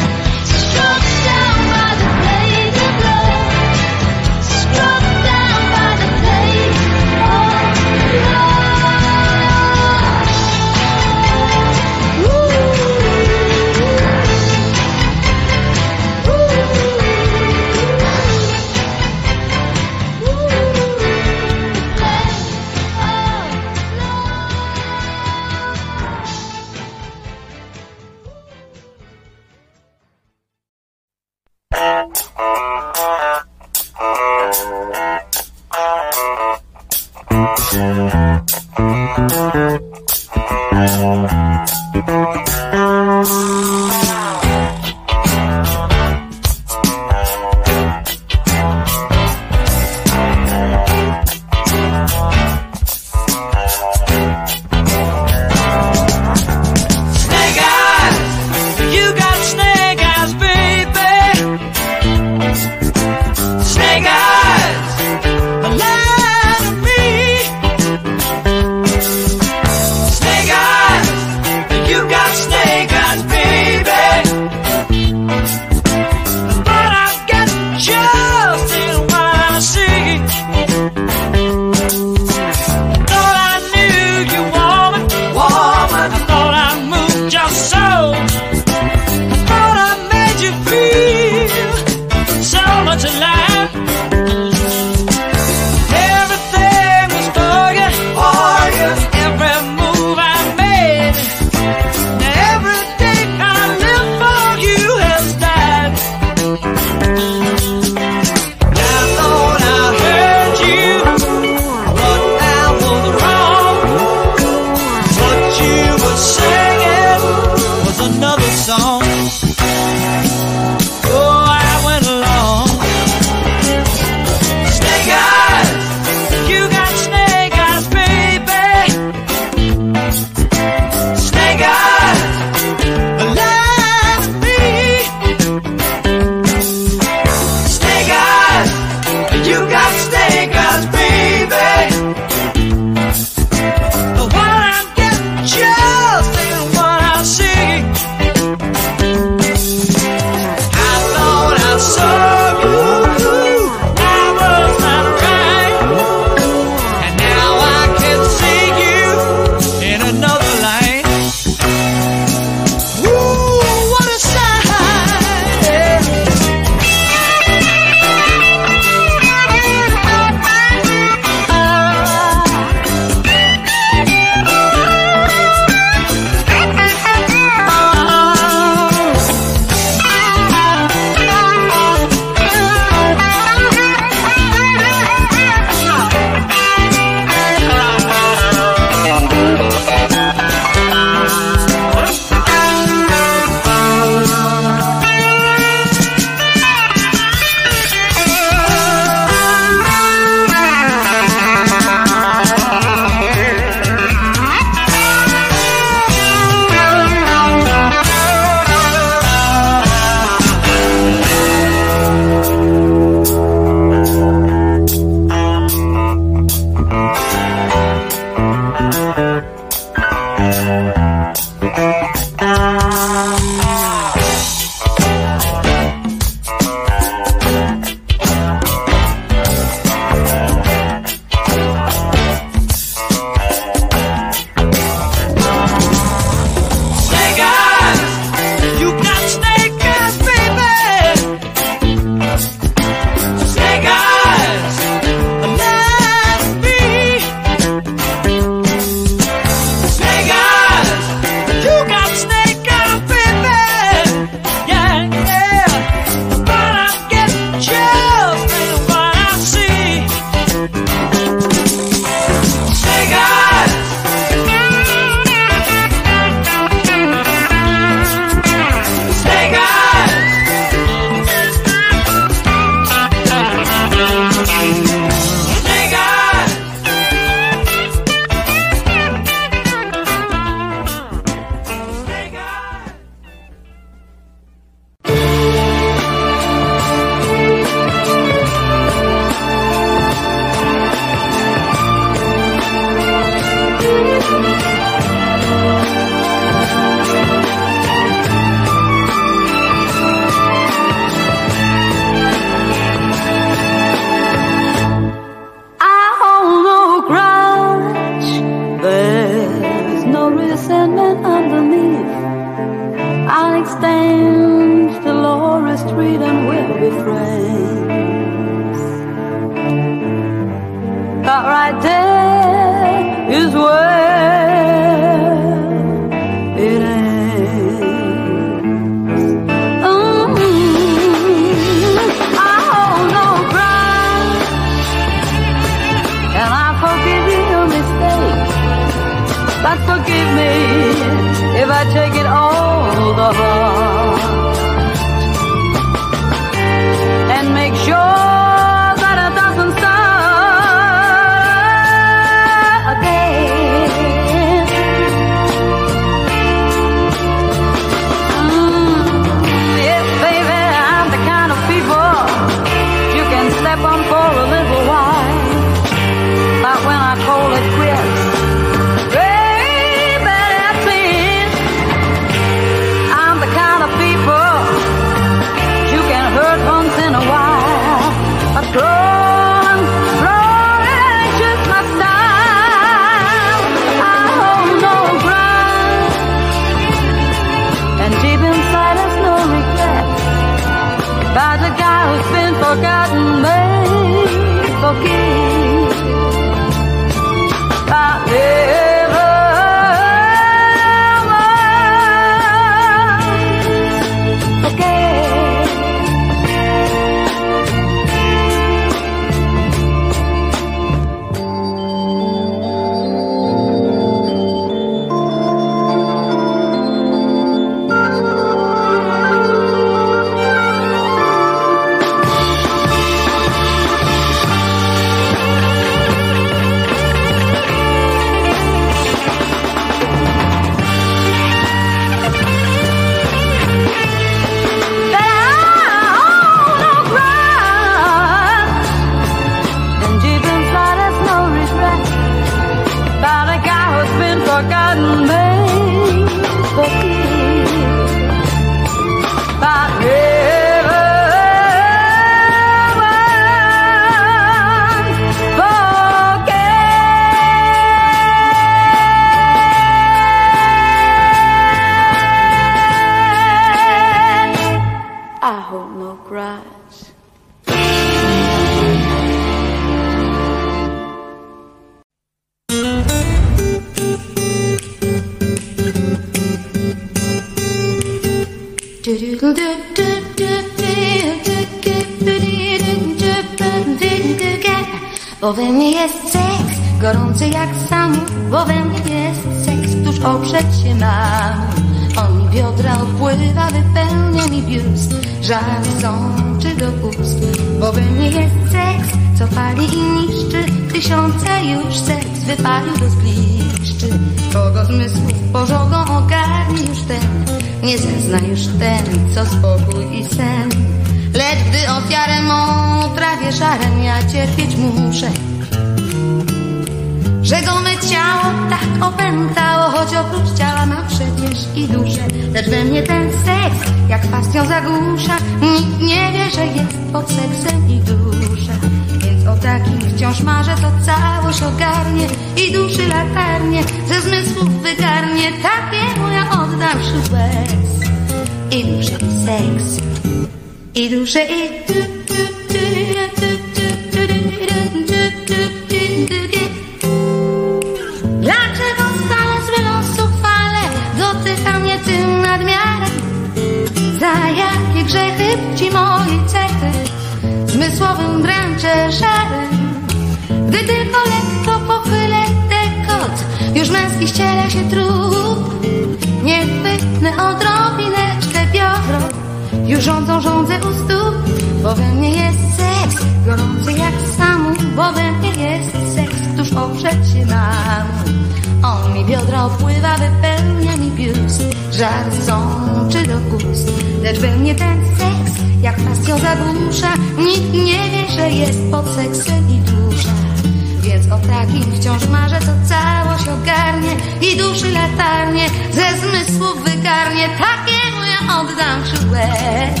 latarnię, ze zmysłu wygarnię, takiemu ja oddam krzyż łez.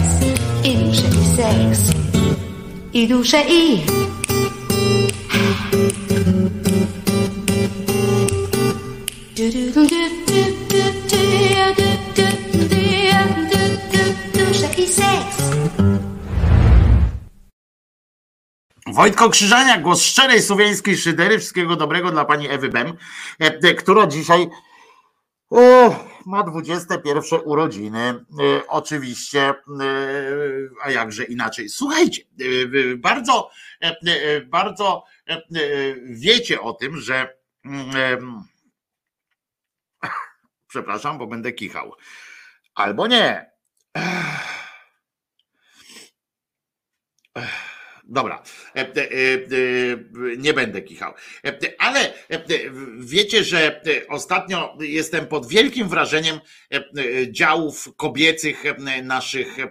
I duszę, i seks, i duszę, i... Wojtko Krzyżania, głos szczerej słowiańskiej szydery. Wszystkiego dobrego dla pani Ewy Bem, e, która dzisiaj ma 21 urodziny, e, oczywiście, e, a jakże inaczej. Słuchajcie, e, bardzo, bardzo wiecie o tym, że. Mm, przepraszam, bo będę kichał. Albo nie. Dobra nie będę kichał. E, Ale e, wiecie, że e, ostatnio jestem pod wielkim wrażeniem e, e, działów kobiecych e, naszych e,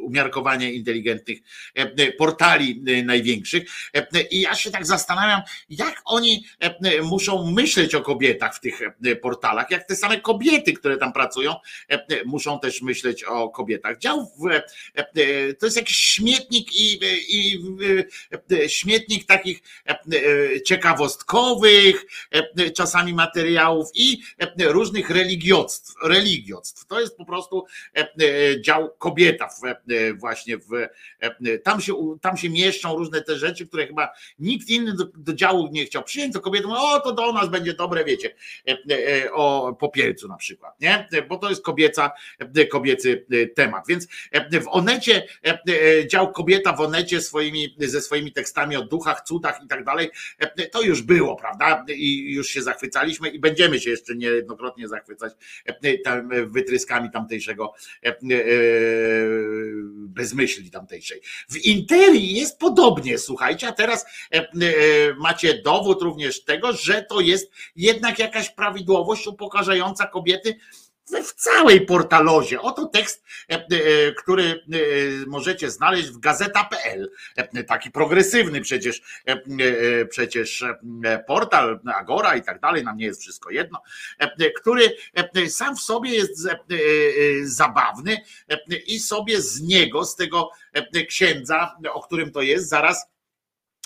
umiarkowanie inteligentnych e, portali e, największych. E, I ja się tak zastanawiam, jak oni e, muszą myśleć o kobietach w tych e, portalach, jak te same kobiety, które tam pracują, e, muszą też myśleć o kobietach. Dział e, e, to jest jakiś śmietnik i, i e, śmietnik takich e, e, ciekawostkowych, e, czasami materiałów i e, różnych religiostw. religiostw. To jest po prostu e, e, dział kobieta e, właśnie w, e, tam się, tam się mieszczą różne te rzeczy, które chyba nikt inny do, do działu nie chciał przyjąć, to kobiety o to do nas będzie dobre, wiecie, e, e, o popielcu na przykład, nie? Bo to jest kobieca, e, kobiecy e, temat, więc e, w Onecie, e, e, dział kobieta w Onecie swoimi, ze swoimi tekstami o duchach, cudach i tak dalej, e, to już było, prawda? I już się zachwycaliśmy i będziemy się jeszcze niejednokrotnie zachwycać e, tam, wytryskami tamtejszego e, bezmyśli tamtejszej. W Interii jest podobnie, słuchajcie, a teraz macie dowód również tego, że to jest jednak jakaś prawidłowość upokarzająca kobiety w całej portalozie. Oto tekst, e, e, który e, możecie znaleźć w gazeta.pl. Taki progresywny przecież, przecież portal, Agora i tak dalej, nam nie jest wszystko jedno, który sam w sobie jest zabawny i sobie z niego, z tego księdza, o którym to jest, zaraz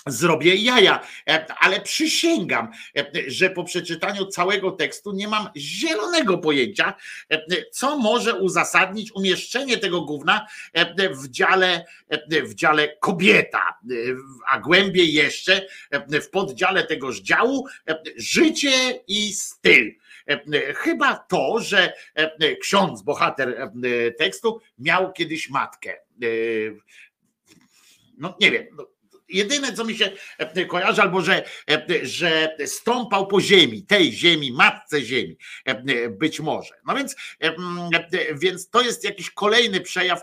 zrobię jaja, E, ale przysięgam, e, że po przeczytaniu całego tekstu nie mam zielonego pojęcia, e, co może uzasadnić umieszczenie tego gówna w dziale, w dziale kobieta, a głębiej jeszcze w poddziale tegoż działu życie i styl. Chyba to, że ksiądz, bohater tekstu, miał kiedyś matkę. No nie wiem. Jedyne, co mi się e, kojarzy, albo że, e, że stąpał po ziemi, tej ziemi, matce ziemi, e, być może. No więc, e, mm, e, więc to jest jakiś kolejny przejaw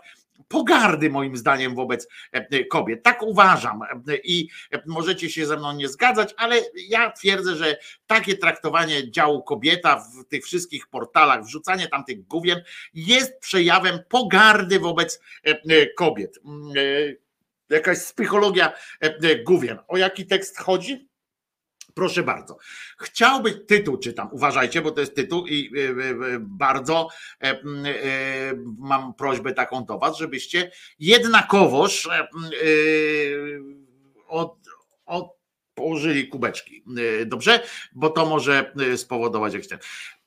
pogardy moim zdaniem wobec e, kobiet. Tak uważam E, i e, możecie się ze mną nie zgadzać, ale ja twierdzę, że takie traktowanie działu kobieta w tych wszystkich portalach, wrzucanie tam tych gówien jest przejawem pogardy wobec e, e, kobiet. Jakaś psychologia e, e, gówien. O jaki tekst chodzi? Proszę bardzo. Chciałby, tytuł czytam, uważajcie, bo to jest tytuł i e, bardzo mam prośbę taką do Was, żebyście jednakowoż od, od, położyli kubeczki. Dobrze? Bo to może spowodować jakiś ten.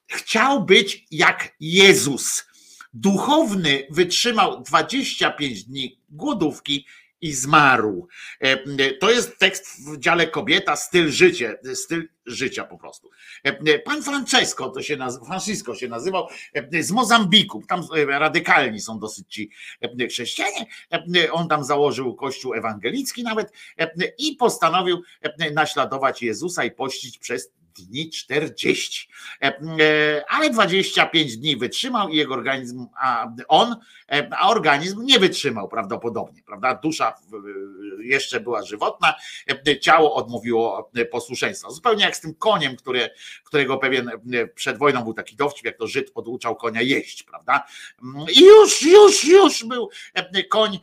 Chciał być jak Jezus. Duchowny wytrzymał 25 dni głodówki i zmarł. E, To jest tekst w dziale kobieta, styl życia, styl życia po prostu. E, Pan Francesco to się nazywa, Francisco się nazywał, e, z Mozambiku. Tam radykalni są dosyć ci chrześcijanie. On tam założył kościół ewangelicki nawet i postanowił naśladować Jezusa i pościć przez dni 40. E, e, Ale 25 dni wytrzymał i jego organizm, a on, e, a organizm nie wytrzymał prawdopodobnie, prawda? Dusza jeszcze była żywotna, ciało odmówiło posłuszeństwa. Zupełnie jak z tym koniem, które, którego pewien przed wojną był taki dowcip, jak to Żyd oduczał konia jeść, prawda? I już, już, już był koń,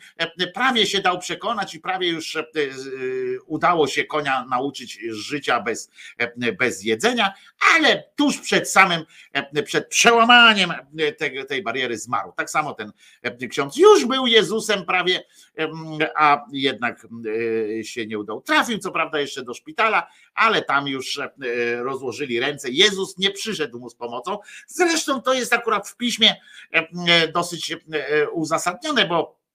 prawie się dał przekonać i prawie już udało się konia nauczyć życia bez, bez jedzenia, ale tuż przed samym, e, przed przełamaniem e, tej, tej bariery zmarł. Tak samo ten e, ksiądz już był Jezusem prawie, a jednak się nie udał. Trafił co prawda jeszcze do szpitala, ale tam już rozłożyli ręce. Jezus nie przyszedł mu z pomocą. Zresztą to jest akurat w piśmie dosyć uzasadnione, bo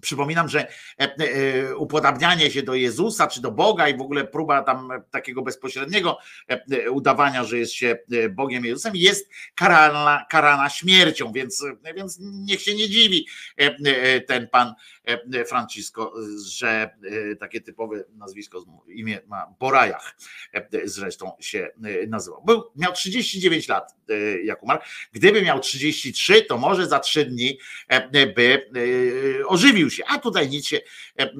Przypominam, że e, e, upodabnianie się do Jezusa czy do Boga i w ogóle próba tam takiego bezpośredniego e, udawania, że jest się Bogiem Jezusem, jest karana, karana śmiercią, więc, więc niech się nie dziwi ten pan Francisco, że e, takie typowe nazwisko, imię ma Borajach e, zresztą się e, nazywał. Był, miał 39 lat, e, jak umarł. Gdyby miał 33, to może za 3 dni e, by e, ożywił się, a tutaj nic się, e, e,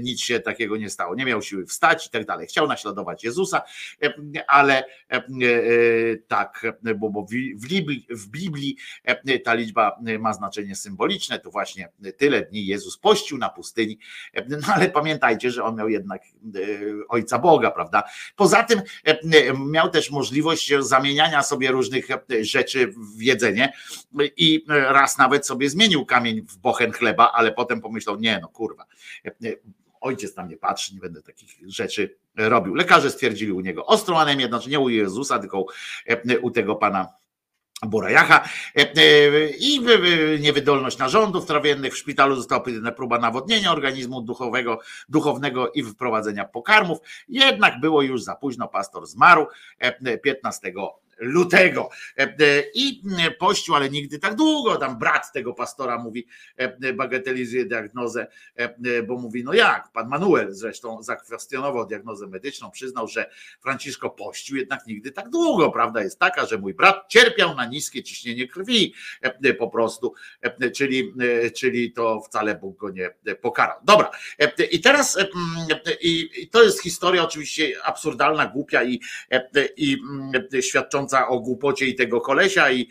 nic się takiego nie stało. Nie miał siły wstać i tak dalej. Chciał naśladować Jezusa, e, ale e, e, tak, bo, w, Biblii, e, ta liczba ma znaczenie symboliczne. To właśnie tyle dni Jezus pościł na pustyni, no ale pamiętajcie, że on miał jednak e, Ojca Boga, prawda? Poza tym e, miał też możliwość zamieniania sobie różnych e, rzeczy w jedzenie i raz nawet sobie zmienił kamień w bochen chleba, ale potem pomyślał, nie no kurwa, ojciec na mnie patrzy, nie będę takich rzeczy robił. Lekarze stwierdzili u niego ostrą anemię, znaczy nie u Jezusa, tylko u tego pana Borajacha e, e, i wy- wy- niewydolność narządów trawiennych. W szpitalu została podjęta próba nawodnienia organizmu duchowego, duchownego i wprowadzenia pokarmów. Jednak było już za późno, pastor zmarł e, 15 lutego E, e, i e, pościł, ale nigdy tak długo. Tam brat tego pastora mówi, e, e, bagatelizuje diagnozę, e, e, bo mówi, no jak, pan Manuel zresztą zakwestionował diagnozę medyczną, przyznał, że Franciszko pościł jednak nigdy tak długo. Prawda jest taka, że mój brat cierpiał na niskie ciśnienie krwi e, e, po prostu, e, czyli, e, czyli to wcale Bóg go nie e, pokarał. Dobra, e, i teraz e, mm, e, i, to jest historia oczywiście absurdalna, głupia i, e, i mm, świadcząca o głupocie i tego kolesia i,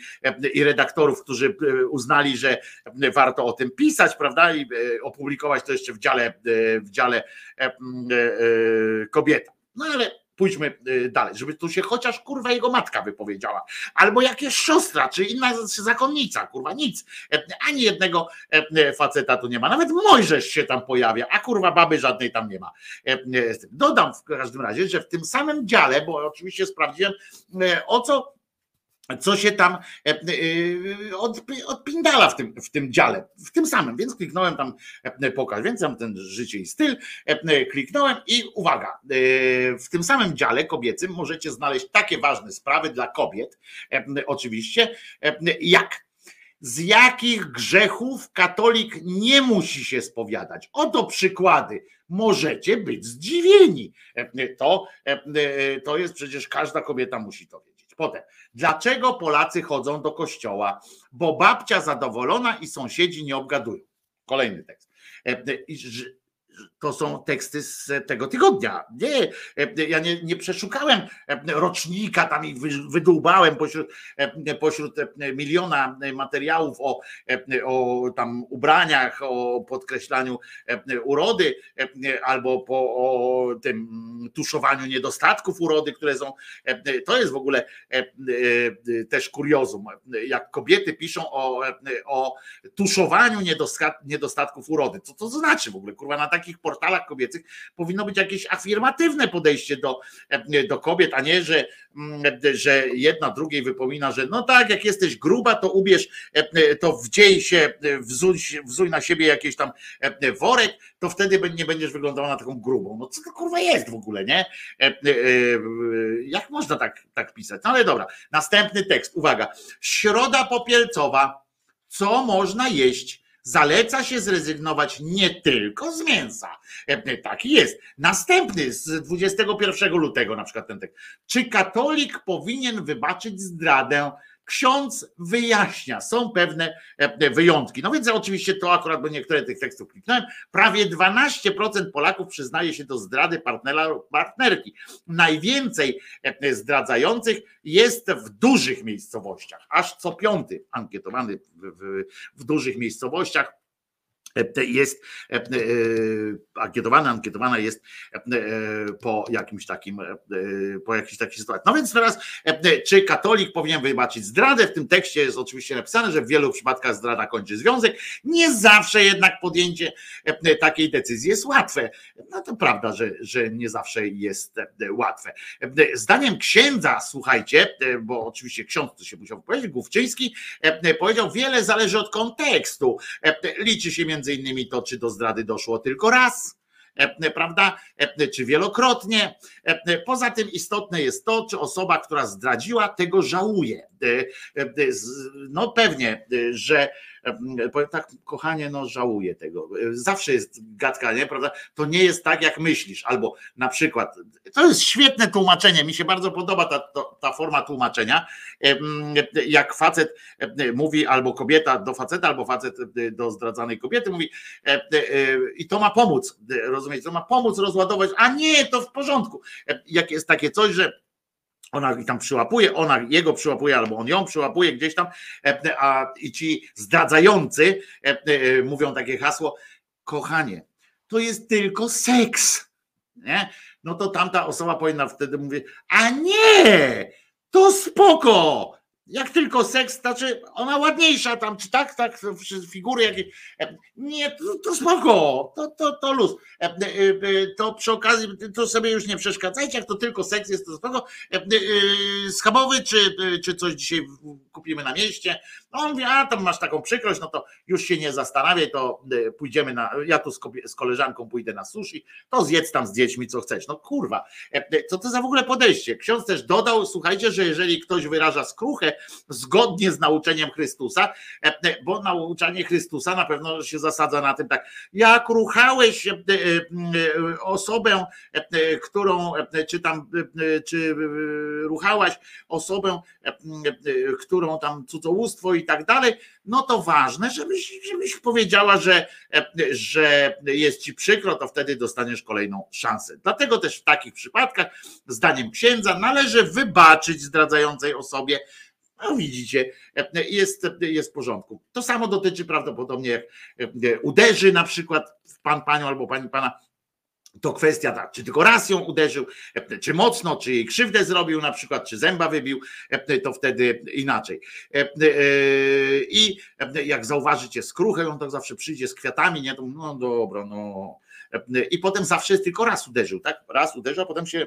i redaktorów, którzy e, uznali, że e, warto o tym pisać, prawda, i e, opublikować to jeszcze w dziale, w dziale kobieta. No ale pójdźmy e, dalej, żeby tu się chociaż kurwa jego matka wypowiedziała, albo jakieś siostra, czy inna zakonnica, kurwa, nic. E, Ani jednego e, faceta tu nie ma. Nawet Mojżesz się tam pojawia, a kurwa baby żadnej tam nie ma. E, e. Dodam w każdym razie, że w tym samym dziale, bo oczywiście sprawdziłem, e, o co co się tam e, e, od, odpindala w tym, w tym dziale, w tym samym, więc kliknąłem tam e, pokaż, więc tam ten życie i styl, kliknąłem i uwaga, w tym samym dziale kobiecym możecie znaleźć takie ważne sprawy dla kobiet, oczywiście, jak z jakich grzechów katolik nie musi się spowiadać. Oto przykłady. Możecie być zdziwieni. To, to jest przecież każda kobieta musi to wiedzieć. Potem, dlaczego Polacy chodzą do kościoła? Bo babcia zadowolona i sąsiedzi nie obgadują. Kolejny tekst. To są teksty z tego tygodnia. Nie, e, ja nie, nie przeszukałem e, rocznika tam i wy- wydłubałem pośród, e, pośród miliona materiałów o, o tam ubraniach, o podkreślaniu urody albo po o tym tuszowaniu niedostatków urody, które są. To jest w ogóle też kuriozum. Jak kobiety piszą o, o tuszowaniu niedosta- niedostatków urody. Co to znaczy w ogóle? Kurwa, na takich portalach kobiecych powinno być jakieś afirmatywne podejście do, e, do kobiet, a nie, że, mm, że jedna drugiej wypomina, że no tak, jak jesteś gruba, to ubierz, e, to wdziej się, e, wzuj, wzuj na siebie jakiś tam e, worek, to wtedy nie będziesz wyglądała na taką grubą. No co to kurwa jest w ogóle, nie? E, e, e, Jak można tak, tak pisać? No ale dobra, następny tekst, uwaga. Środa popielcowa, co można jeść? Zaleca się zrezygnować nie tylko z mięsa. E, Taki jest. Następny z 21 lutego, na przykład ten tekst. Czy katolik powinien wybaczyć zdradę? Ksiądz wyjaśnia, są pewne e, wyjątki. No więc oczywiście to akurat, bo niektóre tych tekstów kliknąłem, prawie 12% Polaków przyznaje się do zdrady partnera lub partnerki. Najwięcej e, zdradzających jest w dużych miejscowościach, aż co piąty ankietowany w, w, w dużych miejscowościach e, jest e, e, ankietowana, ankietowana jest e, po jakimś takim, e, po jakiejś takiej sytuacji. No więc teraz, e, czy katolik powinien wybaczyć zdradę? W tym tekście jest oczywiście napisane, że w wielu przypadkach zdrada kończy związek. Nie zawsze jednak podjęcie e, takiej decyzji jest łatwe. No to prawda, że, że nie zawsze jest e, łatwe. E, Zdaniem księdza, słuchajcie, e, bo oczywiście ksiądz tu się musiał powiedzieć, Główczyński e, powiedział, wiele zależy od kontekstu. E, Liczy się między między innymi to, czy do zdrady doszło tylko raz, e, prawda, e, czy wielokrotnie. E, Poza tym istotne jest to, czy osoba, która zdradziła, tego żałuje. No pewnie, że powiem tak, kochanie, no żałuję tego. E, Zawsze jest gadka, nie, prawda? To nie jest tak, jak myślisz. Albo na przykład, to jest świetne tłumaczenie, mi się bardzo podoba ta, ta forma tłumaczenia, Em, jak facet e, mówi, albo kobieta do faceta, albo facet e, do zdradzanej kobiety mówi, e, e, i to ma pomóc, e, rozumiecie, to ma pomóc rozładować, a nie, to w porządku. E, Jak jest takie coś, że ona ich tam przyłapuje, ona jego przyłapuje, albo on ją przyłapuje gdzieś tam, e, a i ci zdradzający e, e, mówią takie hasło, kochanie, to jest tylko seks, nie? No to tamta osoba powinna wtedy mówić, a nie, to spoko, jak tylko seks, znaczy ona ładniejsza tam, czy tak, tak, figury jakieś, nie, to, to spoko, to, to, to luz, E, e, e, to przy okazji, to sobie już nie przeszkadzajcie, jak to tylko seks jest, to spoko, schabowy, czy, czy coś dzisiaj kupimy na mieście, no on mówi, a tam masz taką przykrość, no to już się nie zastanawiaj, to pójdziemy na, ja tu z, koleżanką pójdę na sushi, to zjedz tam z dziećmi co chcesz, no kurwa, co to za w ogóle podejście? Ksiądz też dodał, słuchajcie, że jeżeli ktoś wyraża skruchę zgodnie z nauczeniem Chrystusa, e, bo nauczanie Chrystusa na pewno się zasadza na tym tak, jak ruchałeś e, e, osobę, którą, czy tam, czy ruchałaś osobę, którą tam cudzołóstwo i tak dalej, no to ważne, żebyś, żebyś powiedziała, że, że jest ci przykro, to wtedy dostaniesz kolejną szansę. Dlatego też w takich przypadkach, zdaniem księdza, należy wybaczyć zdradzającej osobie, no widzicie, jest, jest w porządku. To samo dotyczy prawdopodobnie jak e, uderzy na przykład pan panią albo pani pana, to kwestia tak, czy tylko raz ją uderzył, e, czy mocno, czy jej krzywdę zrobił na przykład, czy zęba wybił, e, to wtedy inaczej. I jak zauważycie skruchę, on tak zawsze przyjdzie z kwiatami, nie, to no dobra, no. I potem zawsze jest tylko raz uderzył, tak? Raz uderzył, a potem się e,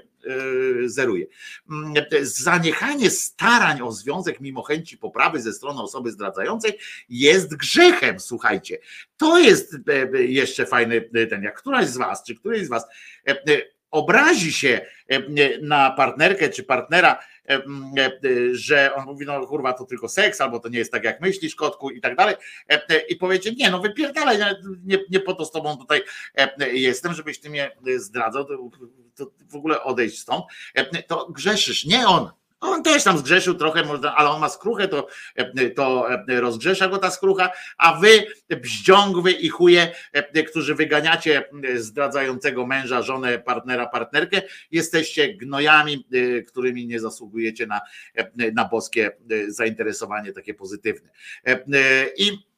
zeruje. Mm, Zaniechanie starań o związek mimo chęci poprawy ze strony osoby zdradzającej jest grzechem, słuchajcie. To jest e, e, jeszcze fajny e, ten, jak któraś z was, czy któryś z was obrazi się na partnerkę czy partnera, że on mówi, no kurwa, to tylko seks, albo to nie jest tak jak myślisz, kotku i tak dalej, e, e, i powiecie, nie, no wypierdalaj, nie, nie, po to z tobą tutaj e, e, jestem, żebyś ty mnie e, zdradzał, to, to w ogóle odejść stąd, E, to grzeszysz, nie on. On też tam zgrzeszył trochę, można, ale on ma skruchę, to, to e, rozgrzesza go ta skrucha, a wy bździągwy i chuje, e, którzy wyganiacie e, zdradzającego męża, żonę, partnera, partnerkę, jesteście gnojami, którymi nie zasługujecie na, na boskie zainteresowanie takie pozytywne. I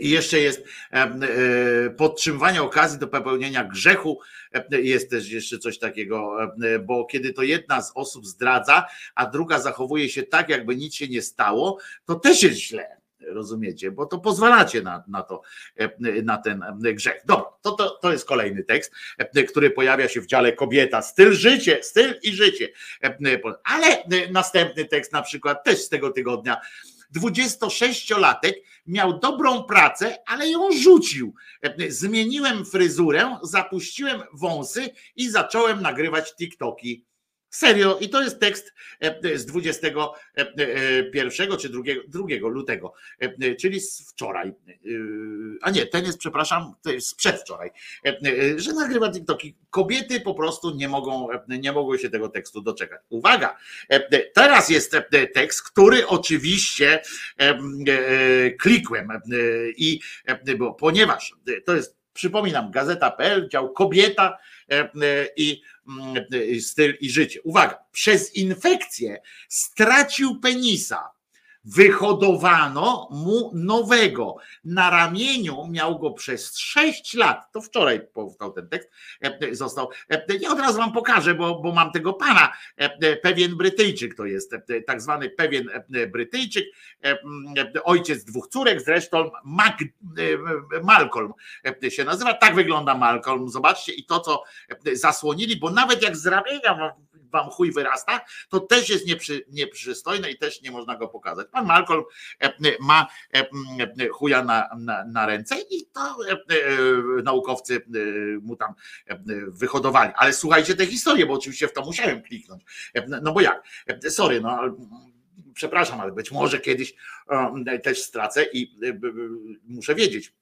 I jeszcze jest e, e, podtrzymywanie okazji do popełnienia grzechu. E, Jest też jeszcze coś takiego, e, bo kiedy to jedna z osób zdradza, a druga zachowuje się tak, jakby nic się nie stało, to też jest źle. Rozumiecie, bo to pozwalacie na, na to, e, na ten e, grzech. Dobra, to, to, to jest kolejny tekst, e, który pojawia się w dziale kobieta, styl życie, styl i życie. E, Ale e, następny tekst na przykład też z tego tygodnia 26-latek miał dobrą pracę, ale ją rzucił. Zmieniłem fryzurę, zapuściłem wąsy i zacząłem nagrywać TikToki. Serio, i to jest tekst e, z 21 czy 2, 2 lutego, e, czyli z wczoraj. E, A nie, ten jest, przepraszam, to jest przedwczoraj, e, e, że nagrywa TikToki. Kobiety po prostu nie mogą, e, nie mogą się tego tekstu doczekać. Uwaga, e, teraz jest e, tekst, który oczywiście e, e, klikłem e, i e, bo, ponieważ to jest Przypominam, gazeta.pl, dział kobieta e, e, i e, styl i życie. Uwaga, przez infekcję stracił penisa. Wyhodowano mu nowego. Na ramieniu miał go przez 6 lat. To wczoraj powstał ten tekst. e, Został. e, Ja od razu wam pokażę, bo, bo mam tego pana. e, Pewien Brytyjczyk to jest, e, tak zwany pewien e, Brytyjczyk, e, e, ojciec dwóch córek, zresztą Mac, e, Malcolm e, się nazywa. Tak wygląda Malcolm. Zobaczcie i to, co e, zasłonili, bo nawet jak z ramienia wam chuj wyrasta, to też jest nieprzy, nieprzystojne i też nie można go pokazać. Pan Malcolm e, ma e, e, chuja na, na, na ręce i to naukowcy mu tam wyhodowali. Ale słuchajcie tę historię, bo oczywiście w to musiałem kliknąć. No bo jak? Sorry, no przepraszam, ale być może kiedyś też stracę i muszę wiedzieć.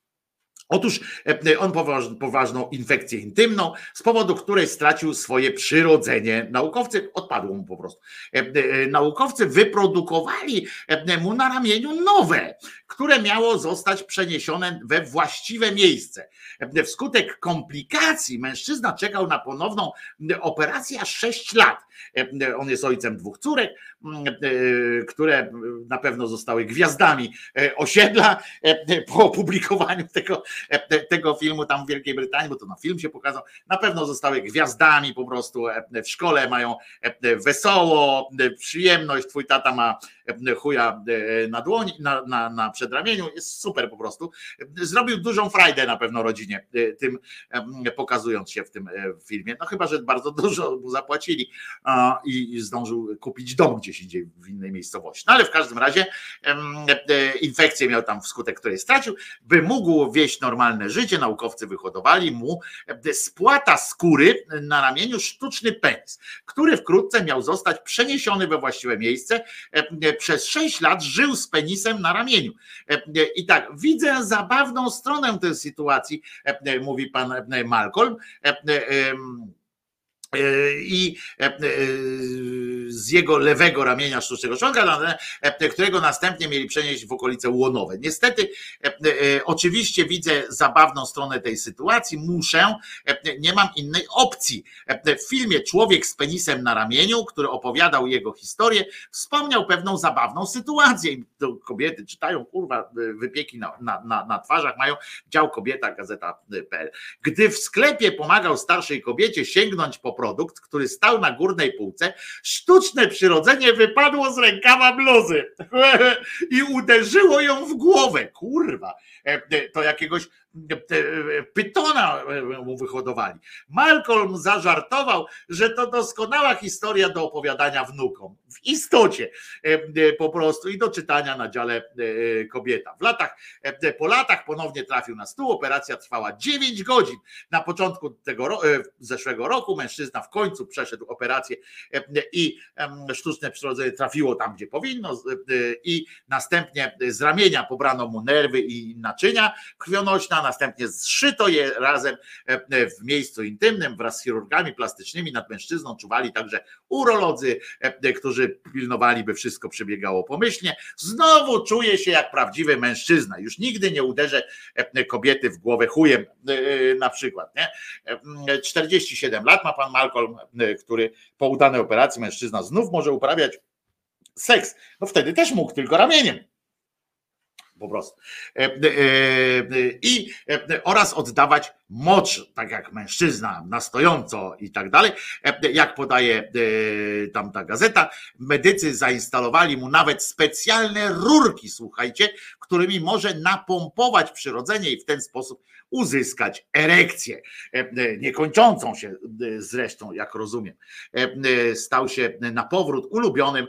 Otóż e, on poważ- poważną infekcję intymną, z powodu której stracił swoje przyrodzenie. Naukowcy odpadło mu po prostu. E, e, Naukowcy wyprodukowali e, mu na ramieniu nowe, które miało zostać przeniesione we właściwe miejsce. Wskutek komplikacji mężczyzna czekał na ponowną operację aż 6 lat. On jest ojcem dwóch córek, które na pewno zostały gwiazdami osiedla po opublikowaniu tego, tego filmu tam w Wielkiej Brytanii, bo to na film się pokazał, na pewno zostały gwiazdami po prostu w szkole, mają wesoło, przyjemność, twój tata ma chuja e, na dłoni, na, na, na przedramieniu, jest super po prostu. Zrobił dużą frajdę na pewno rodzinie e, tym pokazując się w tym e, filmie, no chyba, że bardzo dużo mu zapłacili i, zdążył kupić dom gdzieś indziej w innej miejscowości. No ale w każdym razie infekcję miał tam wskutek której stracił, by mógł wieść normalne życie, naukowcy wyhodowali mu spłata skóry na ramieniu sztuczny penis, który wkrótce miał zostać przeniesiony we właściwe miejsce. Przez 6 lat żył z penisem na ramieniu. E, e, I tak, widzę zabawną stronę tej sytuacji, e, mówi pan Malcolm. E, I e, e, z jego lewego ramienia sztucznego członka, e, którego następnie mieli przenieść w okolice łonowe. Niestety, oczywiście widzę zabawną stronę tej sytuacji, muszę, nie mam innej opcji. W filmie Człowiek z penisem na ramieniu, który opowiadał jego historię, wspomniał pewną zabawną sytuację. Kobiety czytają, kurwa, wypieki na, na, na twarzach mają, dział kobieta, gazeta.pl. Gdy w sklepie pomagał starszej kobiecie sięgnąć po produkt, który stał na górnej półce, sztuczne przyrodzenie wypadło z rękawa bluzy i uderzyło ją w głowę. Kurwa, E, to jakiegoś e, pytona e, mu wyhodowali. Malcolm zażartował, że to doskonała historia do opowiadania wnukom. W istocie e, po prostu i do czytania na dziale e, kobieta. W latach, e, po latach ponownie trafił na stół. Operacja trwała 9 godzin. Na początku tego e, zeszłego roku mężczyzna w końcu przeszedł operację e, i sztuczne przyrodzenie trafiło tam, gdzie powinno e, i następnie z ramienia pobrano mu nerwy i naczynia krwionośne, a następnie zszyto je razem e, w miejscu intymnym wraz z chirurgami plastycznymi nad mężczyzną czuwali także urolodzy, e, którzy pilnowali, by wszystko przebiegało pomyślnie. Znowu czuję się jak prawdziwy mężczyzna. Już nigdy nie uderzę e, kobiety w głowę chujem, e, na przykład. Nie? E, 47 lat ma pan Malcolm, e, który po udanej operacji mężczyzna znów może uprawiać seks. No wtedy też mógł tylko ramieniem po prostu. E, e, e, I oraz oddawać mocz, tak jak mężczyzna, na stojąco i tak dalej. Jak podaje tamta gazeta, medycy zainstalowali mu nawet specjalne rurki, słuchajcie, którymi może napompować przyrodzenie i w ten sposób uzyskać erekcję, E, e, niekończącą się e, zresztą, jak rozumiem. Stał się na powrót ulubionym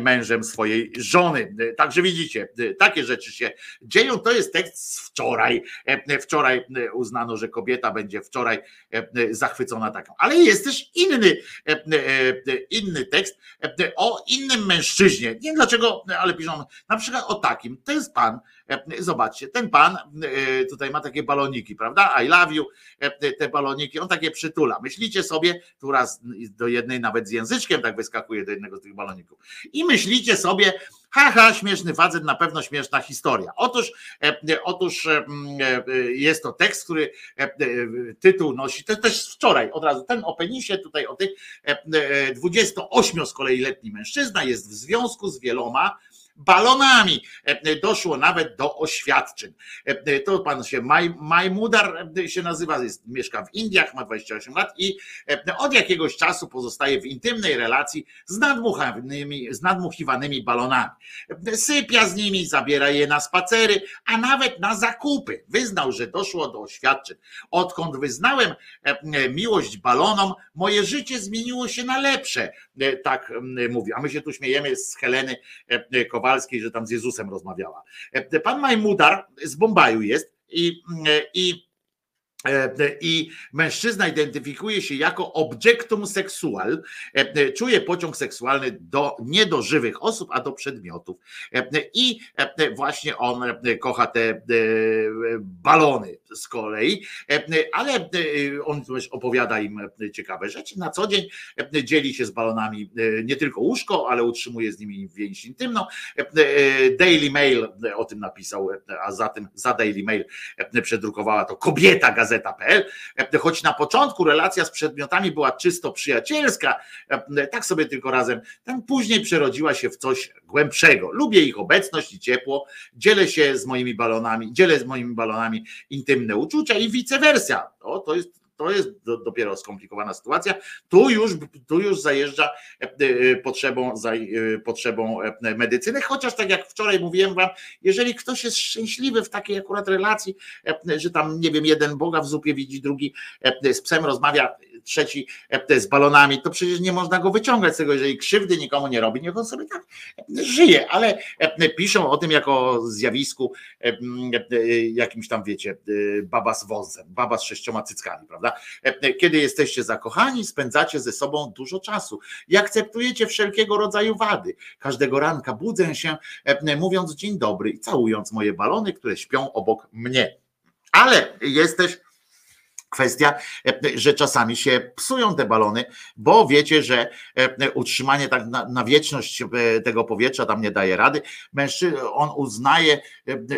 mężem swojej żony. Także widzicie, takie rzeczy się dzieją. To jest tekst z wczoraj. Wczoraj uznano, że kobieta będzie wczoraj zachwycona taką. Ale jest też inny, inny tekst o innym mężczyźnie. Nie wiem dlaczego, ale piszą na przykład o takim. To jest pan, zobaczcie, ten pan tutaj ma takie baloniki, prawda? I love you, e, te baloniki, on takie przytula. Myślicie sobie, tu raz do jednej nawet z języczkiem tak wyskakuje do jednego z tych baloników. I myślicie sobie, haha, śmieszny facet, na pewno śmieszna historia. Otóż, e, otóż e, e, jest to tekst, który tytuł nosi, to też wczoraj, od razu, ten o penisie, tutaj o tych, e, e, 28 z kolei letni mężczyzna jest w związku z wieloma, balonami. Doszło nawet do oświadczeń. To pan się Maj, Majmudar się nazywa, jest, mieszka w Indiach, ma 28 lat i od jakiegoś czasu pozostaje w intymnej relacji z nadmuchanymi, z nadmuchiwanymi balonami. Sypia z nimi, zabiera je na spacery, a nawet na zakupy. Wyznał, że doszło do oświadczeń. Odkąd wyznałem miłość balonom, moje życie zmieniło się na lepsze. Tak mówi. A my się tu śmiejemy z Heleny Kowalskiej, że tam z Jezusem rozmawiała. Pan Majmudar z Bombaju jest i, i i mężczyzna identyfikuje się jako objectum sexual, czuje pociąg seksualny do, nie do żywych osób, a do przedmiotów. I właśnie on kocha te balony z kolei, ale on też opowiada im ciekawe rzeczy. Na co dzień dzieli się z balonami nie tylko łóżko, ale utrzymuje z nimi więź intymną. Daily Mail o tym napisał, a za tym za Daily Mail przedrukowała to kobieta gazeta.pl. Choć na początku relacja z przedmiotami była czysto przyjacielska, tak sobie tylko razem, tam później przerodziła się w coś głębszego. Lubię ich obecność i ciepło, dzielę się z moimi balonami, dzielę z moimi balonami intymne uczucia i vice versa. O, to jest to jest do, dopiero skomplikowana sytuacja. Tu już, tu już zajeżdża potrzebą, za, potrzebą medycyny, chociaż tak jak wczoraj mówiłem wam, jeżeli ktoś jest szczęśliwy w takiej akurat relacji, że tam nie wiem, jeden Boga w zupie widzi, drugi z psem rozmawia, trzeci z balonami, to przecież nie można go wyciągać z tego, jeżeli krzywdy nikomu nie robi, niech on sobie tak żyje, ale piszą o tym jako zjawisku jakimś tam, wiecie, baba z wąsem, baba z sześcioma cyckami, prawda? Kiedy jesteście zakochani, spędzacie ze sobą dużo czasu i akceptujecie wszelkiego rodzaju wady. Każdego ranka budzę się, mówiąc dzień dobry i całując moje balony, które śpią obok mnie. Ale jest też kwestia, że czasami się psują te balony, bo wiecie, że utrzymanie tak na, na wieczność tego powietrza tam nie daje rady. Mężczyzna, on uznaje,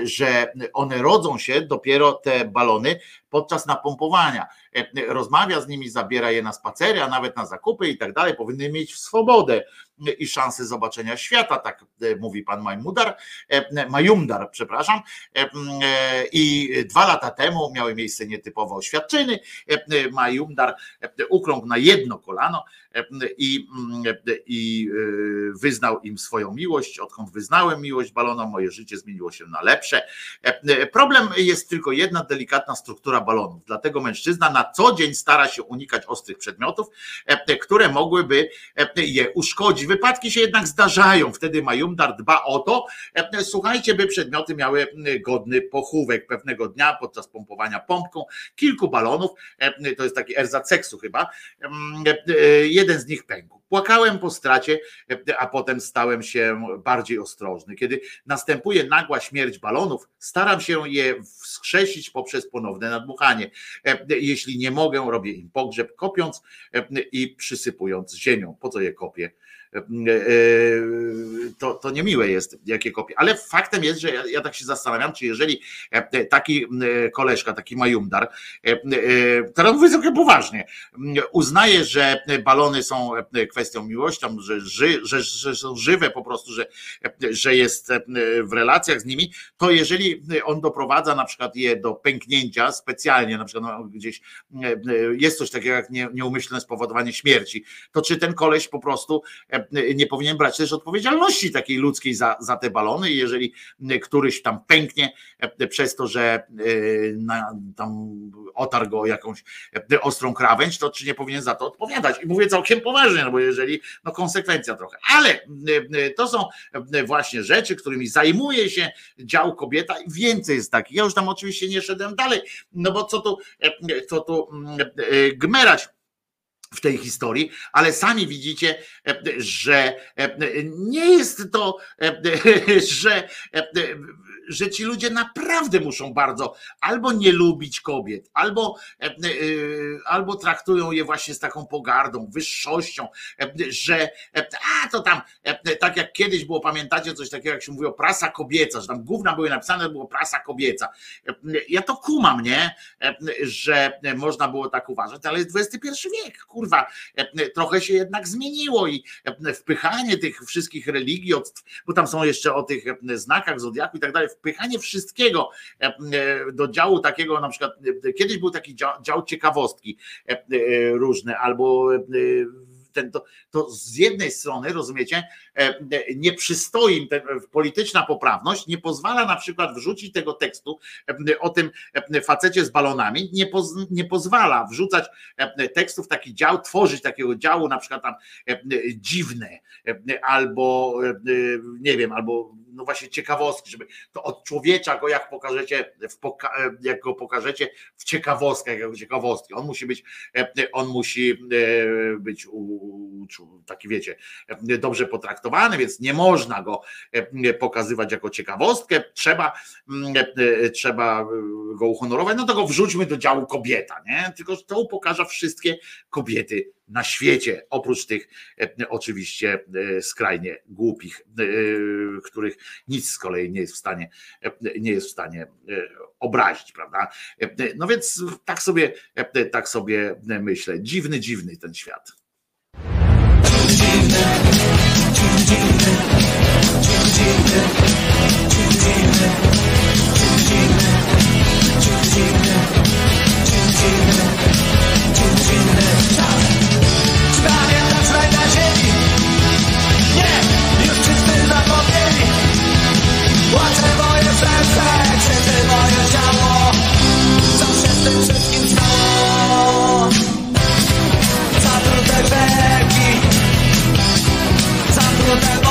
że one rodzą się dopiero te balony podczas napompowania. Rozmawia z nimi, zabiera je na spacery, a nawet na zakupy i tak dalej. Powinny mieć swobodę i szansę zobaczenia świata, tak mówi pan Majmudar, Majumdar, przepraszam. I dwa lata temu miały miejsce nietypowe oświadczyny. Majumdar ukląkł na jedno kolano i, i wyznał im swoją miłość. Odkąd wyznałem miłość balonom, moje życie zmieniło się na lepsze. Problem jest tylko jedna delikatna struktura balonów. Dlatego mężczyzna na co dzień stara się unikać ostrych przedmiotów, które mogłyby je uszkodzić. Wypadki się jednak zdarzają. Wtedy Majumdar dba o to, słuchajcie, by przedmioty miały godny pochówek. Pewnego dnia podczas pompowania pompką kilku balonów, to jest taki erzat seksu chyba, jeden z nich pękł. Płakałem po stracie, a potem stałem się bardziej ostrożny. Kiedy następuje nagła śmierć balonów, staram się je wskrzesić poprzez ponowne nadmuchanie. Jeśli nie mogę, robię im pogrzeb, kopiąc i przysypując ziemią. Po co je kopię? To, niemiłe jest, jakie kopie. Ale faktem jest, że ja, ja tak się zastanawiam, czy jeżeli taki koleżka, taki majumdar, teraz mówię trochę poważnie, uznaje, że balony są kwestią miłości, że, ży, że, że są żywe po prostu, że, że jest w relacjach z nimi, to jeżeli on doprowadza na przykład je do pęknięcia specjalnie, na przykład no, gdzieś jest coś takiego jak nieumyślne spowodowanie śmierci, to czy ten koleś po prostu nie powinien brać też odpowiedzialności takiej ludzkiej za, za te balony i jeżeli któryś tam pęknie przez to, że na, tam otarł go jakąś ostrą krawędź, to czy nie powinien za to odpowiadać? I mówię całkiem poważnie, no bo jeżeli, no konsekwencja trochę, ale to są właśnie rzeczy, którymi zajmuje się dział kobieta i więcej jest takich. Ja już tam oczywiście nie szedłem dalej, no bo co tu, co tu gmerać w tej historii, ale sami widzicie, że nie jest to, że że ci ludzie naprawdę muszą bardzo albo nie lubić kobiet, albo, e, e, albo traktują je właśnie z taką pogardą, wyższością, e, że a to tam, tak jak kiedyś było, pamiętacie coś takiego, jak się mówiło, prasa kobieca, że tam gówna były napisane, było prasa kobieca. Ja to kumam, nie? Że można było tak uważać, ale jest XXI wiek, kurwa, trochę się jednak zmieniło i wpychanie tych wszystkich religii, bo tam są jeszcze o tych znakach zodiaku i tak dalej, wpychanie wszystkiego e, e, do działu takiego, na przykład e, kiedyś był taki dział, dział ciekawostki e, e, różne, albo e, ten, to, to z jednej strony, rozumiecie, e, e, nie przystoi im ten, polityczna poprawność, nie pozwala na przykład wrzucić tego tekstu e, o tym e, facecie z balonami, nie, poz, nie pozwala wrzucać e, tekstów, taki dział, tworzyć takiego działu, na przykład tam e, dziwne, e, albo e, nie wiem, albo no właśnie ciekawostki, żeby to od człowiecza go jak pokażecie, poka, jak go pokażecie w ciekawostkach, jako ciekawostki. On musi być, e, on musi e, być u, taki wiecie, e, dobrze potraktowany, więc nie można go pokazywać jako ciekawostkę. Trzeba, mm, trzeba go uhonorować, no to go wrzućmy do działu kobieta, nie? Tylko to upokarza wszystkie kobiety na świecie, oprócz tych e, oczywiście e, skrajnie głupich, e, których nic z kolei nie jest w stanie, nie jest w stanie obrazić, prawda? No więc tak sobie, tak sobie myślę. Dziwny, dziwny ten świat. Pamiętasz that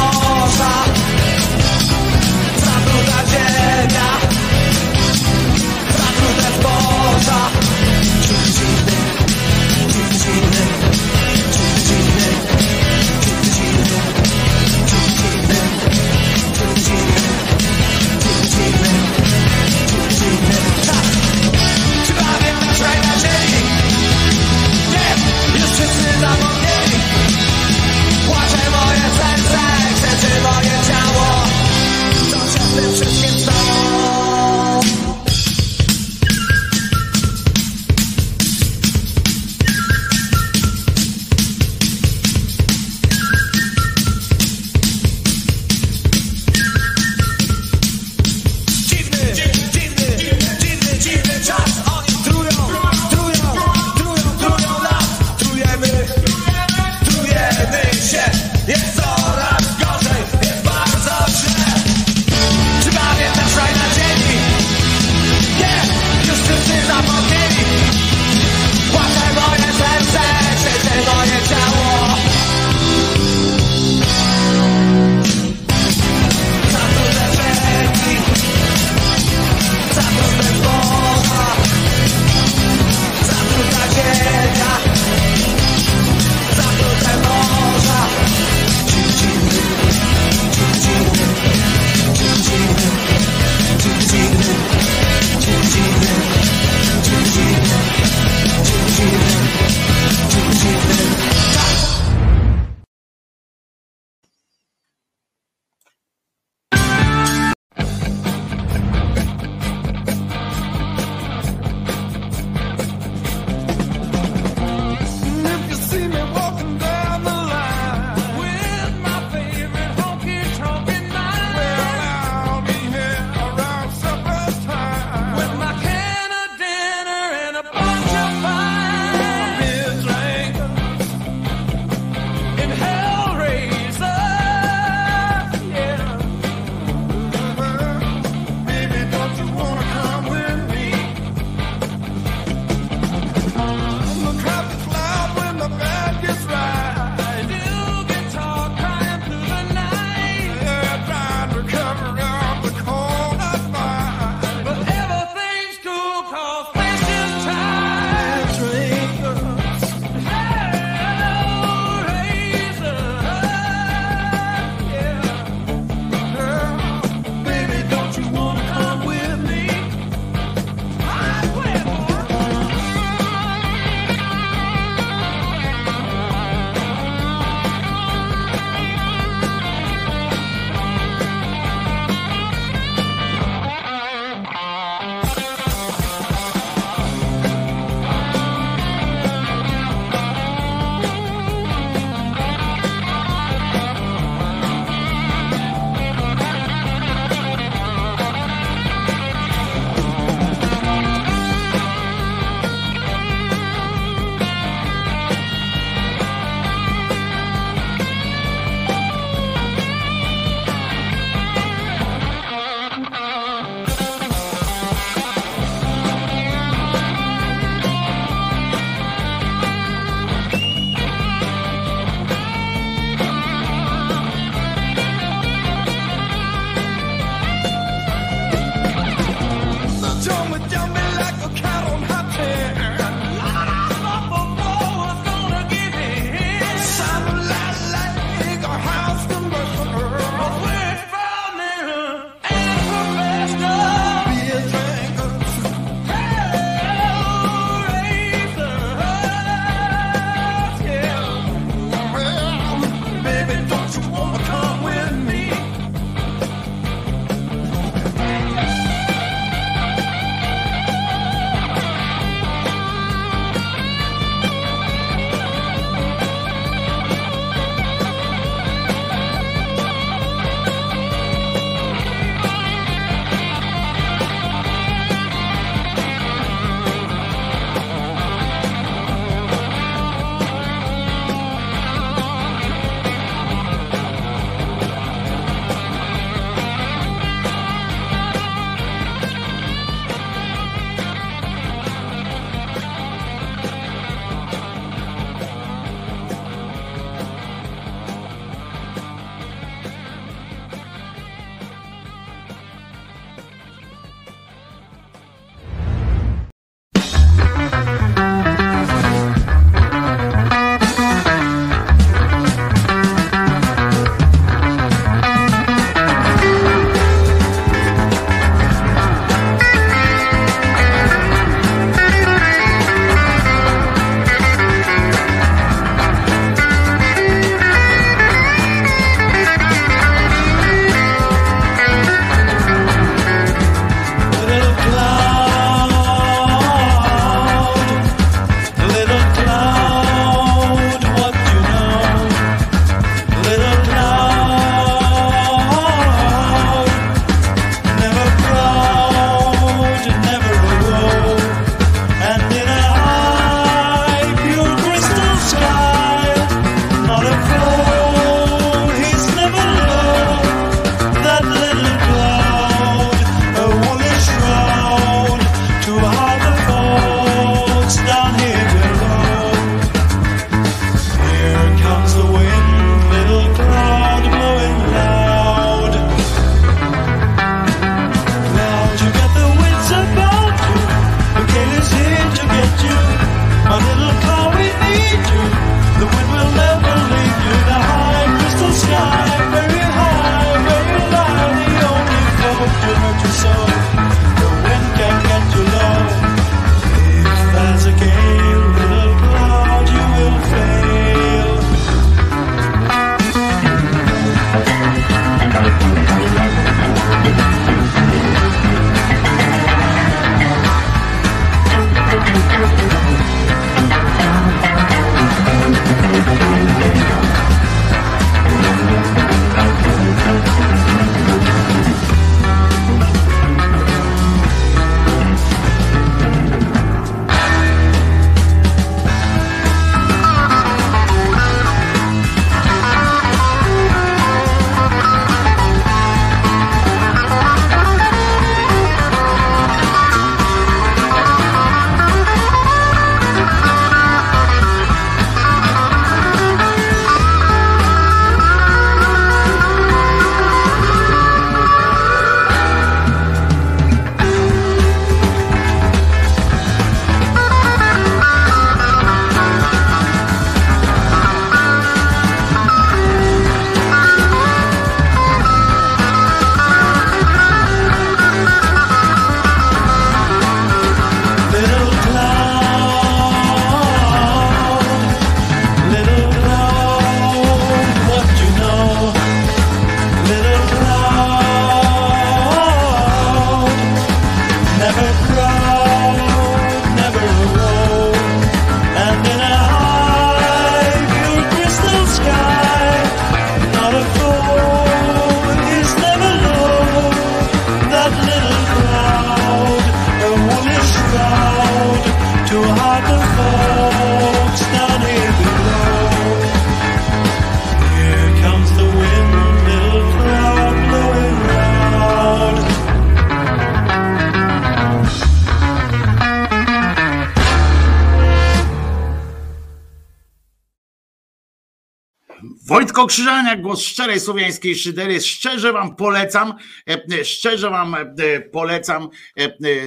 Wojtko Krzyżaniak, głos szczerej słowiańskiej szydery. Szczerze wam polecam, e, e, szczerze wam e, polecam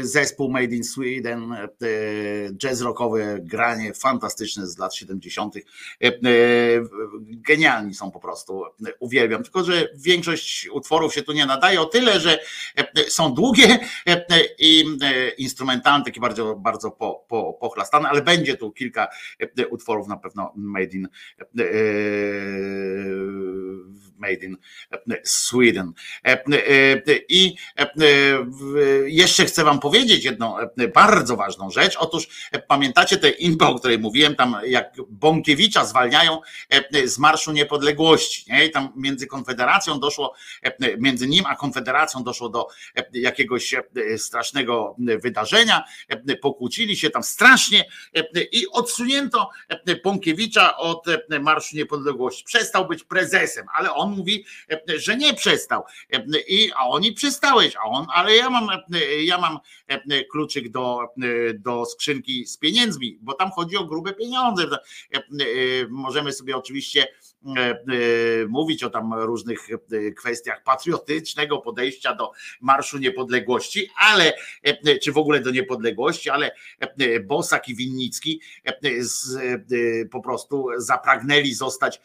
zespół Made in Sweden, jazz rockowe granie fantastyczne z lat 70. E, e, Genialni są po prostu, uwielbiam. Tylko, że większość utworów się tu nie nadaje o tyle, że są długie i instrumentalne, takie bardzo, bardzo po, po, pochlastane, ale będzie tu kilka utworów na pewno Made in euh, Made in Sweden. I jeszcze chcę Wam powiedzieć jedną bardzo ważną rzecz. Otóż pamiętacie tę impę, o której mówiłem, tam jak Bąkiewicza zwalniają z Marszu Niepodległości. Nie? I tam między Konfederacją doszło, między nim a Konfederacją doszło do jakiegoś strasznego wydarzenia. Pokłócili się tam strasznie i odsunięto Bąkiewicza od Marszu Niepodległości. Przestał być prezesem, ale on mówi, że nie przestał. I, a oni przestałeś, a on, ale ja mam, ja mam kluczyk do, do skrzynki z pieniędzmi, bo tam chodzi o grube pieniądze. Możemy sobie oczywiście mówić o tam różnych kwestiach patriotycznego podejścia do Marszu Niepodległości, ale czy w ogóle do niepodległości, ale Bosak i Winnicki po prostu zapragnęli zostać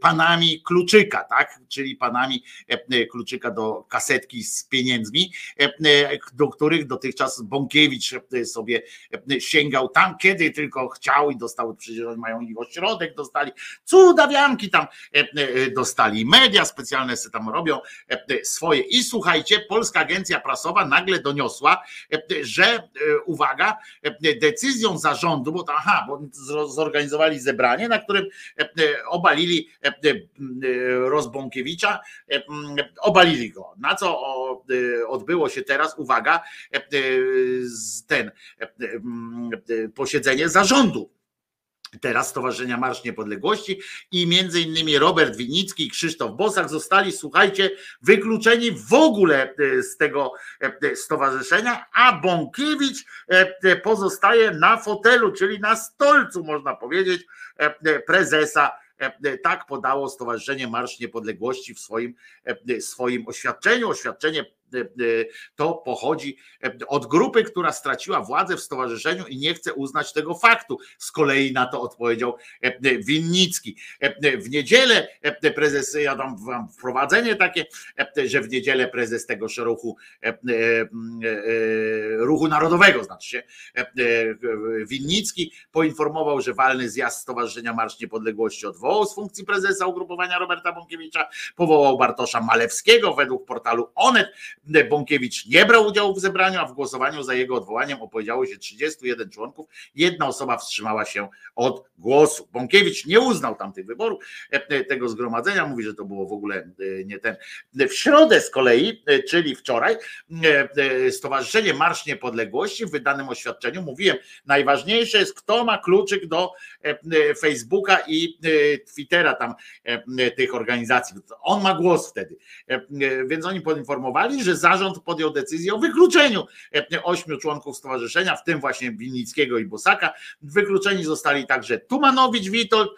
panami kluczyka, tak? Czyli panami kluczyka do kasetki z pieniędzmi, do których dotychczas Bąkiewicz sobie sięgał tam, kiedy tylko chciał i dostał, przecież mają ich ośrodek, dostali cudawianki tam dostali, media specjalne se tam robią swoje i słuchajcie, Polska Agencja Prasowa nagle doniosła, że uwaga, decyzją zarządu, bo to aha, bo zorganizowali zebranie, na którym obalili Rozbąkiewicza, obalili go. Na co odbyło się teraz, uwaga, ten posiedzenie zarządu teraz Stowarzyszenia Marsz Niepodległości i między innymi Robert Winicki i Krzysztof Bosak zostali, słuchajcie, wykluczeni w ogóle z tego stowarzyszenia, a Bąkiewicz pozostaje na fotelu, czyli na stolcu, można powiedzieć, prezesa tak podało Stowarzyszenie Marsz Niepodległości w swoim, swoim oświadczeniu. Oświadczenie to pochodzi od grupy, która straciła władzę w stowarzyszeniu i nie chce uznać tego faktu. Z kolei na to odpowiedział Winnicki. W niedzielę prezes, ja dam wam wprowadzenie takie, że w niedzielę prezes tego ruchu, ruchu narodowego, znaczy się, Winnicki poinformował, że walny zjazd Stowarzyszenia Marsz Niepodległości odwołał z funkcji prezesa ugrupowania Roberta Bąkiewicza, powołał Bartosza Malewskiego według portalu Onet. Bąkiewicz nie brał udziału w zebraniu, a w głosowaniu za jego odwołaniem opowiedziało się 31 członków. Jedna osoba wstrzymała się od głosu. Bąkiewicz nie uznał tamtych wyborów, tego zgromadzenia, mówi, że to było w ogóle nie ten. W środę z kolei, czyli wczoraj, Stowarzyszenie Marsz Niepodległości w wydanym oświadczeniu mówiłem, najważniejsze jest, kto ma kluczyk do Facebooka i Twittera tam tych organizacji. On ma głos wtedy. Więc oni poinformowali, że zarząd podjął decyzję o wykluczeniu ośmiu członków stowarzyszenia, w tym właśnie Winnickiego i Bosaka. Wykluczeni zostali także Tumanowicz Witold,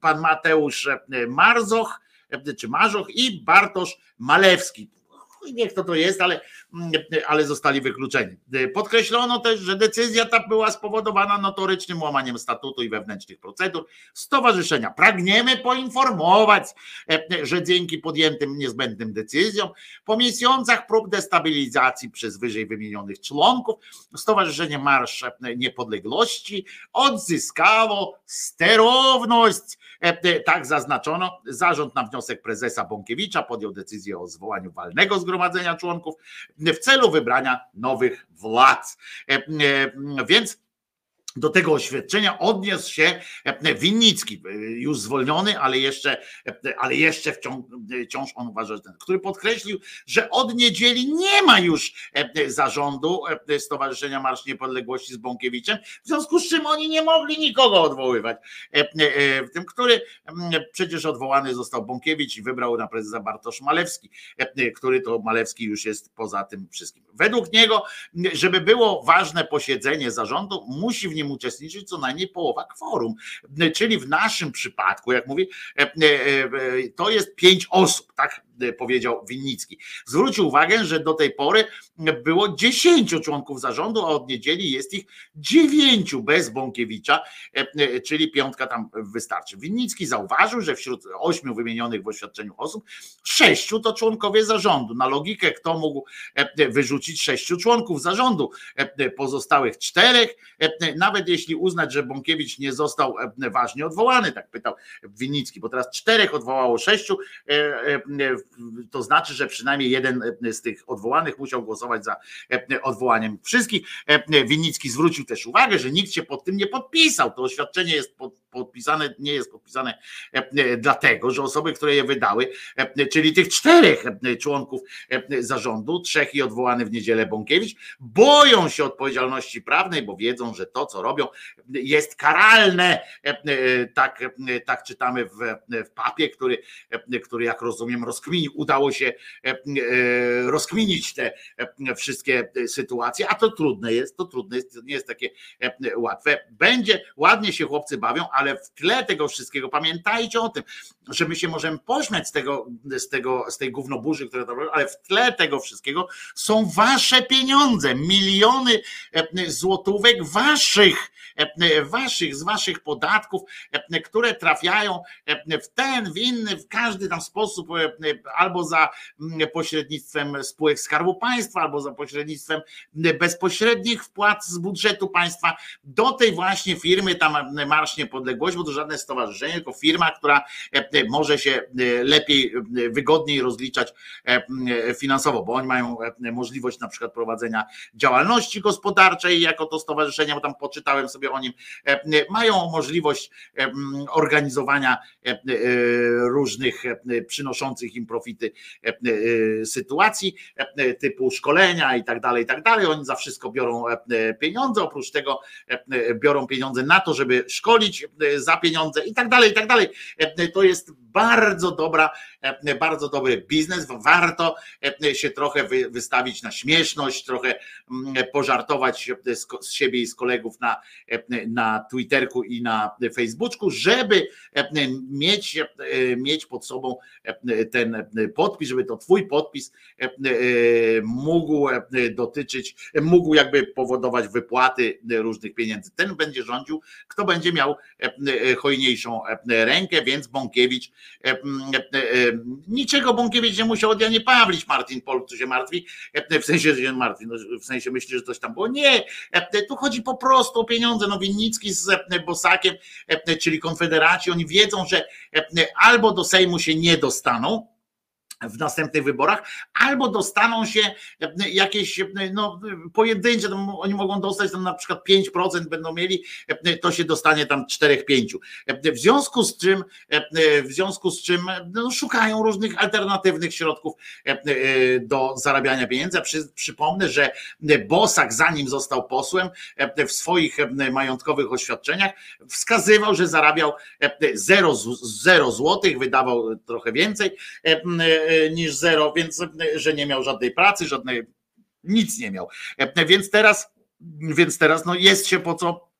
pan Mateusz Marzoch, czy Marzoch i Bartosz Malewski nie kto to jest, ale, ale zostali wykluczeni. Podkreślono też, że decyzja ta była spowodowana notorycznym łamaniem statutu i wewnętrznych procedur stowarzyszenia. Pragniemy poinformować, że dzięki podjętym niezbędnym decyzjom po miesiącach prób destabilizacji przez wyżej wymienionych członków Stowarzyszenie Marsz Niepodległości odzyskało sterowność. Tak zaznaczono. Zarząd na wniosek prezesa Bąkiewicza podjął decyzję o zwołaniu walnego zgromadzenia członków w celu wybrania nowych władz. Więc do tego oświadczenia odniósł się Winnicki, już zwolniony, ale jeszcze, ale jeszcze wciąż, wciąż on uważa, że ten, który podkreślił, że od niedzieli nie ma już zarządu Stowarzyszenia Marsz Niepodległości z Bąkiewiczem, w związku z czym oni nie mogli nikogo odwoływać. W tym, który przecież odwołany został Bąkiewicz i wybrał na prezesa Bartosz Malewski, który to Malewski już jest poza tym wszystkim. Według niego, żeby było ważne posiedzenie zarządu, musi w nim uczestniczyć co najmniej połowa kworum. Czyli w naszym przypadku, jak mówię, to jest pięć osób, tak powiedział Winnicki. Zwrócił uwagę, że do tej pory było dziesięciu członków zarządu, a od niedzieli jest ich dziewięciu bez Bąkiewicza, czyli piątka tam wystarczy. Winnicki zauważył, że wśród ośmiu wymienionych w oświadczeniu osób, sześciu to członkowie zarządu. Na logikę, kto mógł wyrzucić sześciu członków zarządu, pozostałych czterech, nawet jeśli uznać, że Bąkiewicz nie został ważnie odwołany, tak pytał Winnicki, bo teraz czterech odwołało sześciu, to znaczy, że przynajmniej jeden z tych odwołanych musiał głosować za odwołaniem wszystkich. Winnicki zwrócił też uwagę, że nikt się pod tym nie podpisał. To oświadczenie jest podpisane, nie jest podpisane dlatego, że osoby, które je wydały, czyli tych czterech członków zarządu, trzech i odwołany w niedzielę Bąkiewicz, boją się odpowiedzialności prawnej, bo wiedzą, że to, co robią, jest karalne. Tak, tak czytamy w, w papie, który, który, jak rozumiem, rozkminił, udało się rozkminić te wszystkie sytuacje, a to trudne jest, to trudne jest, to nie jest takie łatwe. Będzie, ładnie się chłopcy bawią, ale w tle tego wszystkiego pamiętajcie o tym, że my się możemy pośmiać z tego, z tego, z tej gównoburzy, które to ale w tle tego wszystkiego są wasze pieniądze, miliony złotówek waszych, waszych, z waszych podatków, które trafiają w ten, w inny, w każdy tam sposób, albo za pośrednictwem spółek Skarbu Państwa, albo za pośrednictwem bezpośrednich wpłat z budżetu państwa. Do tej właśnie firmy, tam Marsz Niepodległości, bo to żadne stowarzyszenie, tylko firma, która może się lepiej, wygodniej rozliczać finansowo, bo oni mają możliwość na przykład prowadzenia działalności gospodarczej jako to stowarzyszenie, bo tam poczytałem sobie o nim, mają możliwość organizowania różnych przynoszących im profity sytuacji typu szkolenia i tak dalej, i tak dalej. Oni za wszystko biorą pieniądze, oprócz tego biorą pieniądze na to, żeby szkolić za pieniądze i tak dalej, i tak dalej. To jest bardzo dobra, e, bardzo dobry biznes. Warto e, się trochę wy- wystawić na śmieszność, trochę mm, pożartować z, siebie i z kolegów na, e, na Twitterku i na Facebooku, żeby e, mieć, e, mieć pod sobą e, ten podpis, żeby to twój podpis e, e, mógł e, dotyczyć, mógł jakby powodować wypłaty różnych pieniędzy. Ten będzie rządził, kto będzie miał e, e, hojniejszą e, rękę, więc Bąkiewicz, e, e, e, niczego Bąkiewicz nie musiał od Janie Pawlić, Martin Pol, tu się martwi, e, w sensie, że się martwi, no, w sensie myśli, że coś tam było. Nie, e, tu chodzi po prostu o pieniądze. No Winnicki z e, Bosakiem, e, czyli Konfederaci, oni wiedzą, że e, albo do Sejmu się nie dostaną, w następnych wyborach, albo dostaną się e, jakieś e, no, pojedyncze, tam oni mogą dostać tam na przykład 5% będą mieli, e, to się dostanie tam 4-5. W związku z czym, w związku z czym no, szukają różnych alternatywnych środków do zarabiania pieniędzy. Przy, przypomnę, że Bosak, zanim został posłem, w swoich majątkowych oświadczeniach wskazywał, że zarabiał 0, 0 złotych, wydawał trochę więcej niż zero, więc e, że nie miał żadnej pracy, żadnej, nic nie miał. E, Więc teraz, więc teraz no jest się po co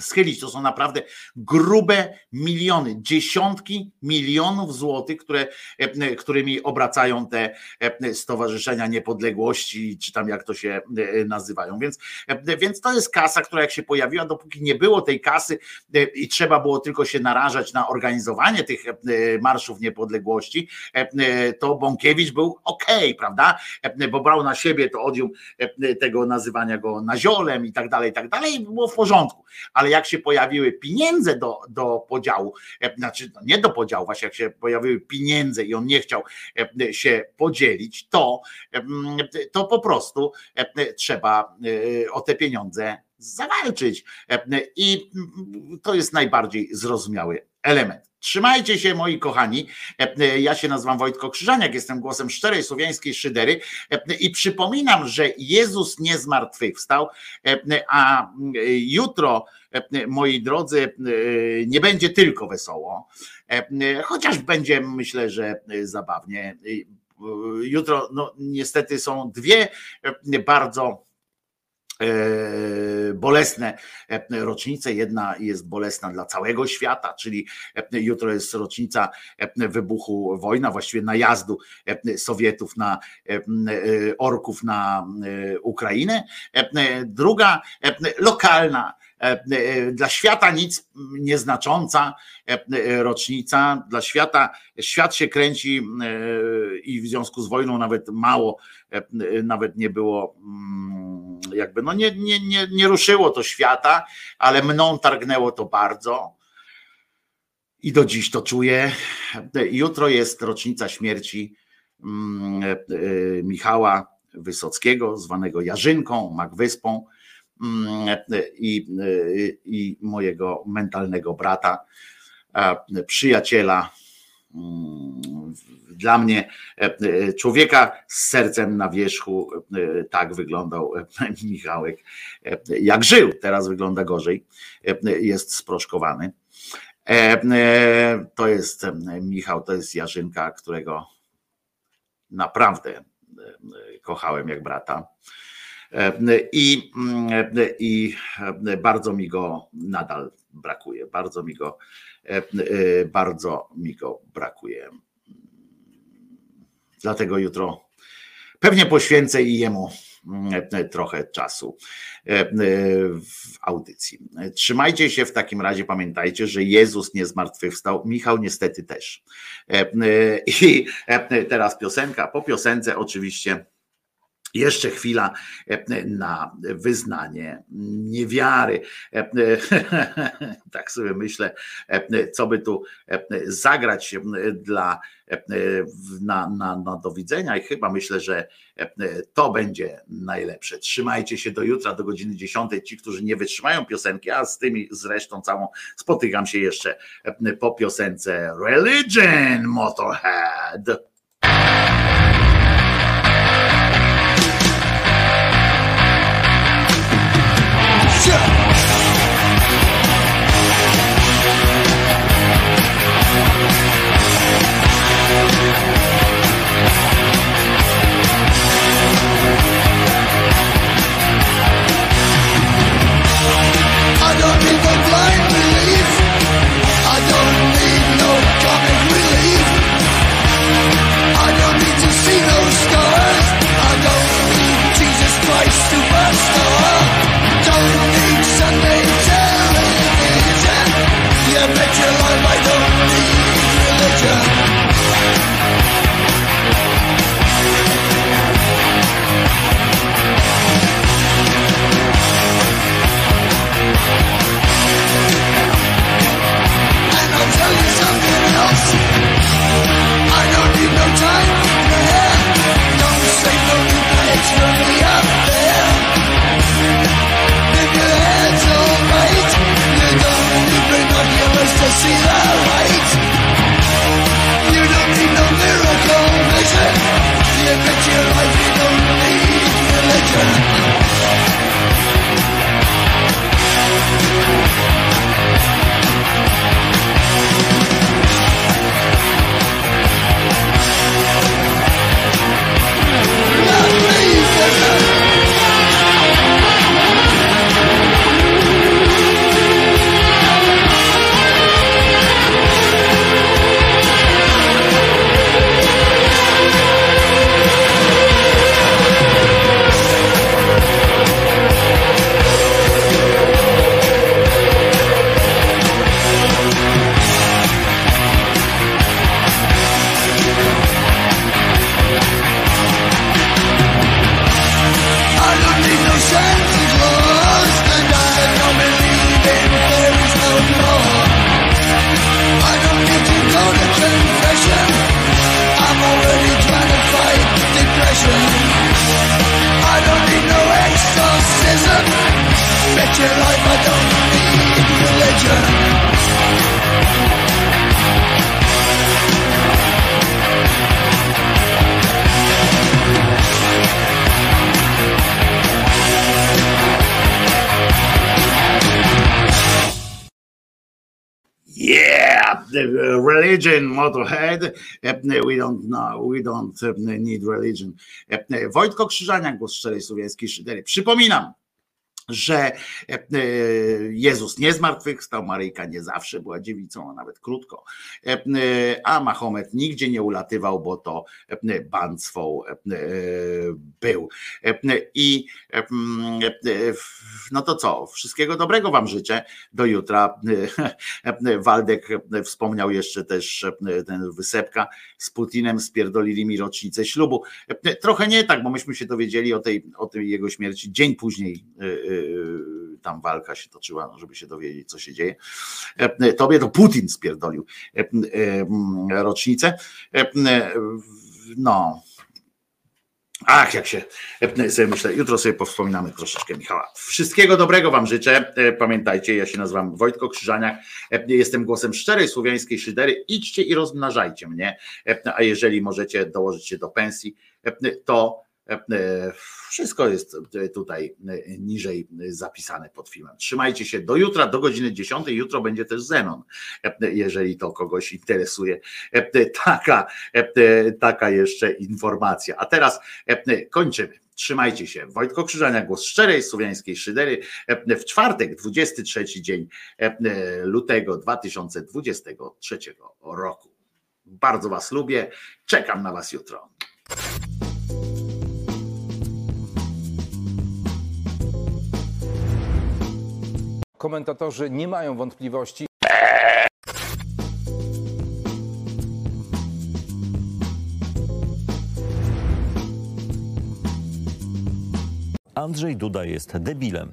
schylić. To są naprawdę grube miliony, dziesiątki milionów złotych, które, e, którymi obracają te e, stowarzyszenia niepodległości, czy tam jak to się e, nazywają. Więc, e, więc to jest kasa, która jak się pojawiła, dopóki nie było tej kasy e, i trzeba było tylko się narażać na organizowanie tych e, marszów niepodległości, e, to Bąkiewicz był ok, prawda? E, Bo brał na siebie to odium e, tego nazywania go naziolem i tak dalej, i tak dalej, i było w porządku. Ale jak się pojawiły pieniądze do, do podziału, e, znaczy no nie do podziału, właśnie jak się pojawiły pieniądze i on nie chciał e, się podzielić, to, e, to po prostu trzeba o te pieniądze zawalczyć. I to jest najbardziej zrozumiały element. Trzymajcie się, moi kochani. E, Ja się nazywam Wojtko Krzyżaniak, jestem głosem szczerej słowiańskiej szydery E, i przypominam, że Jezus nie zmartwychwstał, e, a jutro, e, moi drodzy, e, nie będzie tylko wesoło, e, chociaż będzie, myślę, że zabawnie. Jutro, no niestety są dwie e, bardzo e, bolesne e, rocznice. Jedna jest bolesna dla całego świata, czyli e, jutro jest rocznica e, wybuchu wojny, a właściwie najazdu e, Sowietów na e, e, orków na e, Ukrainę. E, Druga e, lokalna e, e, dla świata nic nieznacząca e, e, rocznica. Dla świata, świat się kręci e, i w związku z wojną nawet mało, e, nawet nie było mm, jakby, no nie, nie, nie, nie ruszyło to świata, ale mną targnęło to bardzo. I do dziś to czuję. Jutro jest rocznica śmierci mm, e, e, Michała Wysockiego, zwanego Jarzynką, Magwyspą e, i, i mojego mentalnego brata, przyjaciela. mm, Dla mnie e, człowieka z sercem na wierzchu, e, tak wyglądał e, Michałek, jak żył. Teraz wygląda gorzej, jest sproszkowany. To jest Michał, to jest Jarzynka, którego naprawdę kochałem jak brata. I, I bardzo mi go nadal brakuje. Bardzo mi go, bardzo mi go brakuje. Dlatego jutro pewnie poświęcę i jemu trochę czasu w audycji. Trzymajcie się w takim razie, pamiętajcie, że Jezus nie zmartwychwstał, Michał niestety też. I teraz piosenka, po piosence oczywiście jeszcze chwila e, na wyznanie niewiary. E, e, Tak sobie myślę, co by tu zagrać dla na, na, na do widzenia i chyba myślę, że to będzie najlepsze. Trzymajcie się do jutra, do godziny 10. Ci, którzy nie wytrzymają piosenki, a z tymi zresztą całą spotykam się jeszcze po piosence Religion Motorhead. Shut see the light. You don't need no miracle vision. You your life you don't need. Yeah, the religion, Motorhead. We don't know, we don't need religion. Wojtko Krzyżaniak, głos szczerej słowiańskiej szydery. Przypominam, że e, e, Jezus nie zmartwychwstał, Maryjka nie zawsze była dziewicą, a nawet krótko, E, a Mahomet nigdzie nie ulatywał, bo to banstwą e, był. I no to co, wszystkiego dobrego Wam życzę, do jutra. E, Waldek e, wspomniał jeszcze też e, ten wysepka z Putinem, spierdolili mi rocznicę ślubu. E, Trochę nie tak, bo myśmy się dowiedzieli o tej, o tej jego śmierci dzień później e, e, tam walka się toczyła, żeby się dowiedzieć, co się dzieje. E, Tobie to Putin spierdolił e, e, rocznicę. E, e, No. Ach, jak się sobie myślę, jutro sobie powspominamy troszeczkę Michała. Wszystkiego dobrego Wam życzę. E, Pamiętajcie, ja się nazywam Wojtko Krzyżaniak, jestem głosem szczerej słowiańskiej szydery. Idźcie i rozmnażajcie mnie, a jeżeli możecie dołożyć się do pensji, to wszystko jest tutaj e, niżej zapisane pod filmem. Trzymajcie się do jutra, do godziny 10. Jutro będzie też Zenon, e, jeżeli to kogoś interesuje. E, Taka, e, taka jeszcze informacja. A teraz e, kończymy. Trzymajcie się. Wojtko Krzyżania, głos szczerej słowiańskiej szydery. E, W czwartek, 23 dzień e, lutego 2023 roku. Bardzo Was lubię. Czekam na Was jutro. Komentatorzy nie mają wątpliwości. Andrzej Duda jest debilem.